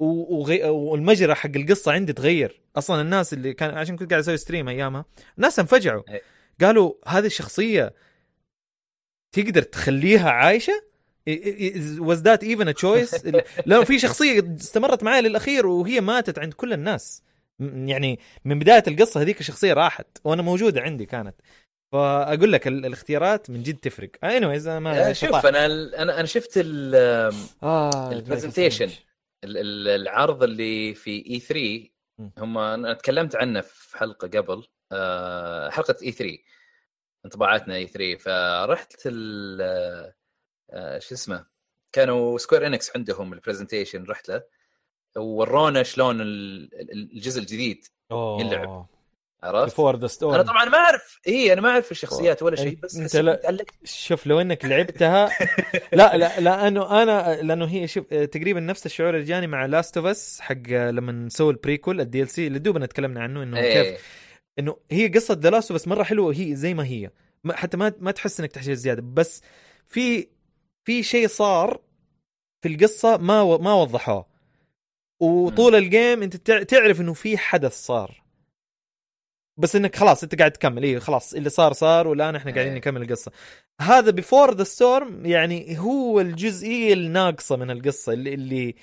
وغي... والمجرى حق القصة عندي تغير. أصلا الناس اللي كان عشان كنت قاعد أسوي ستريم أيامها الناس انفجعوا.
إيه.
قالوا هذه الشخصية تقدر تخليها عايشة؟ was that even choice لأنه في شخصية استمرت معي للأخير وهي ماتت عند كل الناس. يعني من بداية القصة هذيك الشخصية راحت وأنا موجودة عندي كانت. فأقول لك ال- الاختيارات من جد تفرق. anyways ما
آه، شوف أنا أنا أنا شفت ال-
آه
ال presentation ال- ال- العرض اللي في E 3
مم.
هم أنا تكلمت عنه في حلقة قبل آه، حلقة E 3 انطباعاتنا E 3 فرحت ال آه، شو اسمه كانوا Square Enix عندهم ال presentation رحت له وورونا شلون ال- ال- الجزء الجديد يلعب. عرفت؟
The Storm
أنا طبعا ما أعرف. اي أنا ما أعرف الشخصيات ولا شيء بس حسيت
لا- شوف لو إنك لعبتها لا لا لأنه أنا لأنه هي شوف تقريبا نفس الشعور اللي جاني مع Last of Us حق لما نسوي ال prequel ال DLC اللي دوبنا تكلمنا عنه إنه كيف
إيه.
إنه هي قصة The Last of Us مرة حلوة هي زي ما هي. حتى ما ما تحس إنك تحتاج زيادة بس في في شيء صار في القصة ما و... ما وضحوه. وطول ال game أنت تع- تعرف إنه في حدث صار. بس إنك خلاص أنت قاعد تكمل إيه خلاص اللي صار صار والآن إحنا قاعدين
إيه.
نكمل القصة هذا Before the Storm يعني هو الجزئية الناقصة من القصة اللي اللي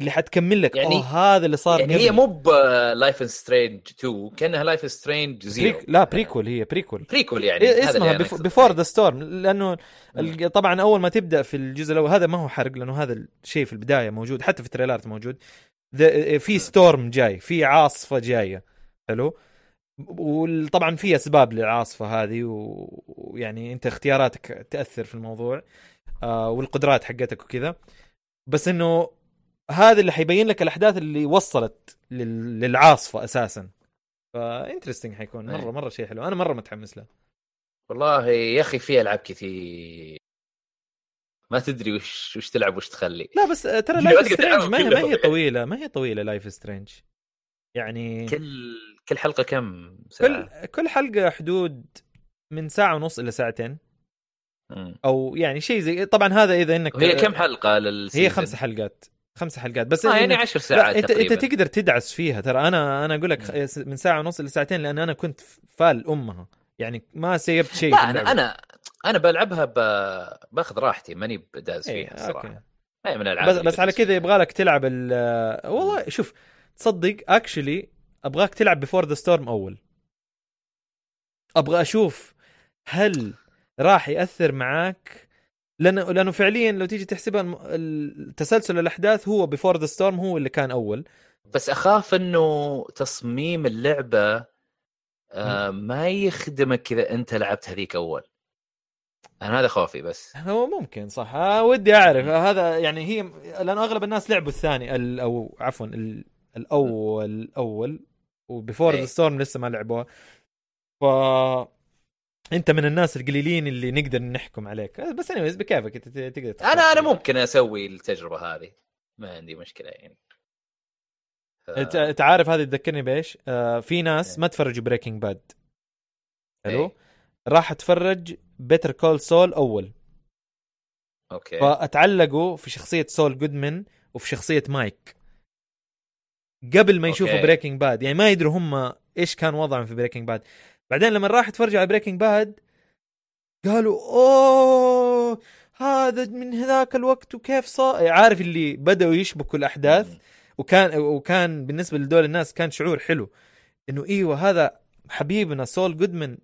اللي حتكمل لك
يعني-
هذا اللي صار
يعني
قبل.
هي مو ب Life is Strange 2 كأنها Life is Strange
zero preq... لا prequel هي prequel
prequel يعني
إيه اسمها. Before the Storm لأنه
مم.
طبعا أول ما تبدأ في الجزء الأول هذا ما هو حرق لأنه هذا الشيء في البداية موجود حتى في ال trailerات موجود في. storm جاي في عاصفة جاية حلو وطبعا في أسباب للعاصفة هذه ويعني أنت اختياراتك تأثر في الموضوع آه والقدرات حقتك وكذا. بس إنه هذا اللي حيبين لك الأحداث اللي وصلت لل- للعاصفة أساسا. ف interesting حيكون. مرة
أي.
مرة شيء حلو. أنا مرة متحمس له.
والله يا أخي في ألعاب كثير. ما تدري وش وش تلعب وش تخلي.
لا بس آه، ترى
Life
is
Strange
ما هي ما. طويلة ما هي طويلة Life is Strange يعني
كل كل حلقة كم ساعة؟
كل كل حلقة حدود من ساعة ونص إلى ساعتين.
مم.
أو يعني شيء زي طبعا هذا إذا إنك
وهي كم حلقة للسيزون؟
هي خمس حلقات. خمس حلقات. بس
آه يعني
إنك-
10
لا
ساعات
انت
تقريبا.
انت تقدر تدعس فيها. ترى أنا أنا أقول لك من ساعة ونص إلى ساعتين لأن أنا كنت فال أمها. يعني ما سيبت شيء
لا
أنا.
أنا أنا بلعبها ب... باخذ راحتي ماني بداز
إيه،
فيها صراحة.
أوكي.
هي من الألعاب
بس بس على. كذا يبغى لك تلعب ال والله شوف تصدق اكشلي أبغاك تلعب بفور ذا ستورم أول. أبغى أشوف هل راح يأثر معاك. لأنه لأنه فعليا لو تيجي تحسبها التسلسل الأحداث هو Before the Storm هو اللي كان أول.
بس أخاف إنه تصميم اللعبة آه ما يخدمك كذا أنت لعبت هذيك أول. أنا هذا خوفي بس.
هو ممكن صح. آه ودي أعرف. آه هذا يعني هي لأنه أغلب الناس لعبوا الثاني ال- أو عفوا ال- الأول الأول و Before the
إيه.
Storm لسه ما لعبوها ف انت من الناس القليلين اللي نقدر نحكم عليك بس anyways بكيفك انت تقدر تختار
أنا
أنا.
ممكن أسوي التجربة هذه ما عندي مشكلة يعني ف...
انت عارف هذه تذكرني بإيش؟ آه في ناس
إيه.
ما تفرجوا Breaking Bad حلو؟
إيه.
راح تفرج Better Call Saul أول
okay
فأتعلقوا في شخصية سول جودمان وفي شخصية مايك قبل ما يشوفوا. Breaking Bad يعني ما يدروا هم إيش كان وضعهم في Breaking Bad بعدين لما راح يتفرجوا على Breaking Bad قالوا أوه هذا من هذاك الوقت وكيف صار عارف اللي بدأوا يشبكوا الأحداث؟
مم.
وكان وكان بالنسبة لدول الناس كان شعور حلو. إنه إيوه هذا حبيبنا سول جودمان.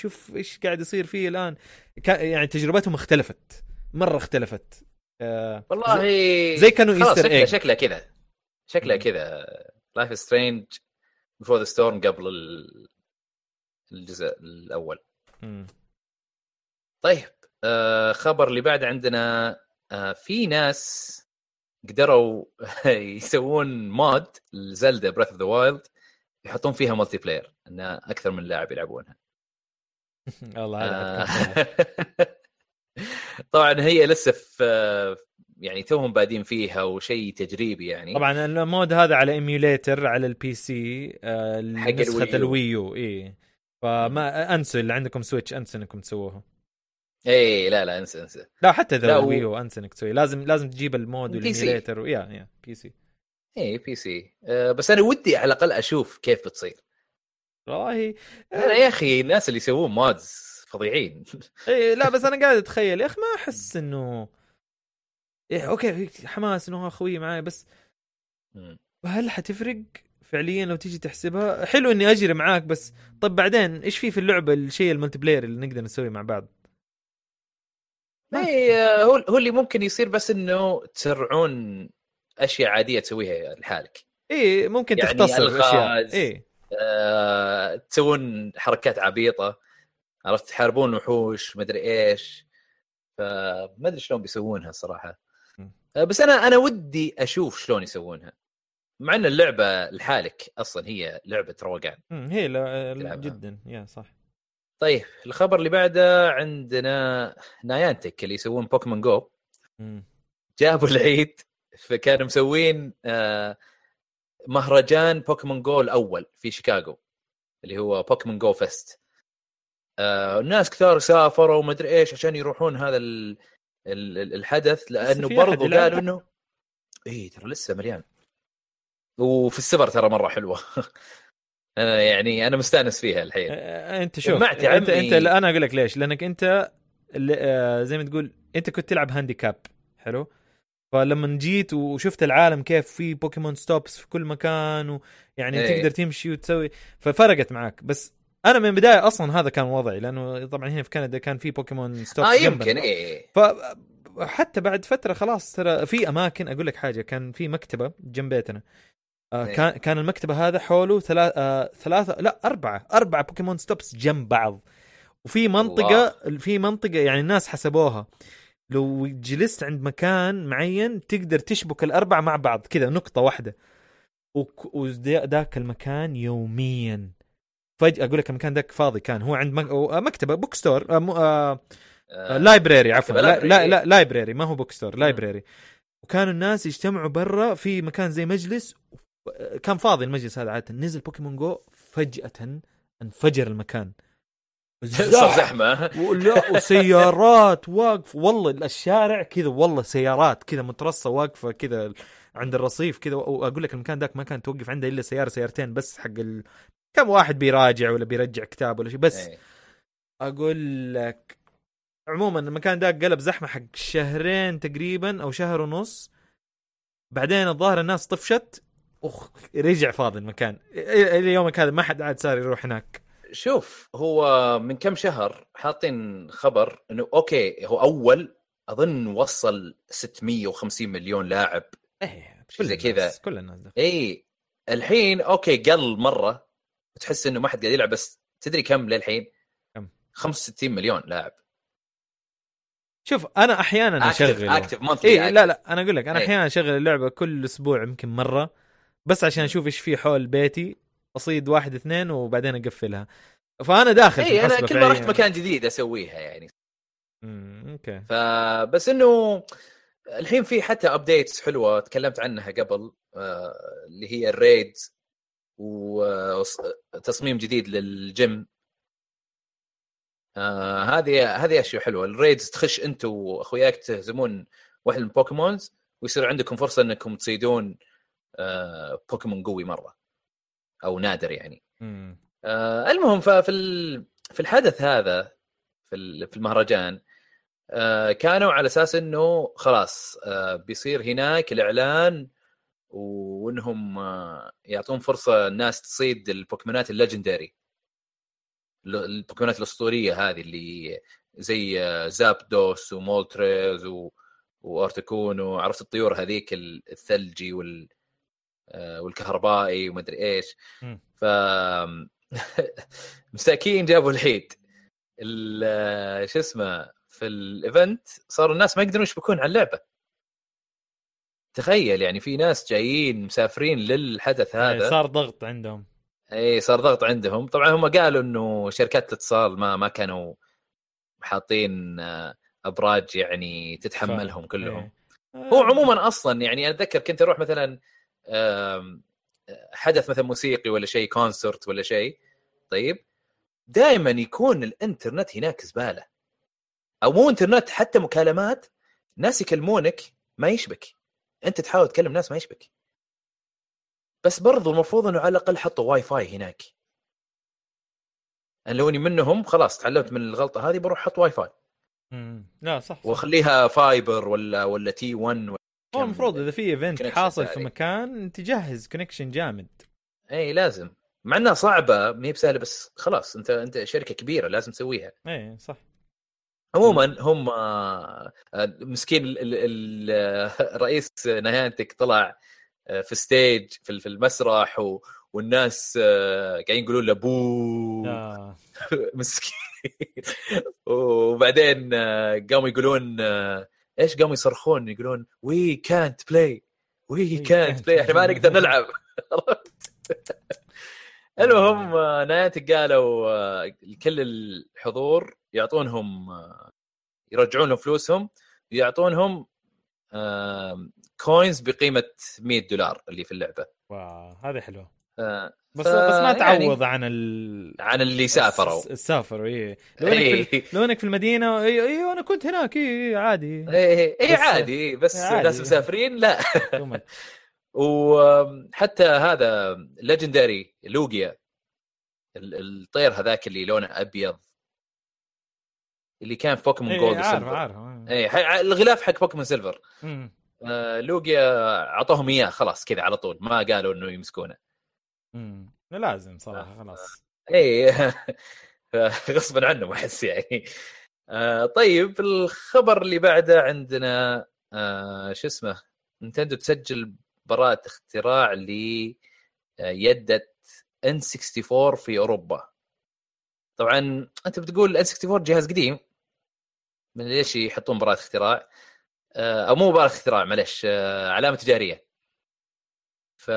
شوف إيش قاعد يصير فيه الآن. كان يعني تجربتهم اختلفت. مرة اختلفت. آه
والله
زي كانوا إيستر
شكله
إيج.
شكله كذا. شكله
مم.
كذا لايف سترينج بفور ذا ستورم قبل ال- الجزء الأول
مم.
طيب آه خبر اللي بعد عندنا آه في ناس قدروا يسوون مود لزلدا بريث اوف ذا وايلد يحطون فيها ملتي بلاير إن أكثر من لاعب يلعبونها
والله
آه،. طبعا هي لسه في يعني توهم بادين فيها وشيء تجريبي يعني.
طبعا ال mod هذا على emulator على ال PC آه
حق
نسخة
الويو.
الويو إي. فما أنسوا اللي عندكم Switch أنسوا إنكم تسووها
إي لا لا أنسى أنسى.
لا حتى
إذا و-
ال Wii U أنسى إنك تسوي لازم لازم تجيب ال
mod. وال
emulator ويا يا
PC إي PC آه بس أنا ودي على الأقل أشوف كيف بتصير.
والله
أنا يا أخي الناس اللي يسوون mods فظيعين.
إيه لا بس أنا قاعد أتخيل. يا أخي ما أحس إنه إيه okay حماس إنه أخوي معاي بس. هل حتفرق فعليا لو تيجي تحسبها حلو إني أجري معاك بس طب بعدين إيش في في اللعبة الشيء ال multiplayer اللي نقدر نسويه مع بعض.
اي آه، هو هو اللي ممكن يصير بس إنه تسرعون أشياء عادية تسويها لحالك
إيه ممكن
يعني
تختصر اشياء
ألغاز.
إيه
آه، تسوون حركات عبيطة عرفت تحاربون وحوش مدري إيش فما أدري شلون بيسوونها. آه، بس أنا أنا ودي أشوف شلون يسوونها. مع إن اللعبة لحالك أصلا هي لعبة روقان.
هي لا. جدا. يا صح.
طيب الخبر اللي بعده عندنا نايانتك اللي يسوون بوكيمون جو. جابوا العيد فكانوا مسوين آه، مهرجان Pokémon Go الأول في شيكاغو اللي هو Pokémon Go Fest. آه، الناس كثار سافروا وما ادري إيش عشان يروحون هذا الحدث
لأنه
برضو؟ قالوا إنه اي ترى لسه مليان وفي السفر ترى مرة حلوة أنا يعني أنا مستأنس فيها الحين
أنت شوف انت
عمي.
انت أنا أقول لك ليش لأنك أنت آه، زي ما تقول أنت كنت تلعب handicap حلو فلما جيت وشفت العالم كيف في PokéStops في كل مكان ويعني
إيه.
تقدر تمشي وتسوي ففرقت معك بس أنا من البداية أصلا هذا كان وضعي لأنه طبعا هنا في كندا كان في
PokéStops
آه.
يمكن إيه.
فحتى بعد فترة خلاص ترى في أماكن أقول لك حاجة كان في مكتبة جنب بيتنا. آه
إيه.
كان كان المكتبة هذا حوله ثلاث آه ثلاثة لا أربعة أربعة PokéStops جنب بعض. وفي منطقة في منطقة يعني الناس حسبوها. لو جلست عند مكان معين تقدر تشبك الأربعة مع بعض كذا نقطة واحدة. وذاك المكان يوميا. فجأة أقول لك المكان ذاك فاضي كان هو عند آه، مكتبة book store آه آه
آه،
library عفوا لا لا
library
ما هو book store library وكانوا الناس يجتمعوا برا في مكان زي مجلس كان فاضي المجلس هذا عادة. نزل Pokémon Go فجأة انفجر المكان.
صار زحمة.
ولا وسيارات واقف والله الشارع كذا والله سيارات كذا مترصة واقفة كذا عند الرصيف كذا. وأقول لك المكان ذاك ما كان توقف عنده إلا سيارة سيارتين بس حق. كم واحد بيراجع ولا بيرجع كتاب ولا شيء بس
إيه.
أقول لك عموما المكان ذاك قلب زحمة حق شهرين تقريبا أو شهر ونص بعدين الظاهر الناس طفشت آخ رجع فاضي المكان إلى يومك هذا ما حد عاد صار يروح هناك
شوف هو من كم شهر حاطين خبر إنه okay هو أول أظن وصل 650 مليون لاعب إيه زي كذا.
كل الناس دخل.
اي الحين okay قل مرة وتحس إنه ما حد قاعد يلعب بس تدري كم للحين؟
كم؟
65 مليون لاعب
شوف أنا
أحيانا
أشغل
active monthly
اي لا لا أنا أقول لك أنا
إيه.
أحيانا أشغل اللعبة كل أسبوع يمكن مرة بس عشان أشوف إيش في حول بيتي أصيد واحد اثنين وبعدين أقفلها فأنا داخل في
اي
أنا
كل ما رحت. مكان جديد أسويها يعني
أمم، okay
فبس إنه الحين في حتى updates حلوة تكلمت عنها قبل آه، اللي هي ال raids وتصميم جديد للجيم. آه هذه هذه أشياء حلوة. ال raids تخش أنت وأخوياك تهزمون واحد من ال Pokémons ويصير عندكم فرصة إنكم تصيدون آه بوكيمون قوي مرة. أو نادر يعني. آه المهم ففي في الحدث هذا في في المهرجان آه كانوا على أساس إنه خلاص آه بيصير هناك الإعلان وإنهم آه يعطون فرصة الناس تصيد البوكيمونات ال legendary. البوكيمونات الأسطورية هذه اللي زي آه Zapdos و Moltres و... و Articuno عرفت الطيور هذيك الثلجي وال آه والكهربائي ومدري إيش. ف مساكين جابوا العيد. شو اسمه في ال event صاروا الناس ما يقدرون يشبكون على اللعبة. تخيل يعني في ناس جايين مسافرين للحدث
إيه،
هذا.
صار ضغط عندهم.
اي صار ضغط عندهم. طبعا هم قالوا إنه شركات الاتصال ما ما كانوا حاطين آه، أبراج يعني تتحملهم كلهم.
إيه.
هو عموما أصلا يعني أتذكر كنت أروح مثلا حدث مثلا موسيقي ولا شيء concert ولا شيء. طيب دائما يكون الإنترنت هناك زبالة. أو مو إنترنت حتى مكالمات. ناس يكلمونك ما يشبك. أنت تحاول تكلم ناس ما يشبك. بس برضو المفروض إنه على الأقل حطوا واي فاي هناك. أنا لو إني منهم خلاص تعلمت من الغلطة هذه بروح أحط واي فاي.
مم. لا صح, صح.
وأخليها fiber ولا ولا T1
هو المفروض إذا في
event
حاصل في. مكان تجهز connection جامد.
إي لازم. مع إنها صعبة ما هي بسهلة بس خلاص أنت أنت شركة كبيرة لازم تسويها.
إيه صح.
عموما هم آه، مسكين ال- ال- ال- رئيس Niantic طلع آه، في stage في المسرح و- والناس آه، قاعدين يقولون له
boo.
مسكين. وبعدين قاموا يقولون إيش قاموا يصرخون؟ يقولون وي كانت بلاي وي كانت بلاي إحنا ما. نقدر نلعب. المهم Niantic قالوا لكل الحضور يعطونهم يرجعون لهم فلوسهم ويعطونهم coins بقيمة 100 دولار اللي في اللعبة.
wow هذه حلوة.
آه،
بس
ف-
بس ما
يعني
تعوض عن ال
عن اللي سافروا.
السافروا إيه. لو إنك في
اي
لو إنك في المدينة اي اي أنا كنت هناك اي عادي.
اي إي
بس-
عادي بس. ناس مسافرين لا. وحتى هذا legendary Lugia ال- الطير هذاك اللي لونه أبيض اللي كان في بوكيمون
إيه،
Gold
عارف
و Silver
عارف.
اي الغلاف حق Pokémon
Silver.
آه، Lugia أعطوهم إياه خلاص كذا على طول ما قالوا إنه يمسكونه.
مم. لازم صراحة خلاص.
اي غصبا عنهم أحس يعني. آه، طيب الخبر اللي بعده عندنا آه، شو اسمه Nintendo تسجل براءة اختراع لأداة N64 في أوروبا. طبعا أنت بتقول ان 64 جهاز قديم. من ليش يحطون براءة اختراع؟ آه، أو مو براءة اختراع معلش آه، علامة تجارية. ف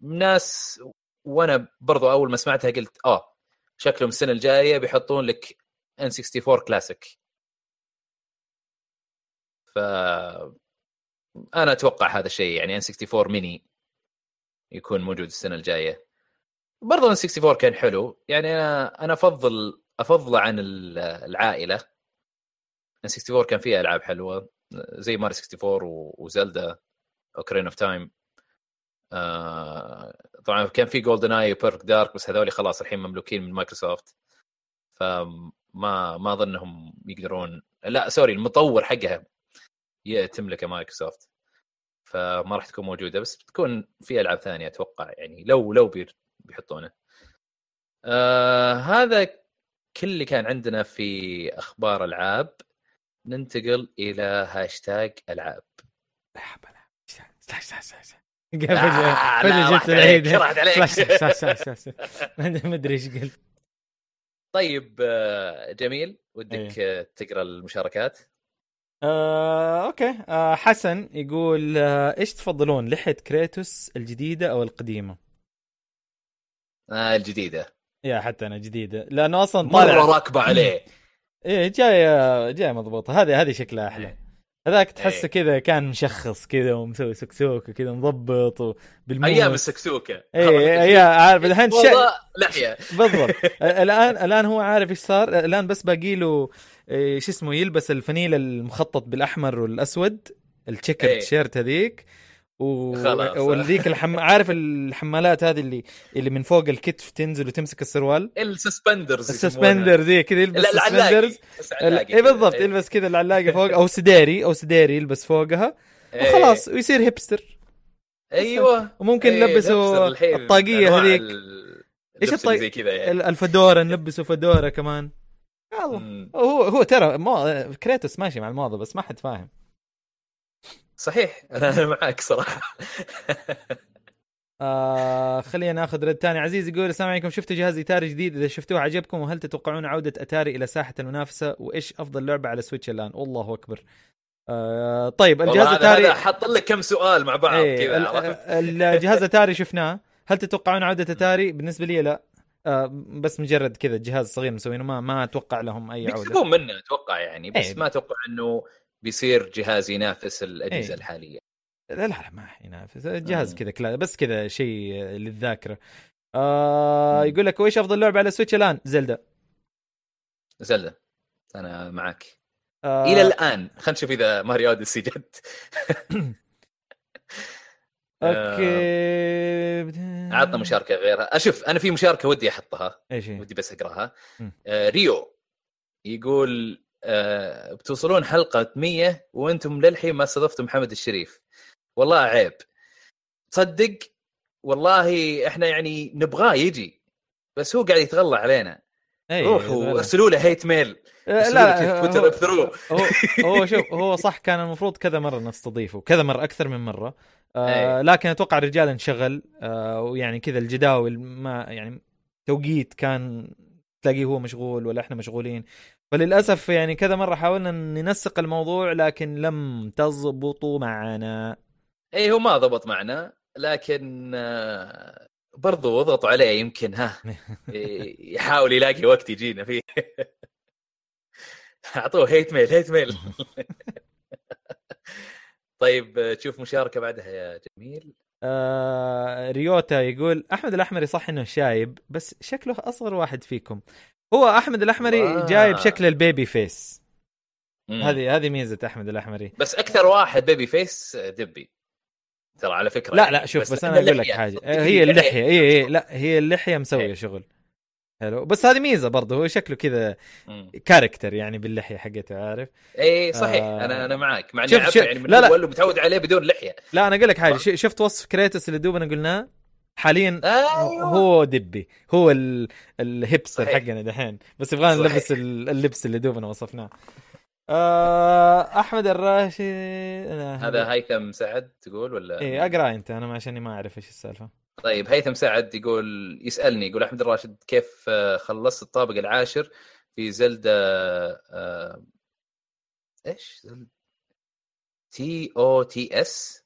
ناس وأنا برضو أول ما سمعتها قلت آه شكلهم السنة الجاية بيحطون لك ان 64 كلاسيك ف أنا أتوقع هذا الشيء يعني ان 64 ميني يكون موجود السنة الجاية. برضو N64 كان حلو يعني أنا أنا أفضل افضله عن ال- العائلة. 64 كان فيها ألعاب حلوة زي ماري 64 و- و Zelda Ocarina of Time. آه، طبعا كان في GoldenEye و Perfect Dark بس هذول خلاص الحين مملوكين من مايكروسوفت. فما ما اظن انهم يقدرون لا sorry المطور حقها تملكه مايكروسوفت. فما راح تكون موجودة بس بتكون في ألعاب ثانية أتوقع يعني لو لو بيحطونه. آه هذا كل اللي كان عندنا في أخبار ألعاب. ننتقل إلى هاشتاج
ألعاب.
آه، لا،
فجأة جبت العيد. ما أدري إيش قلت.
طيب آه، جميل. ودك آه، تقرأ المشاركات.
آه، أوكي. آه، حسن يقول آه، إيش تفضلون لحية كريتوس الجديدة أو القديمة؟
آه الجديدة.
يا حتى أنا جديدة. لأنه أصلا
مرة
طالع.
راكبة عليه.
إيه جاية جاية مضبوطة هذه هذه شكلها أحلى
إيه.
هذاك تحسه
إيه.
كذا كان مشخص كذا ومسوي سكسوكه كذا مضبط وبالموس
أيام السكسوكة
إيه إيه عارف الحين.
والله لحيه
بالضبط الآن الآن هو عارف إيش صار الآن بس باقي له إيه، شو اسمه يلبس الفنيل المخطط بالأحمر والأسود ال checker
إيه.
تيشيرت هذيك و...
خلاص.
والذيك الحم... عارف الحمالات هذه اللي اللي من فوق الكتف تنزل وتمسك السروال؟
ال
suspenders ال suspender زي كذا يلبس
لا العلاقي.
suspenders
بس علاقي
اي بالضبط. يلبس كذا العلاقه فوق أو سديري أو سديري يلبس فوقها.
إيه.
وخلاص ويصير hipster.
أيوه.
وممكن
إيه،
نلبسه الطاقية
أنواع
هذيك.
ال-
إيش
اللبس اللي
الطاق-
زي كذا يعني.
ال- ال fedora نلبسه fedora كمان. يلا. هو هو ترى مو... Kratos ماشي مع الموضة بس ما حد فاهم.
صحيح. أنا معك صراحة.
آه خلينا ناخذ رد ثاني عزيز يقول السلام عليكم. شفتوا جهاز اتاري جديد؟ إذا شفتوه عجبكم وهل تتوقعون عودة أتاري إلى ساحة المنافسة؟ وإيش أفضل لعبة على Switch الآن؟ والله أكبر. آه طيب الجهاز اتاري
حط لك كم سؤال مع بعض
إيه
كذا؟
الجهاز اتاري شفناه. هل تتوقعون عودة اتاري بالنسبة لي لا. آه بس مجرد كذا جهاز صغير مسوينه ما ما أتوقع لهم أي عودة.
بيكسبون منه أتوقع يعني بس
إيه.
ما أتوقع إنه بيصير جهاز ينافس الأجهزة
إيه.
الحالية.
لا لا ما ينافس. جهاز
مم.
كذا كلا بس كذا شيء للذاكرة. آه. يقول لك وإيش أفضل لعبة على Switch الآن؟ Zelda
Zelda. أنا معك
آه.
إلى الآن. خلينا نشوف إذا Mario Odyssey جد
أوكي.
عطنا مشاركة غيرها. أشوف أنا في مشاركة ودي
أحطها. إيش؟
ودي بس
أقراها.
آه ريو يقول آه بتوصلون حلقة 100 وأنتم للحين ما استضفتم محمد الشريف. والله عيب. تصدق؟ والله إحنا يعني نبغاه يجي بس هو قاعد يتغلى علينا.
أي،
روحوا. ارسلوا له hate mail
آه،
ارسلوا
لا هو-
تويتر ابثروه
هو هو شوف هو صح كان المفروض كذا مرة نستضيفه كذا مرة أكثر من مرة. آه
أي.
لكن أتوقع الرجال انشغل آه ويعني كذا الجداول ما يعني توقيت كان تلاقيه هو مشغول ولا إحنا مشغولين. فللأسف يعني كذا مرة حاولنا ننسق الموضوع لكن لم تزبطوا معنا.
اي إيه، هو ما ضبط معنا لكن آه، برضو اضغطوا عليه يمكن ها ي- يحاول يلاقي وقت يجينا فيه. أعطوه هيت ميل هيت ميل طيب تشوف مشاركة بعدها يا جميل.
آه ريوتا يقول أحمد الأحمري صح إنه شايب بس شكله أصغر واحد فيكم. هو أحمد الأحمري
آه.
جاي بشكل ال baby
face.
هذه هذه ميزة أحمد الأحمري
بس أكثر واحد baby face دبي ترى على فكرة
لا
يعني.
لا شوف بس, أنا
لأنه
أقول لك.
حاجة
هي
اللحية.
إي إي لا هي اللحية مسوية
إيه.
شغل حلو بس هذه ميزة برضه هو شكله كذا. character يعني باللحية حقته عارف
إي صحيح
آه.
أنا أنا معك مع إني
شوف-
عارفه
شوف-
يعني من
لا، لا.
اول ومتعود عليه بدون لحية
لا أنا أقول لك حاجة شفت وصف Kratos اللي دوبنا قلناه حاليا
أيوه.
هو دبي هو ال... حقنا دحين. بس يبغانا. نلبس ال- اللبس اللي دوبنا وصفناه. آه أحمد الراشد أنا
هذا هيثم سعد تقول ولا
إيه أقرأ أنت أنا عشان ما أعرف إيش السالفة.
طيب هيثم سعد يقول يسألني يقول أحمد الراشد كيف آه، خلصت الطابق العاشر في Zelda آه، إيش؟ TOTS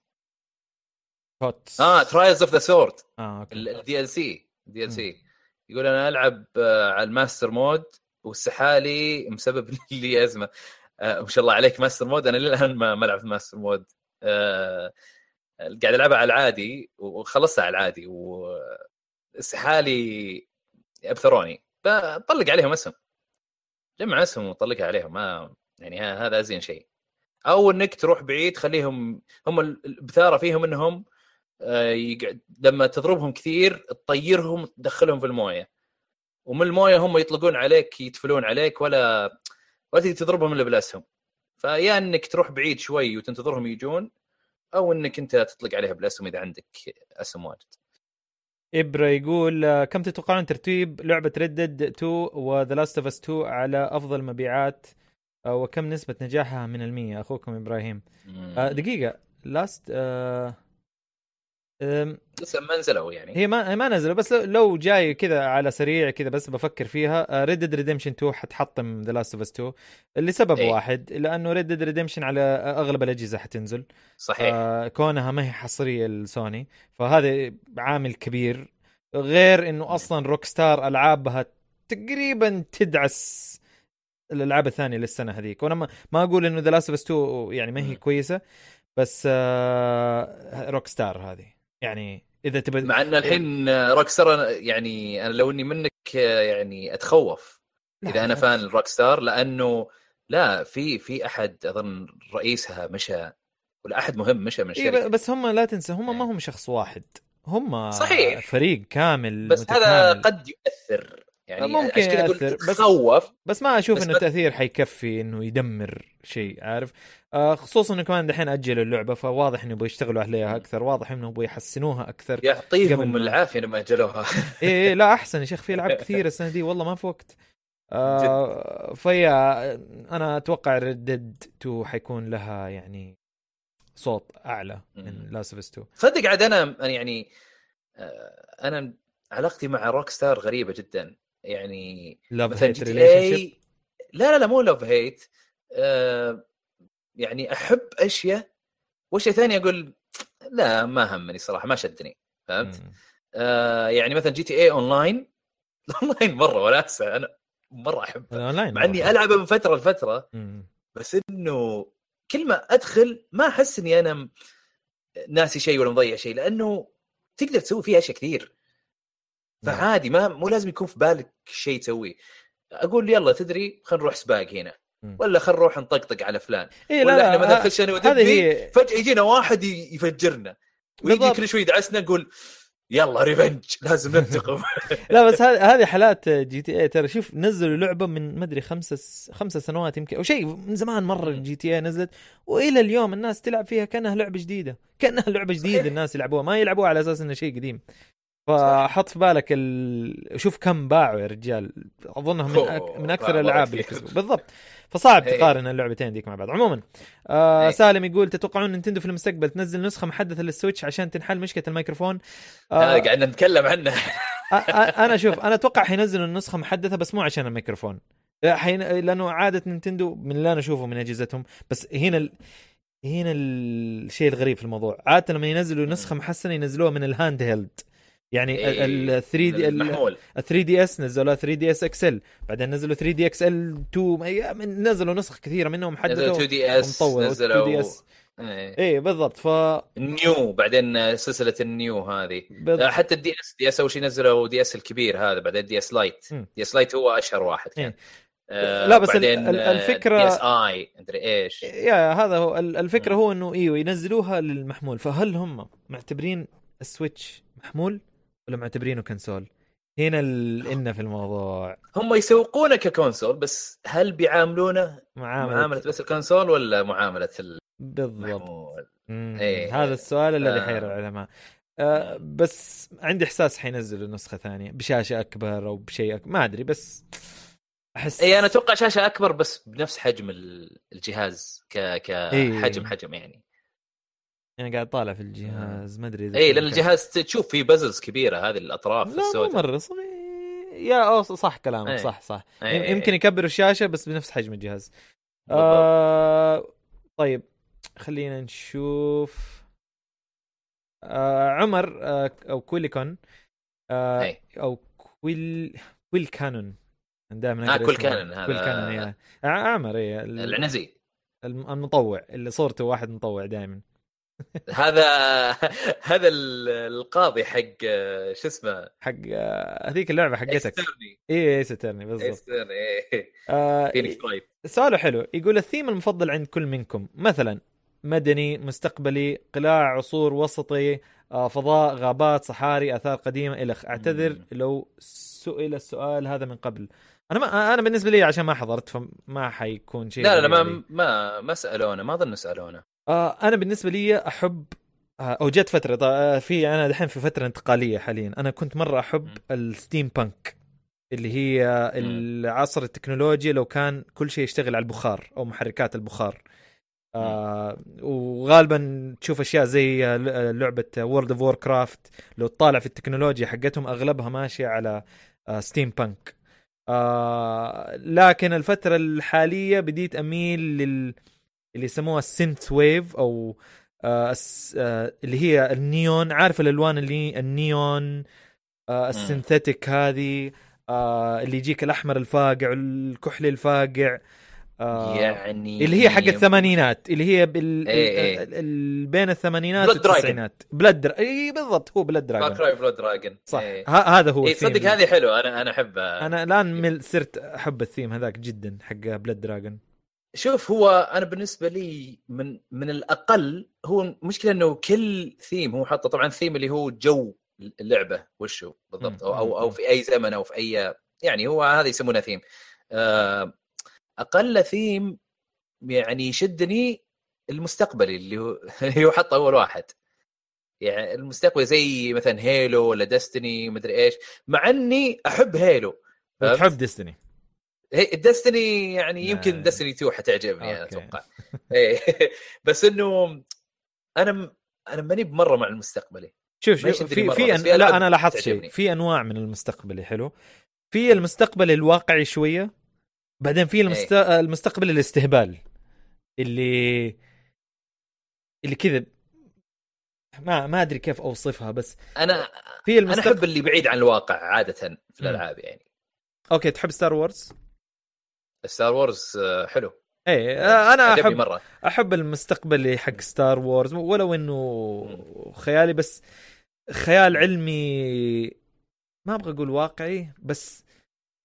هوت
آه Trials
of the
Sword ال DLC DLC يقول أنا ألعب آه، على ال master mode والسحالي مسبب لي أزمة. آه، ما شاء الله عليك master mode أنا للآن ما لعبت master mode آه، قاعد ألعبها على العادي وخلصتها على العادي والسحالي أبثروني. بطلق عليهم اسهم جمع اسهم وطلقها عليهم. ما يعني هذا أزين شيء. أو إنك تروح بعيد خليهم هم البثاره فيهم إنهم يقعد لما تضربهم كثير تطيرهم تدخلهم في الموية. ومن الموية هم يطلقون عليك يتفلون عليك ولا ولا تقدر تضربهم إلا بالاسهم فيا إنك تروح بعيد شوي وتنتظرهم يجون أو إنك أنت تطلق عليها بالاسهم إذا عندك أسهم واجد.
ابرا يقول آه، كم تتوقعون ترتيب لعبة RDR 2 و The Last of Us 2 على أفضل مبيعات آه، وكم نسبة نجاحها من المية؟ أخوكم إبراهيم. آه، دقيقة. Last آه
لسه ما نزلوا يعني.
هي ما هي ما نزلوا بس لو- جاي كذا على سريع كذا بس بفكر فيها Red Redemption 2 حتحطم The Last of Us 2 لسبب
إيه.
واحد لأنه Red Redemption على أغلب الأجهزة حتنزل.
صحيح.
آه كونها ما هي حصرية لسوني فهذا عامل كبير غير إنه أصلا Rockstar ألعابها تقريبا تدعس الألعاب الثانية للسنة هذيك. وأنا ما, أقول إنه The Last of Us 2 يعني ما هي. كويسة بس آه Rockstar هذه. يعني إذا تبى
مع إن الحين Rockstar يعني أنا لو إني منك يعني أتخوف إذا
أنا.
فان الروك ستار لأنه لا في في أحد أظن رئيسها مشى ولا أحد مهم مشى من
إيه
الشركة
بس هم لا تنسى هم ما
إيه.
هم شخص واحد هم
صحيح.
فريق كامل
بس هذا
متكامل.
قد يؤثر يعني
ممكن يأثر، بس-
تخوف
بس ما أشوف
بس
إنه
بس-
التاثير حيكفي إنه يدمر شيء عارف؟ آه خصوصا إنه كمان دحين اجلوا اللعبة فواضح إنه يبغوا يشتغلوا عليها أكثر واضح إنه يبغوا يحسنوها أكثر قبل
يعطيهم
ما-
العافية لما أجلوها.
إيه إيه لا أحسن يا شيخ في ألعاب كثير السنة دي والله ما في وقت. آه فيا أنا أتوقع RDR 2 حيكون لها يعني صوت أعلى من. Last of 2
صدق عاد أنا يعني آه، أنا علاقتي مع Rockstar غريبة جدا. يعني مثلا
hate
relation لا لا لا مو love hate آه يعني أحب أشياء. واشياء ثانية أقول لا ما همني صراحة ما شدني فهمت؟ آه يعني مثلا GTA Online online مرة وناسه أنا مرة أحبه.
الاونلاين
مع إني ألعبه من فترة
لفترة.
بس إنه كل ما أدخل ما أحس إني أنا ناسي شيء ولا مضيع شيء لأنه تقدر تسوي فيها أشياء كثير. فعادي ما مو لازم يكون في بالك شيء تسويه. أقول يلا تدري خلينا نروح سباق هنا. ولا خلينا نروح نطقطق على فلان.
إيه
ولا إحنا مثلا خش
أنا
ودبي
هي
فجأة يجينا واحد يفجرنا. ويجي. كل شوي يدعسنا نقول يلا revenge لازم ننتقم.
لا بس هذه هذه حالات GTA ترى شوف نزلوا لعبة من ما أدري خمسة خمسة سنوات يمكن أو شيء من زمان مرة
مم.
GTA نزلت. وإلى اليوم الناس تلعب فيها كأنها لعبة جديدة. كأنها لعبة
جديدة.
الناس يلعبوها. ما يلعبوها على أساس إنه شيء قديم. فحط في بالك ال... شوف كم باعوا يا رجال. اظنها من, أك... من
أكثر
الألعاب اللي. كسبوا. بالضبط. فصعب. تقارن اللعبتين ديك مع بعض. عموما آه. سالم يقول تتوقعون Nintendo في المستقبل تنزل نسخة محدثة لل Switch عشان تنحل مشكلة الميكروفون؟
هذا قاعدين نتكلم عنه.
أ- أ- أنا شوف أنا أتوقع حينزلوا النسخة محدثة بس مو عشان الميكروفون. حين... لأنه عادة Nintendo من اللي أنا أشوفه من أجهزتهم بس هنا ال... هنا الشيء الغريب في الموضوع. عادة لما ينزلوا نسخة محسنة ينزلوها من ال handheld. يعني ال 3 D ال
المحمول
3 DS نزلوا 3 DS XL بعدين نزلوا 3 D XL 2 من- نزلوا نسخ كثيرة منهم
نزلوا
محدثه
2 DS
ومطوره 2
نزلوا
DS
إيه.
إيه بالضبط. ف
ال New بعدين سلسلة النيو هذه.
بالضبط.
حتى ال DS DS أول شيء نزلوا DS الكبير هذا بعدين
DS
Lite. DS Lite هو أشهر واحد كان.
إيه.
آه
لا، بس ال-
بعدين
ال- الفكرة-
DSi مدري إيش.
يا هذا هو. ال- الفكرة
مم.
هو إنه إيوه ينزلوها للمحمول. فهل هم معتبرين ال Switch محمول؟ ولا معتبرينه console؟ هنا الإن في الموضوع
هم يسوقونه ك console بس هل بيعاملونه
معاملة,
معاملة بس ال console ولا معاملة
بالضبط
المحمول؟
مم.
إيه.
هذا السؤال الذي
آه.
حير العلماء آه بس عندي إحساس حينزلوا نسخة ثانية بشاشة أكبر أو بشيء أكبر. ما أدري بس أحس
اي أنا أتوقع شاشة أكبر بس بنفس حجم ال- الجهاز ك
إيه.
كحجم حجم يعني
أنا قاعد طالع في الجهاز ما أدري
اي لأن الجهاز تشوف فيه بزلز كبيرة هذه
الأطراف
السوداء
مرة صغير يا أو صح كلامك
إيه.
صح صح
إيه، إيه،
يمكن
إيه.
يكبروا الشاشة بس بنفس حجم الجهاز
بالضبط.
آه طيب خلينا نشوف آه عمر آه أو كويليكون آه
إيه.
أو كويل كويل كانون دائما
آه، كويل. كانون، هذا-
كويل كانون ع- عمر ال-
العنزي
الم- المطوع اللي صورته واحد مطوع دائما
هذا هذا ال- القاضي حق آه، شو اسمه؟
حق آه، هذيك اللعبة حقتك. إيه Ace Attorney بالضبط.
إيه.
آه
Phoenix Wright
سؤاله حلو. يقول الثيم المفضل عند كل منكم مثلا مدني مستقبلي قلاع عصور وسطي آه، فضاء غابات صحاري آثار قديمة الخ
أعتذر.
لو سئل السؤال هذا من قبل. أنا ما أنا بالنسبة لي عشان ما حضرت فما حيكون شيء
لا لا. ما ما ما سألونا ما أظن سألونا.
آه أنا بالنسبة لي أحب آه، أو جت فترة آه، في أنا دحين في فترة انتقالية حاليا. أنا كنت مرة
أحب.
ال steampunk اللي هي العصر التكنولوجيا لو كان كل شيء يشتغل على البخار أو محركات البخار. آه وغالبا تشوف أشياء زي آه، لعبة World of Warcraft لو تطالع في التكنولوجيا حقتهم أغلبها ماشية على آه steampunk. آه لكن الفترة الحالية بديت أميل لل اللي يسموها ال synthwave أو آه آه اللي هي النيون. عارف الألوان اللي النيون آه ال synthetic هذه آه اللي يجيك الأحمر الفاقع والكحلي الفاقع آه
يعني
اللي هي حق الثمانينات اللي هي بال...
إيه إيه.
بين الثمانينات. والتسعينات. Blood Dr... اي بالضبط هو
Blood
Dragon
Cry Blood Dragon
صح.
إيه.
ه... هذا هو
اي
الثيم.
تصدق هذه حلوة أنا أنا أحبها.
أنا الآن مل... صرت أحب الثيم هذاك جدا حق Blood Dragon
شوف هو أنا بالنسبة لي من من الأقل هو المشكلة إنه كل ثيم هو حاطه طبعا ثيم اللي هو جو اللعبة وشو بالضبط؟ أو أو, أو في أي زمن أو في أي يعني هو هذا يسمونه ثيم آه، أقل ثيم يعني يشدني المستقبلي اللي هو اللي هو حط أول واحد. يعني المستقبل زي مثلا هيلو ولا دستني مدري إيش مع إني أحب هيلو
تحب دستني
دستني يعني يمكن دستني 2 حتعجبني أنا أتوقع. إيه. بس إنه أنا أنا ماني بمرة مع المستقبلي
شوف شوف في في, أن... لا أنا لاحظت شيء. في أنواع من المستقبلي حلو. في المستقبل الواقعي شوية بعدين في المست... إيه. المستقبل الاستهبال اللي اللي كذا ما ما أدري كيف أوصفها بس
أنا في المستقبل أنا أحب اللي بعيد عن الواقع عادة في الألعاب يعني.
okay تحب Star Wars؟
Star Wars حلو.
إيه يعني أنا احب مرة. أحب المستقبل حق Star Wars ولو إنه خيالي بس خيال علمي ما أبغى أقول واقعي بس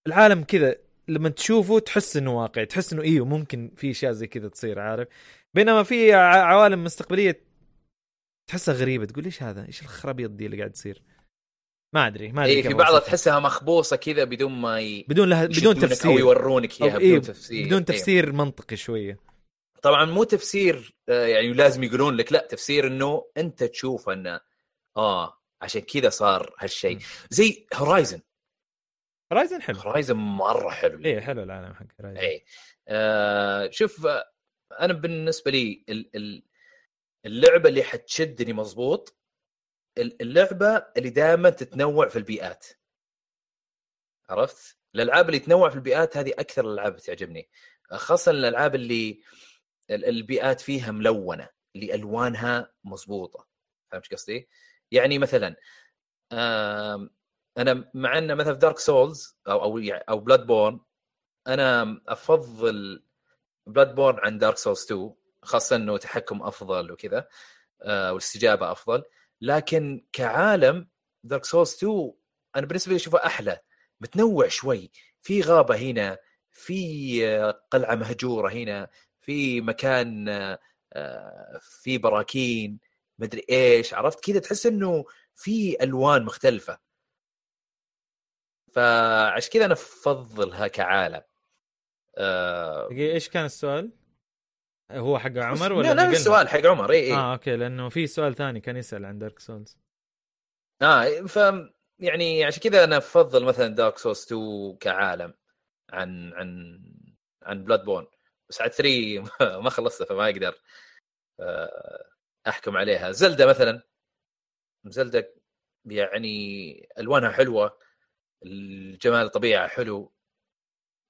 العالم كذا لما تشوفه تحس إنه واقعي تحس إنه إيوه ممكن في أشياء زي كذا تصير عارف؟ بينما في عوالم مستقبلية تحسها غريبة تقول إيش هذا؟ إيش الخرابيط دي اللي قاعد تصير؟ ما أدري ما أدري
إيه في بعضها تحسها مخبوصة كذا بدون ما ي...
بدون لها بدون تفسير
أو يورونك إياها
بدون إيه تفسير بدون تفسير. إيه. منطقي شوية.
طبعا مو تفسير آه، يعني لازم يقولون لك لا تفسير إنه أنت تشوف انه آه عشان كذا صار هالشيء. زي Horizon
Horizon حلو.
Horizon مرة حلو.
إيه حلو العالم حق Horizon
إيه. آه شوف آه، أنا بالنسبة لي اللعبة اللي حتشدني مضبوط اللعبة اللي دائما تتنوع في البيئات عرفت؟ الألعاب اللي تنوع في البيئات هذه أكثر الألعاب تعجبني خاصه الألعاب اللي البيئات فيها ملونة اللي ألوانها مضبوطة فهمت قصدي؟ يعني مثلا أنا مع ان مثلا في Dark Souls أو أو أو Bloodborne أنا أفضل Bloodborne عن Dark Souls 2 خاصه إنه تحكم أفضل وكذا آه، والاستجابة أفضل لكن كعالم Dark Souls 2 أنا بالنسبة لي أشوفه أحلى متنوع شوي في غابة هنا في قلعة مهجورة هنا في مكان آه، في براكين مدري إيش عرفت كذا تحس إنه في ألوان مختلفة فعش كذا أنا أفضلها كعالم
أه... إيش كان السؤال؟ هو حق عمر ولا
لا نفس السؤال حق عمر إي إي.
آه okay لأنه في سؤال ثاني كان يسأل عن Dark Souls
آه ف يعني عشان كذا أنا أفضل مثلا Dark Souls 2 كعالم عن عن عن بلاد بون بس عاد 3 ما خلصتها فما أقدر آه، أحكم عليها. زيلدا مثلا. زيلدا يعني ألوانها حلوة الجمال الطبيعة حلو.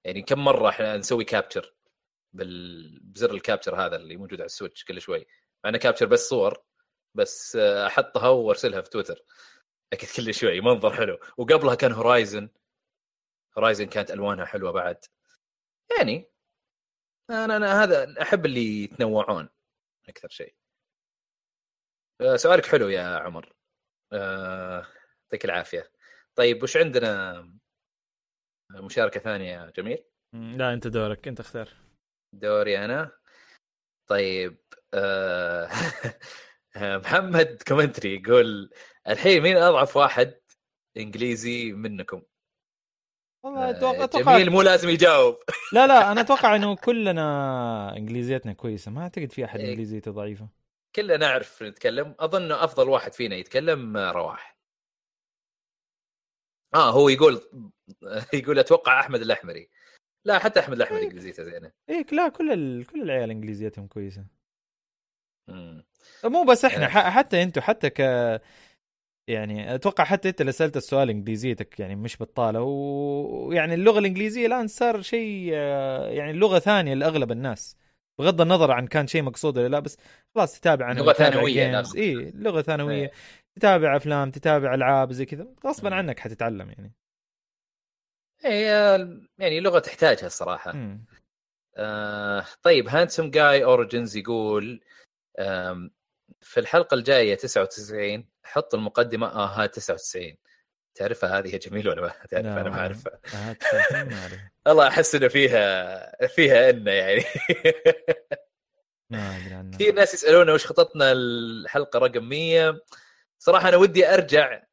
يعني كم مرة إحنا نسوي capture بال... بزر ال capture هذا اللي موجود على السويتش كل شوي. مع انه capture بس صور بس أحطها وأرسلها في تويتر. أكيد كل شوي منظر حلو. وقبلها كان هورايزن هورايزن كانت ألوانها حلوة بعد. يعني أنا أنا هذا أحب اللي يتنوعون أكثر شيء. آه، سؤالك حلو يا عمر. آه، يعطيك العافية. طيب وش عندنا؟ مشاركة ثانية جميل؟
لا أنت دورك. أنت اختار.
دوري أنا. طيب آه محمد كومنتري يقول الحين مين أضعف واحد إنجليزي منكم؟
والله أتوقع أتوقع
جميل مو لازم يجاوب.
لا لا أنا أتوقع إنه كلنا إنجليزيتنا كويسة. ما أعتقد في أحد إيه. إنجليزيته ضعيفة.
كلنا نعرف نتكلم. أظن أفضل واحد فينا يتكلم رواح. آه هو يقول يقول أتوقع أحمد الأحمري. لا حتى أحمد الاحمد إيه. إنجليزيته زينة.
إيه لا كل ال... كل العيال إنجليزيتهم كويسة. امم مو بس إحنا آه. حتى أنتم حتى ك يعني أتوقع حتى أنت اللي سالت السؤال إنجليزيتك يعني مش بطاله ويعني اللغة الإنجليزية الآن صار شيء يعني لغة ثانية لأغلب الناس بغض النظر عن كان شيء مقصود ولا لا بس خلاص تتابع عن
لغة ثانوية
اي لغة ثانوية. إيه. تتابع أفلام تتابع ألعاب زي كذا غصبا عنك حتتعلم يعني.
إيه يعني لغة تحتاجها الصراحة. آه طيب Handsome Guy Origins يقول في الحلقة الجاية 99 حط المقدمة آه ها 99 تعرفها هذه يا جميل ولا ما تعرف
لا،
أنا ما أعرفها.
آه،.
والله أحس إنه فيها فيها انه يعني. كثير ناس يسألونا وش خططنا الحلقة رقم 100 صراحة أنا ودي أرجع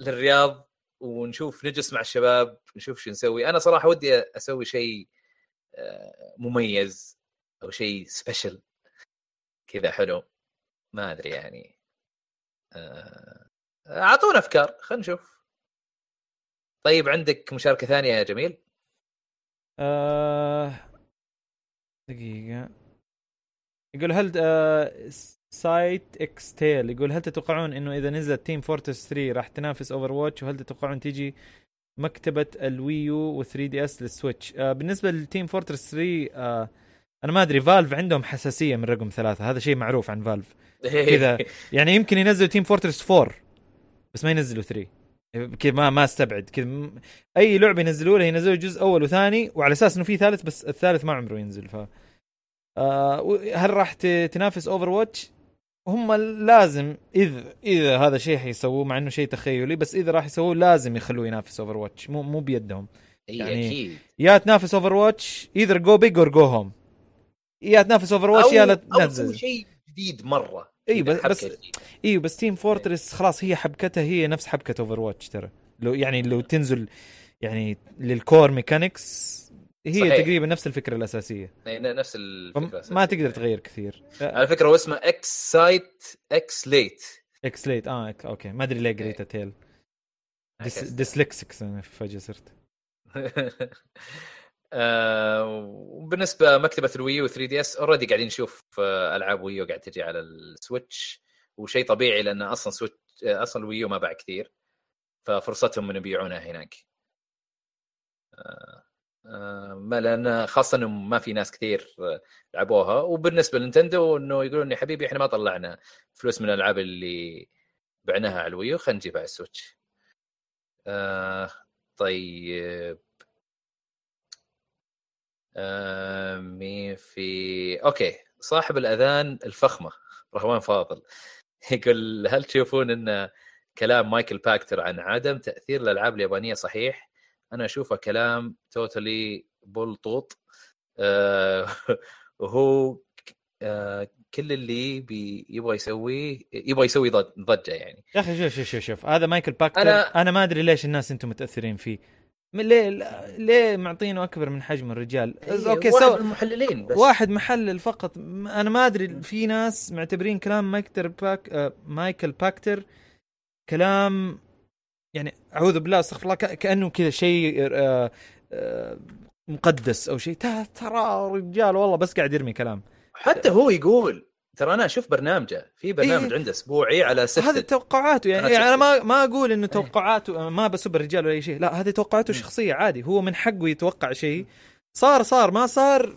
للرياض ونشوف نجلس مع الشباب نشوف شو نسوي. أنا صراحة ودي أسوي شيء آه، مميز أو شيء سبيشل كذا حلو. ما أدري يعني. آه، أعطونا أفكار خلينا نشوف. طيب عندك مشاركة ثانية يا جميل؟
آه... دقيقة. يقول هل آه... سايت إكس tale يقول هل تتوقعون إنه إذا نزلت تيم فورترس 3 راح تنافس اوفر واتش وهل تتوقعون تيجي مكتبة الويو و3 دي اس للسويتش آه بالنسبة للتيم فورترس 3 آه أنا ما أدري فالف عندهم حساسية من رقم ثلاثة هذا شيء معروف عن فالف كذا يعني يمكن ينزلوا تيم فورترس 4 بس ما ينزلوا 3 كذا ما ما أستبعد. كذا م- أي لعبة ينزلوا لها ينزلوا جزء أول وثاني وعلى أساس إنه في ثالث بس الثالث ما عمره ينزل ف آه هل راح تنافس اوفر واتش؟ هم لازم اذا إذا هذا شيء حيسووه مع إنه شيء تخيلي بس إذا راح يسووه لازم يخلوه ينافس اوفر واتش مو مو بيدهم.
إي
يعني
أكيد.
يا تنافس اوفر واتش either go big or go home يا تنافس اوفر واتش يا لا تنزل.
شيء جديد
مرة
كذا
بس- بس-. أيوه بس تيم فورترس خلاص هي حبكتها هي نفس حبكة اوفر واتش ترى. لو يعني لو تنزل يعني لل core mechanics هي
صحيح.
تقريبا نفس الفكرة الأساسية.
إي، نفس الفكرة.
ما تقدر تغير كثير.
على فكرة هو اسمه إكس سايت إكس ليت
إكس ليت آه أوكي. ما أدري ليه قريتها tale.
dys.
dyslexic أنا فجأة صرت.
آه، وبالنسبة مكتبة الويو 3 دي إس already قاعدين نشوف آه، ألعاب ويو قاعد تجي على السويتش وشيء طبيعي لأن أصلا سويتش آه، أصلا الويو ما باع كثير ففرصتهم انه يبيعونها هناك. ما لأن خاصة إنه ما في ناس كثير لعبوها وبالنسبة لنتندو إنه يقولون يا حبيبي إحنا ما طلعنا فلوس من الألعاب اللي بعناها على الويو خلينا نجيبها على السويتش. آه طيب. آه مين في؟ أوكي صاحب الأذان الفخمة رهوان فاضل. يقول هل تشوفون إن كلام مايكل باكتر عن عدم تأثير الألعاب اليابانية صحيح؟ أنا أشوفه كلام توتالي بلطوط. آه وهو ك- آه كل اللي يبغى يسويه يبغى يسوي ضج- ضجة يعني.
يا أخي شوف شوف شوف شوف هذا مايكل باكتر.
أنا-
أنا أنا ما أدري ليش الناس أنتم متأثرين فيه. ليه ليه معطينه أكبر من حجم الرجال؟ أوكي
واحد
سو
المحللين بس.
واحد محلل فقط. أنا ما أدري في ناس معتبرين كلام مايكتر باك آه مايكل باكتر كلام يعني أعوذ بالله أستغفر الله كأنه كذا شيء آه آه مقدس أو شيء. ترى رجال والله بس قاعد يرمي كلام.
حتى هو يقول ترى أنا أشوف برنامجه في برنامج
إيه.
عنده أسبوعي على
هذه
سفتد
توقعاته. يعني, يعني
أنا.
ما ما أقول إنه توقعاته ما بسب الرجال ولا أي شيء. لا هذه توقعاته
مم.
شخصيه عادي. هو من حقه يتوقع شيء. صار صار ما صار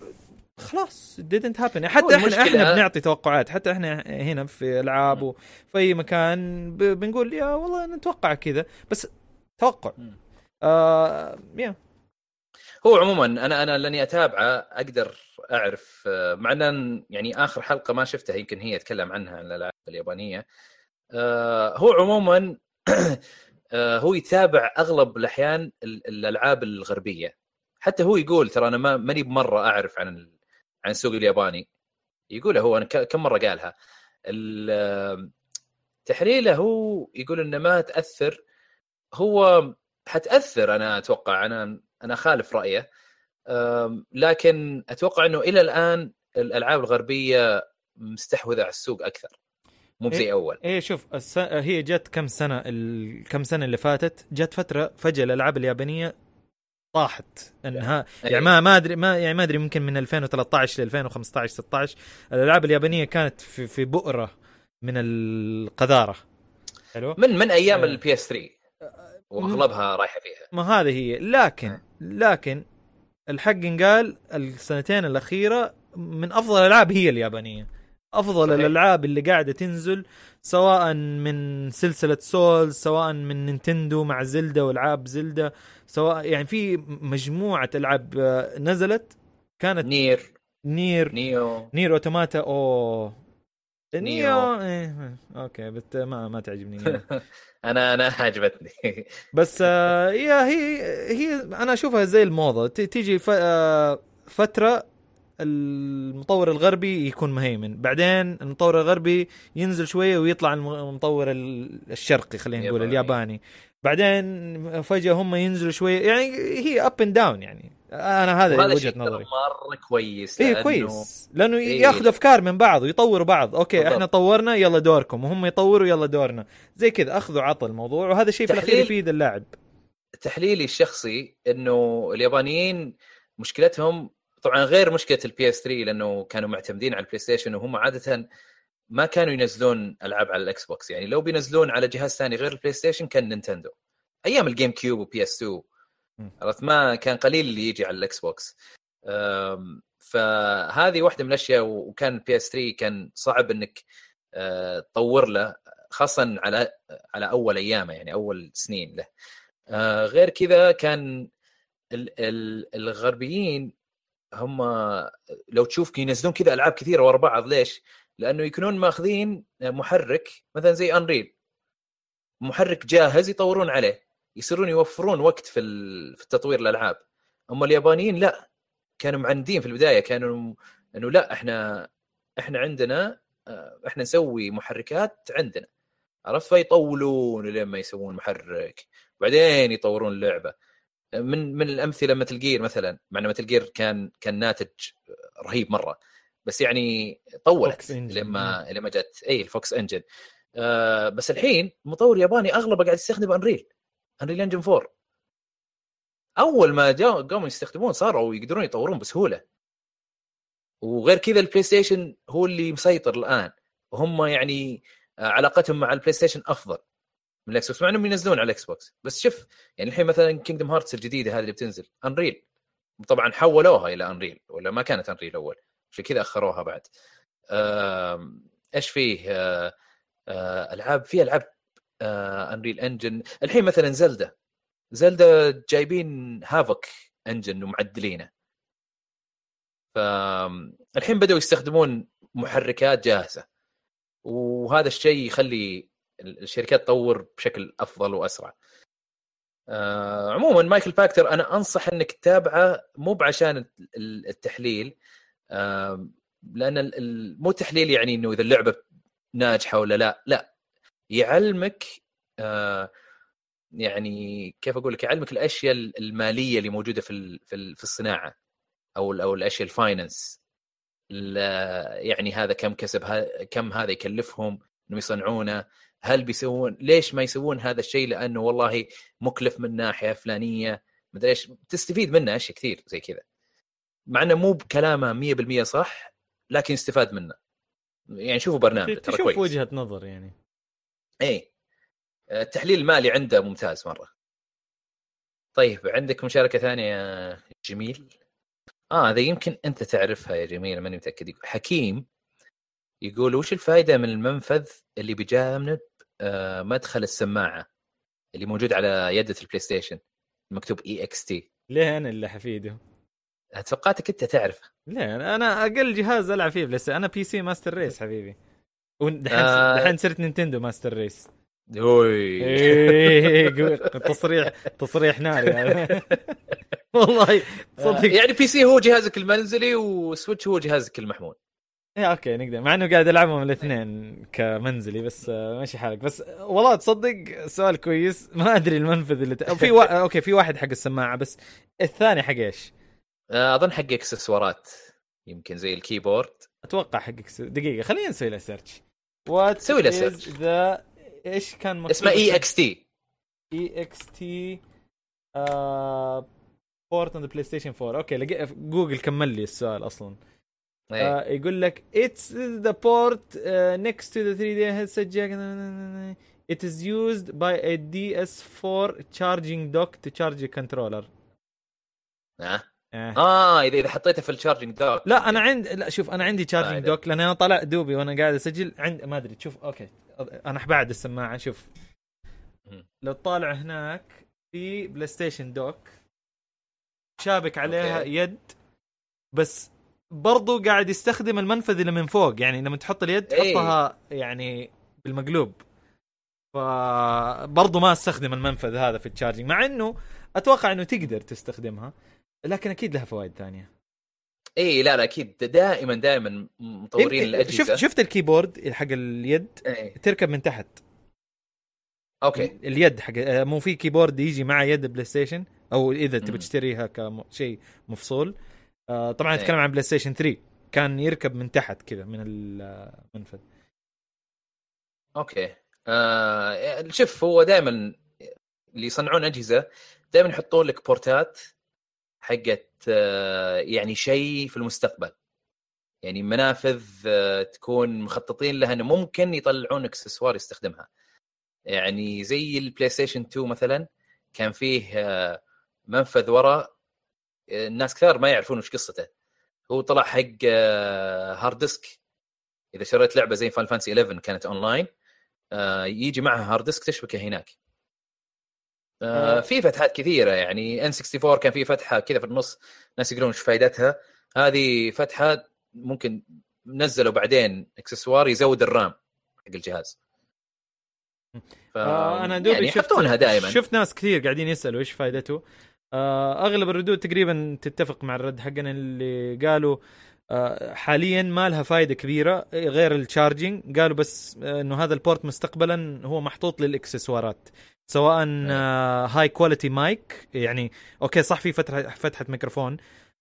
خلاص didn't happen. حتى
إحنا
إحنا بنعطي توقعات. حتى إحنا هنا في ألعاب وفي أي مكان بنقول يا والله نتوقع كذا. بس توقع. آه يا
هو عموما أنا أنا لأني أتابعه أقدر أعرف آه، مع إن يعني آخر حلقة ما شفتها يمكن هي يتكلم عنها عن الألعاب اليابانية. آه، هو عموما آه، هو يتابع أغلب الأحيان ال- الألعاب الغربية. حتى هو يقول ترى أنا ما- ماني بمرة أعرف عن عن السوق الياباني. يقولها هو أنا كم مرة قالها؟ ال- تحليله هو يقول إنه ما تأثر. هو حتأثر أنا أتوقع أنا أنا خالف رأيه. لكن أتوقع إنه إلى الآن الألعاب الغربية مستحوذة على السوق أكثر. مو
إيه.
زي أول.
إيه شوف الس... هي جت كم سنة الكم سنة اللي فاتت؟ جت فترة فجأة الألعاب اليابانية طاحت. انها
أي.
يعني ما ما ادري ما يعني ما أدري ممكن من 2013 ل 2015 16 الألعاب اليابانية كانت في في بؤرة من القذارة. حلو؟
من من أيام
آه.
البي إس 3 وأغلبها رايحة فيها.
ما هذه هي. لكن لكن الحق قال السنتين الأخيرة من أفضل الألعاب هي اليابانية. أفضل
صحيح.
الألعاب اللي قاعدة تنزل سواء من سلسلة سولز سواء من نينتندو مع زلدا والعاب زلدا سواء يعني في مجموعة ألعاب آه، نزلت كانت
نير.
نير.
نيو
نير أوتوماتا أو نيو إيه. أوكي but ما ما تعجبني نيو
أنا أنا عجبتني.
بس آه يا هي هي أنا أشوفها زي الموضة. تيجي. آه فترة المطور الغربي يكون مهيمن. بعدين المطور الغربي ينزل شوية ويطلع الم- المطور ال- الشرقي خلينا نقول
ياباني.
الياباني. بعدين فجأة هم ينزلوا شوية يعني هي up and down يعني. أنا هذا
وجهة
نظري.
مرة كويس لأنه
كويس. لأنه
إيه.
ياخذ أفكار من بعض ويطوروا بعض. أوكي
بالضبط.
إحنا طورنا يلا دوركم. وهم يطوروا يلا دورنا. زي كذا أخذوا عطى الموضوع. وهذا شيء في
الأخير.
يفيد اللاعب.
تحليلي الشخصي إنه اليابانيين مشكلتهم طبعا غير مشكلة البي اس 3 لأنه كانوا معتمدين على البلاي ستيشن وهم عادة ما كانوا ينزلون ألعاب على الإكس بوكس. يعني لو بينزلون على جهاز ثاني غير البلاي ستيشن كان نينتندو. أيام الجيم كيوب وبي اس 2
مم.
عرفت؟ ما كان قليل اللي يجي على الإكس بوكس. فهذه واحدة من الأشياء وكان البي اس 3 كان صعب إنك أه، تطور له خاصه على على أول أيامه يعني أول سنين له. آه، غير كذا كان ال- ال- الغربيين هم لو تشوف ينزلون كذا ألعاب كثيرة ورا بعض ليش؟ لأنه يكونون ماخذين محرك مثلا زي انريل محرك جاهز يطورون عليه يصيرون يوفرون وقت في في تطوير الألعاب. أما اليابانيين لا. كانوا معندين في البداية كانوا إنه لا إحنا إحنا عندنا آه، إحنا نسوي محركات عندنا. عرفت؟ فيطولون لين ما يسوون محرك. بعدين يطورون اللعبة. من من الأمثلة ميتل جير مثلا مع إن ميتل جير كان كان ناتج رهيب مرة بس يعني طولت
Fox Engine.
لما لما جت. اي ال Fox Engine آه بس الحين مطور ياباني أغلبه قاعد يستخدم Unreal Unreal Engine 4 أول ما جاء قاموا يستخدمون صاروا يقدرون يطورون بسهولة. وغير كذا البلاي ستيشن هو اللي مسيطر الآن. وهم يعني آه، علاقتهم مع البلاي ستيشن أفضل. من ال Xbox مع إنهم ينزلون على ال Xbox بس شوف يعني الحين مثلا Kingdom Hearts الجديدة هذه اللي بتنزل Unreal طبعا حولوها إلى Unreal ولا ما كانت Unreal أول. عشان كذا أخروها بعد. إيش فيه؟ آه، آه، ألعاب في ألعاب Unreal Engine الحين مثلا Zelda Zelda جايبين Havok engine ومعدلينه. فالحين بدأوا يستخدمون محركات جاهزة. وهذا الشيء يخلي الشركات تطور بشكل أفضل وأسرع. آه عموما مايكل باكتر أنا أنصح إنك تتابعه مو بعشان ال- التحليل آه لأن مو تحليل يعني إنه إذا اللعبة ناجحة ولا لا لا. يعلمك آه يعني كيف أقول لك يعلمك الأشياء المالية اللي موجودة في في ال- في الصناعة أو أو الأشياء الفاينانس ال- يعني هذا كم كسب كم هذا يكلفهم إنهم يصنعونه. هل بيسوون ليش ما يسوون هذا الشيء؟ لأنه والله مكلف من ناحية فلانية. مدري إيش تستفيد منه أشياء كثير زي كذا. مع إنه مو بكلامه 100% صح لكن يستفاد منه. يعني شوفوا برنامج ترى كويس.
وجهة نظر يعني.
اي التحليل المالي عنده ممتاز مرة. طيب عندك مشاركة ثانية يا جميل؟ آه هذا يمكن أنت تعرفها يا جميل ماني متأكد. حكيم يقول وش الفائده من المنفذ اللي بجانب آه مدخل السماعة اللي موجود على يده ال PlayStation مكتوب EXT.
ليه أنا اللي حفيده.
توقعتك أنت تعرف
ليه أنا أقل جهاز ألعب فيه بس أنا PC master race حبيبي. ودحين
آه.
دحين صرت Nintendo master race
أوي.
إيه،. تصريح تصريح ناري هذا. والله تصدق
يعني PC هو جهازك المنزلي و Switch هو جهازك المحمول.
إيه okay نقدر. مع إنه قاعد ألعبهم الاثنين كمنزلي بس آه، ماشي حالك. بس آه، والله تصدق سؤال كويس. ما أدري المنفذ اللي ت... في وا... okay في واحد حق السماعة بس الثاني حق إيش؟
آه، أظن حق إكسسوارات يمكن زي ال
keyboard. أتوقع حق إكس- دقيقة خلينا نسوي له search
نسوي له search.
إيش كان
اسمه اي إكس تي
اي إكس تي بورت اون ذا بلاي ستيشن 4 أوكي جوجل كمل لي السؤال
أصلا.
آه يقول لك it's the port next to the 3D headset jack it is used by a DS4 charging dock to charge a controller
آه.
آه.
آه اذا إذا حطيته في ال charging dock
لا أنا عند لا شوف أنا عندي تشارجنج
فائدة.
دوك لأن أنا طالع دوبي وأنا قاعد أسجل عند ما أدري شوف أوكي أنا بعد السماعة شوف. لو طالع هناك في بلاي ستيشن دوك شابك عليها
أوكي.
يد بس برضو قاعد يستخدم المنفذ اللي من فوق يعني لما تحط اليد
إيه.
تحطها يعني بالمقلوب. فبرضو ما استخدم المنفذ هذا في التشارجنج مع إنه أتوقع إنه تقدر تستخدمها لكن أكيد لها فوائد ثانية.
اي لا لا أكيد. دائما دائما مطورين الأجهزة.
شفت شفت ال keyboard حق اليد؟
إيه.
تركب من تحت.
okay.
اليد حق آه، مو في keyboard يجي مع يد PlayStation أو
إذا.
تبي تشتريها كشيء مفصول. آه، طبعا
إيه.
اتكلم عن PlayStation 3 كان يركب من تحت كذا من المنفذ.
okay. آه شوف هو دائما اللي يصنعون أجهزة دائما يحطون لك port ات حقت آه يعني شيء في المستقبل. يعني منافذ آه تكون مخططين لها إنه ممكن يطلعون إكسسوار يستخدمها. يعني زي ال PlayStation 2 مثلا كان فيه آه منفذ وراء الناس كثار ما يعرفون وش قصته. هو طلع حق آه hard disk إذا شريت لعبة زي فان Final Fantasy 11 كانت اونلاين آه، يجي معها hard disk تشبكه هناك. آه،
آه.
في فتحات كثيرة يعني N64 كان في فتحة كذا في النص ناس يقولون إيش فائدتها هذه فتحة ممكن نزلوا بعدين اكسسوار يزود ال RAM حق الجهاز. ف...
آه أنا دوبي
يعني
شفت
دائما.
شفت ناس كثير قاعدين يسألوا إيش فائدته آه أغلب الردود تقريبا تتفق مع الرد حقنا اللي قالوا آه حاليا ما لها فائده كبيرة غير ال charging قالوا بس آه إنه هذا ال port مستقبلا هو محطوط للإكسسوارات سواء آه high quality mic يعني okay صح في فتحة فتحة ميكروفون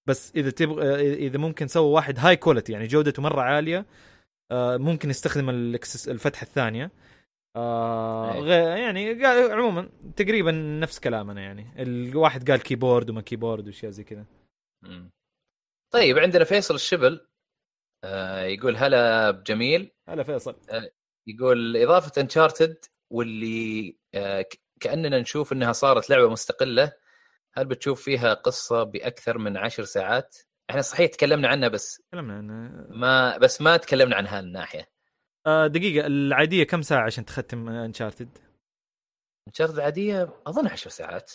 بس إذا تبغى آه، إذا ممكن سووا واحد high quality يعني جودته مرة عالية آه ممكن يستخدم الفتحة الثانية. آه
أي.
غير يعني قال عموما تقريبا نفس كلامنا يعني. الواحد قال keyboard وما keyboard وأشياء زي كذا.
طيب عندنا فيصل الشبل آه، يقول هلا بجميل
هلا فيصل.
يقول إضافة انشارتد واللي آه، كأننا نشوف إنها صارت لعبة مستقلة. هل بتشوف فيها قصة بأكثر من عشر ساعات؟ إحنا صحيح تكلمنا عنها بس
تكلمنا عن
ما بس ما تكلمنا عن هالناحية.
آه دقيقة العادية كم ساعة عشان تختم انشارتد
انشارتد عاديه أظن عشر ساعات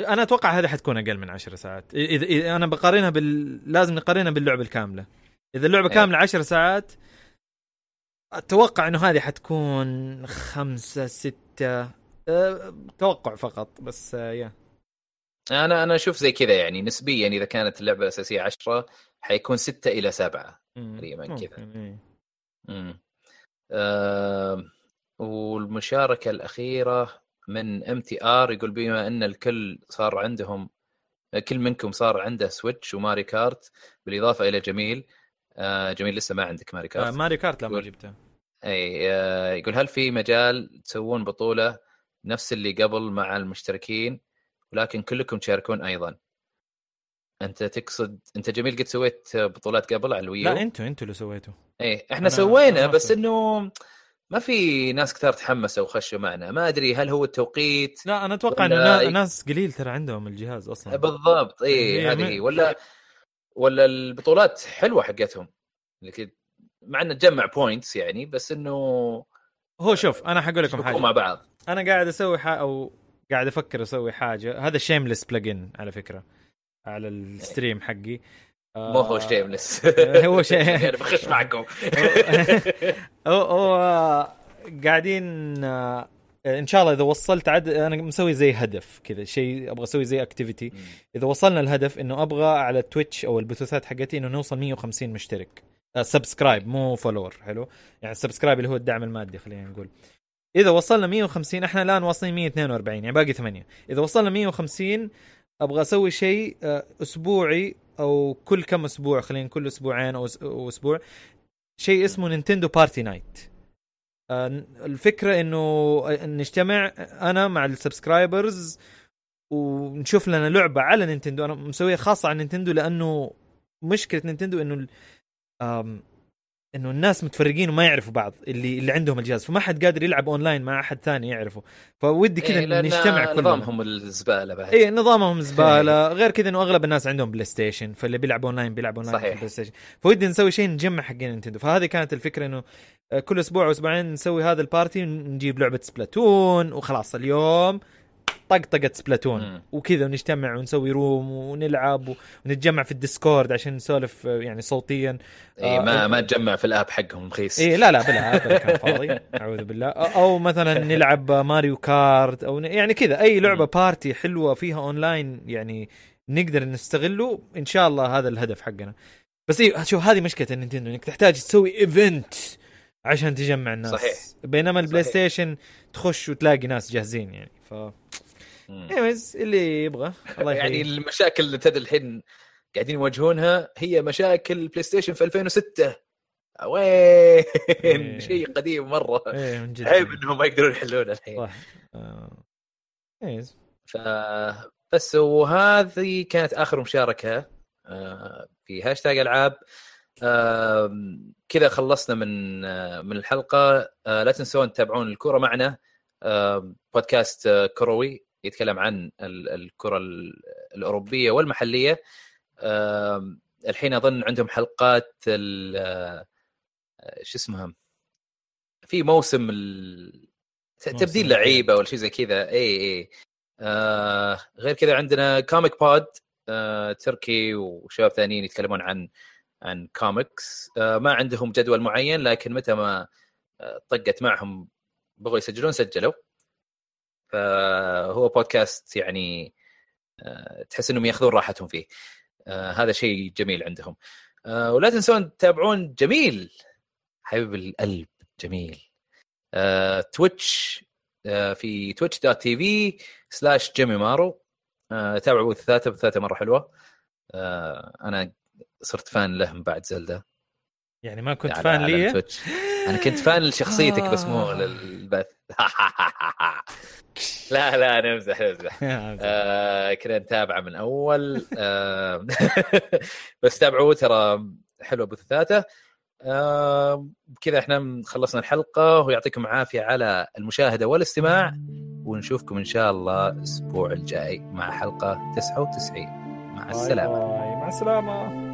أنا أتوقع هذه حتكون أقل من عشر ساعات إذا إذا أنا بقارنها بال لازم نقارنها باللعبة الكاملة إذا اللعبة
إيه.
كاملة عشر ساعات أتوقع إنه هذه حتكون خمسة ستة أه توقع فقط بس أه يا
أنا أنا أشوف زي كذا يعني نسبيا إذا كانت اللعبة الأساسية عشرة حيكون ستة إلى سبعة
مم.
تقريباً
ممكن،
كذا. امم آه والمشاركة الأخيرة من MTR يقول بما أن الكل صار عندهم كل منكم صار عنده Switch و Mario Kart بالإضافة إلى جميل. آه جميل لسه ما عندك ماري
آه
كارت
ماري كارت لا ما
يقول-
جبتها
إي آه يقول هل في مجال تسوون بطولة نفس اللي قبل مع المشتركين ولكن كلكم تشاركون أيضا؟ انت تقصد انت جميل قد سويت بطولات قبل على ال Wii U؟
لا أنتوا أنتوا اللي سويتوا.
إيه إحنا
أنا-
سوينا
أنا
بس. إنه ما في ناس كثار تحمسوا وخشوا معنا. ما أدري هل هو التوقيت
لا أنا أتوقع إنه
ولا
نا-
ي-
ناس قليل ترى عندهم الجهاز أصلا.
بالضبط
هي
إيه هذه
من-
ولا ولا البطولات حلوة حقتهم. مع إنه تجمع بوينتس يعني بس إنه
هو شوف أنا حقول لكم حاجة.
مع بعض.
أنا قاعد أسوي حاجة أو قاعد أفكر أسوي حاجة. هذا شيمليس بلجن على فكرة. على ال stream حقي. آه،
مو هو shameless
هو شيء-
يعني بخش معكم.
هو هو قاعدين آه، إن شاء الله إذا وصلت عد أنا مسوي زي هدف كذا شيء أبغى أسوي زي activity إذا وصلنا الهدف إنه أبغى على ال Twitch أو البثوثات حقتي إنه نوصل 150 مشترك. آه، subscribe مو follower حلو؟ يعني ال subscribe اللي هو الدعم المادي خلينا نقول. إذا وصلنا 150 إحنا الآن واصلين 142 يعني باقي 8 إذا وصلنا 150 أبغى أسوي شيء آه، أسبوعي أو كل كم أسبوع خلينا كل أسبوعين أو أسبوع. شيء اسمه Nintendo party night. آه، الفكرة إنه آه، نجتمع أنا مع ال subscribers ونشوف لنا لعبة على Nintendo. أنا مسويها خاصة على Nintendo لأنه مشكلة Nintendo إنه إنه الناس متفرقين وما يعرفوا بعض اللي اللي عندهم الجهاز فما حد قادر يلعب اونلاين مع أحد ثاني يعرفه. فودي كذا
إيه،
نجتمع كلنا.
نظامهم الزبالة بعد.
اي نظامهم زباله غير كذا إنه أغلب الناس عندهم PlayStation فاللي بيلعب اونلاين بيلعب اونلاين
صحيح.
في ال PlayStation فودي نسوي شيء نجمع حقين Nintendo. فهذه كانت الفكرة إنه آه، كل أسبوع أو أسبوعين نسوي هذا ال party نجيب لعبة Splatoon وخلاص اليوم طقطقة
Splatoon.
وكذا ونجتمع ونسوي room ونلعب ونتجمع في ال Discord عشان نسولف آه، يعني صوتيا
اي
آه،
ما ما تجمع في ال app حقهم رخيص
إيه لا لا بلا كان فاضي أعوذ بالله أو مثلا نلعب Mario Kart أو يعني كذا أي
لعبة.
party حلوة فيها اونلاين يعني نقدر نستغله إن شاء الله هذا الهدف حقنا بس إيه شوف هذه مشكلة ال Nintendo إنك تحتاج تسوي event عشان تجمع الناس
صحيح.
بينما ال Play
صحيح.
Station تخش وتلاقي ناس جاهزين يعني ف anyways اللي يبغى. الله
يعني المشاكل اللي لحد الحين قاعدين يواجهونها هي مشاكل PlayStation في 2006
إيه.
وين؟ شيء قديم مرة.
إيه من جد
عيب إنهم ما يقدرون يحلونه الحين.
صح. آه. إيه
ف بس وهذه كانت آخر مشاركة آه، في هاشتاج ألعاب. كذا خلصنا من آه، من الحلقة. لا تنسون تتابعون الكورة معنا. بودكاست كروي. يتكلم عن ال- الكرة ال- الأوروبية والمحلية. الحين أظن عندهم حلقات ال- شو اسمها؟ في موسم ال- تبديل. لعيبة ولا شيء زي كذا. اي اي آه غير كذا عندنا Comic Pod آه تركي وشباب ثانيين يتكلمون عن عن كوميكس آه ما عندهم جدول معين لكن متى ما آه طقت معهم بغوا يسجلون سجلوا. فهو بودكاست يعني آه تحس إنهم يأخذون راحتهم فيه. آه هذا شيء جميل عندهم. آه ولا تنسون تتابعون جميل حبيب القلب جميل. Twitch في Twitch dot TV slash جيمي مارو. تابعوا بثوثه ترى بثوثه حلوة. آه أنا صرت fan له من بعد Zelda.
يعني ما كنت
fan
لي
أنا كنت fan لشخصيتك بس مو
آه.
للبث. لا لا نمزح نمزح آه كنا نتابعه من أول. آه بس تابعوه ترى حلوة بثاثه آه كذا إحنا خلصنا الحلقة. ويعطيكم العافية على المشاهدة والاستماع. ونشوفكم إن شاء الله الأسبوع الجاي مع حلقة 99 مع السلامة.
باي باي. مع السلامة.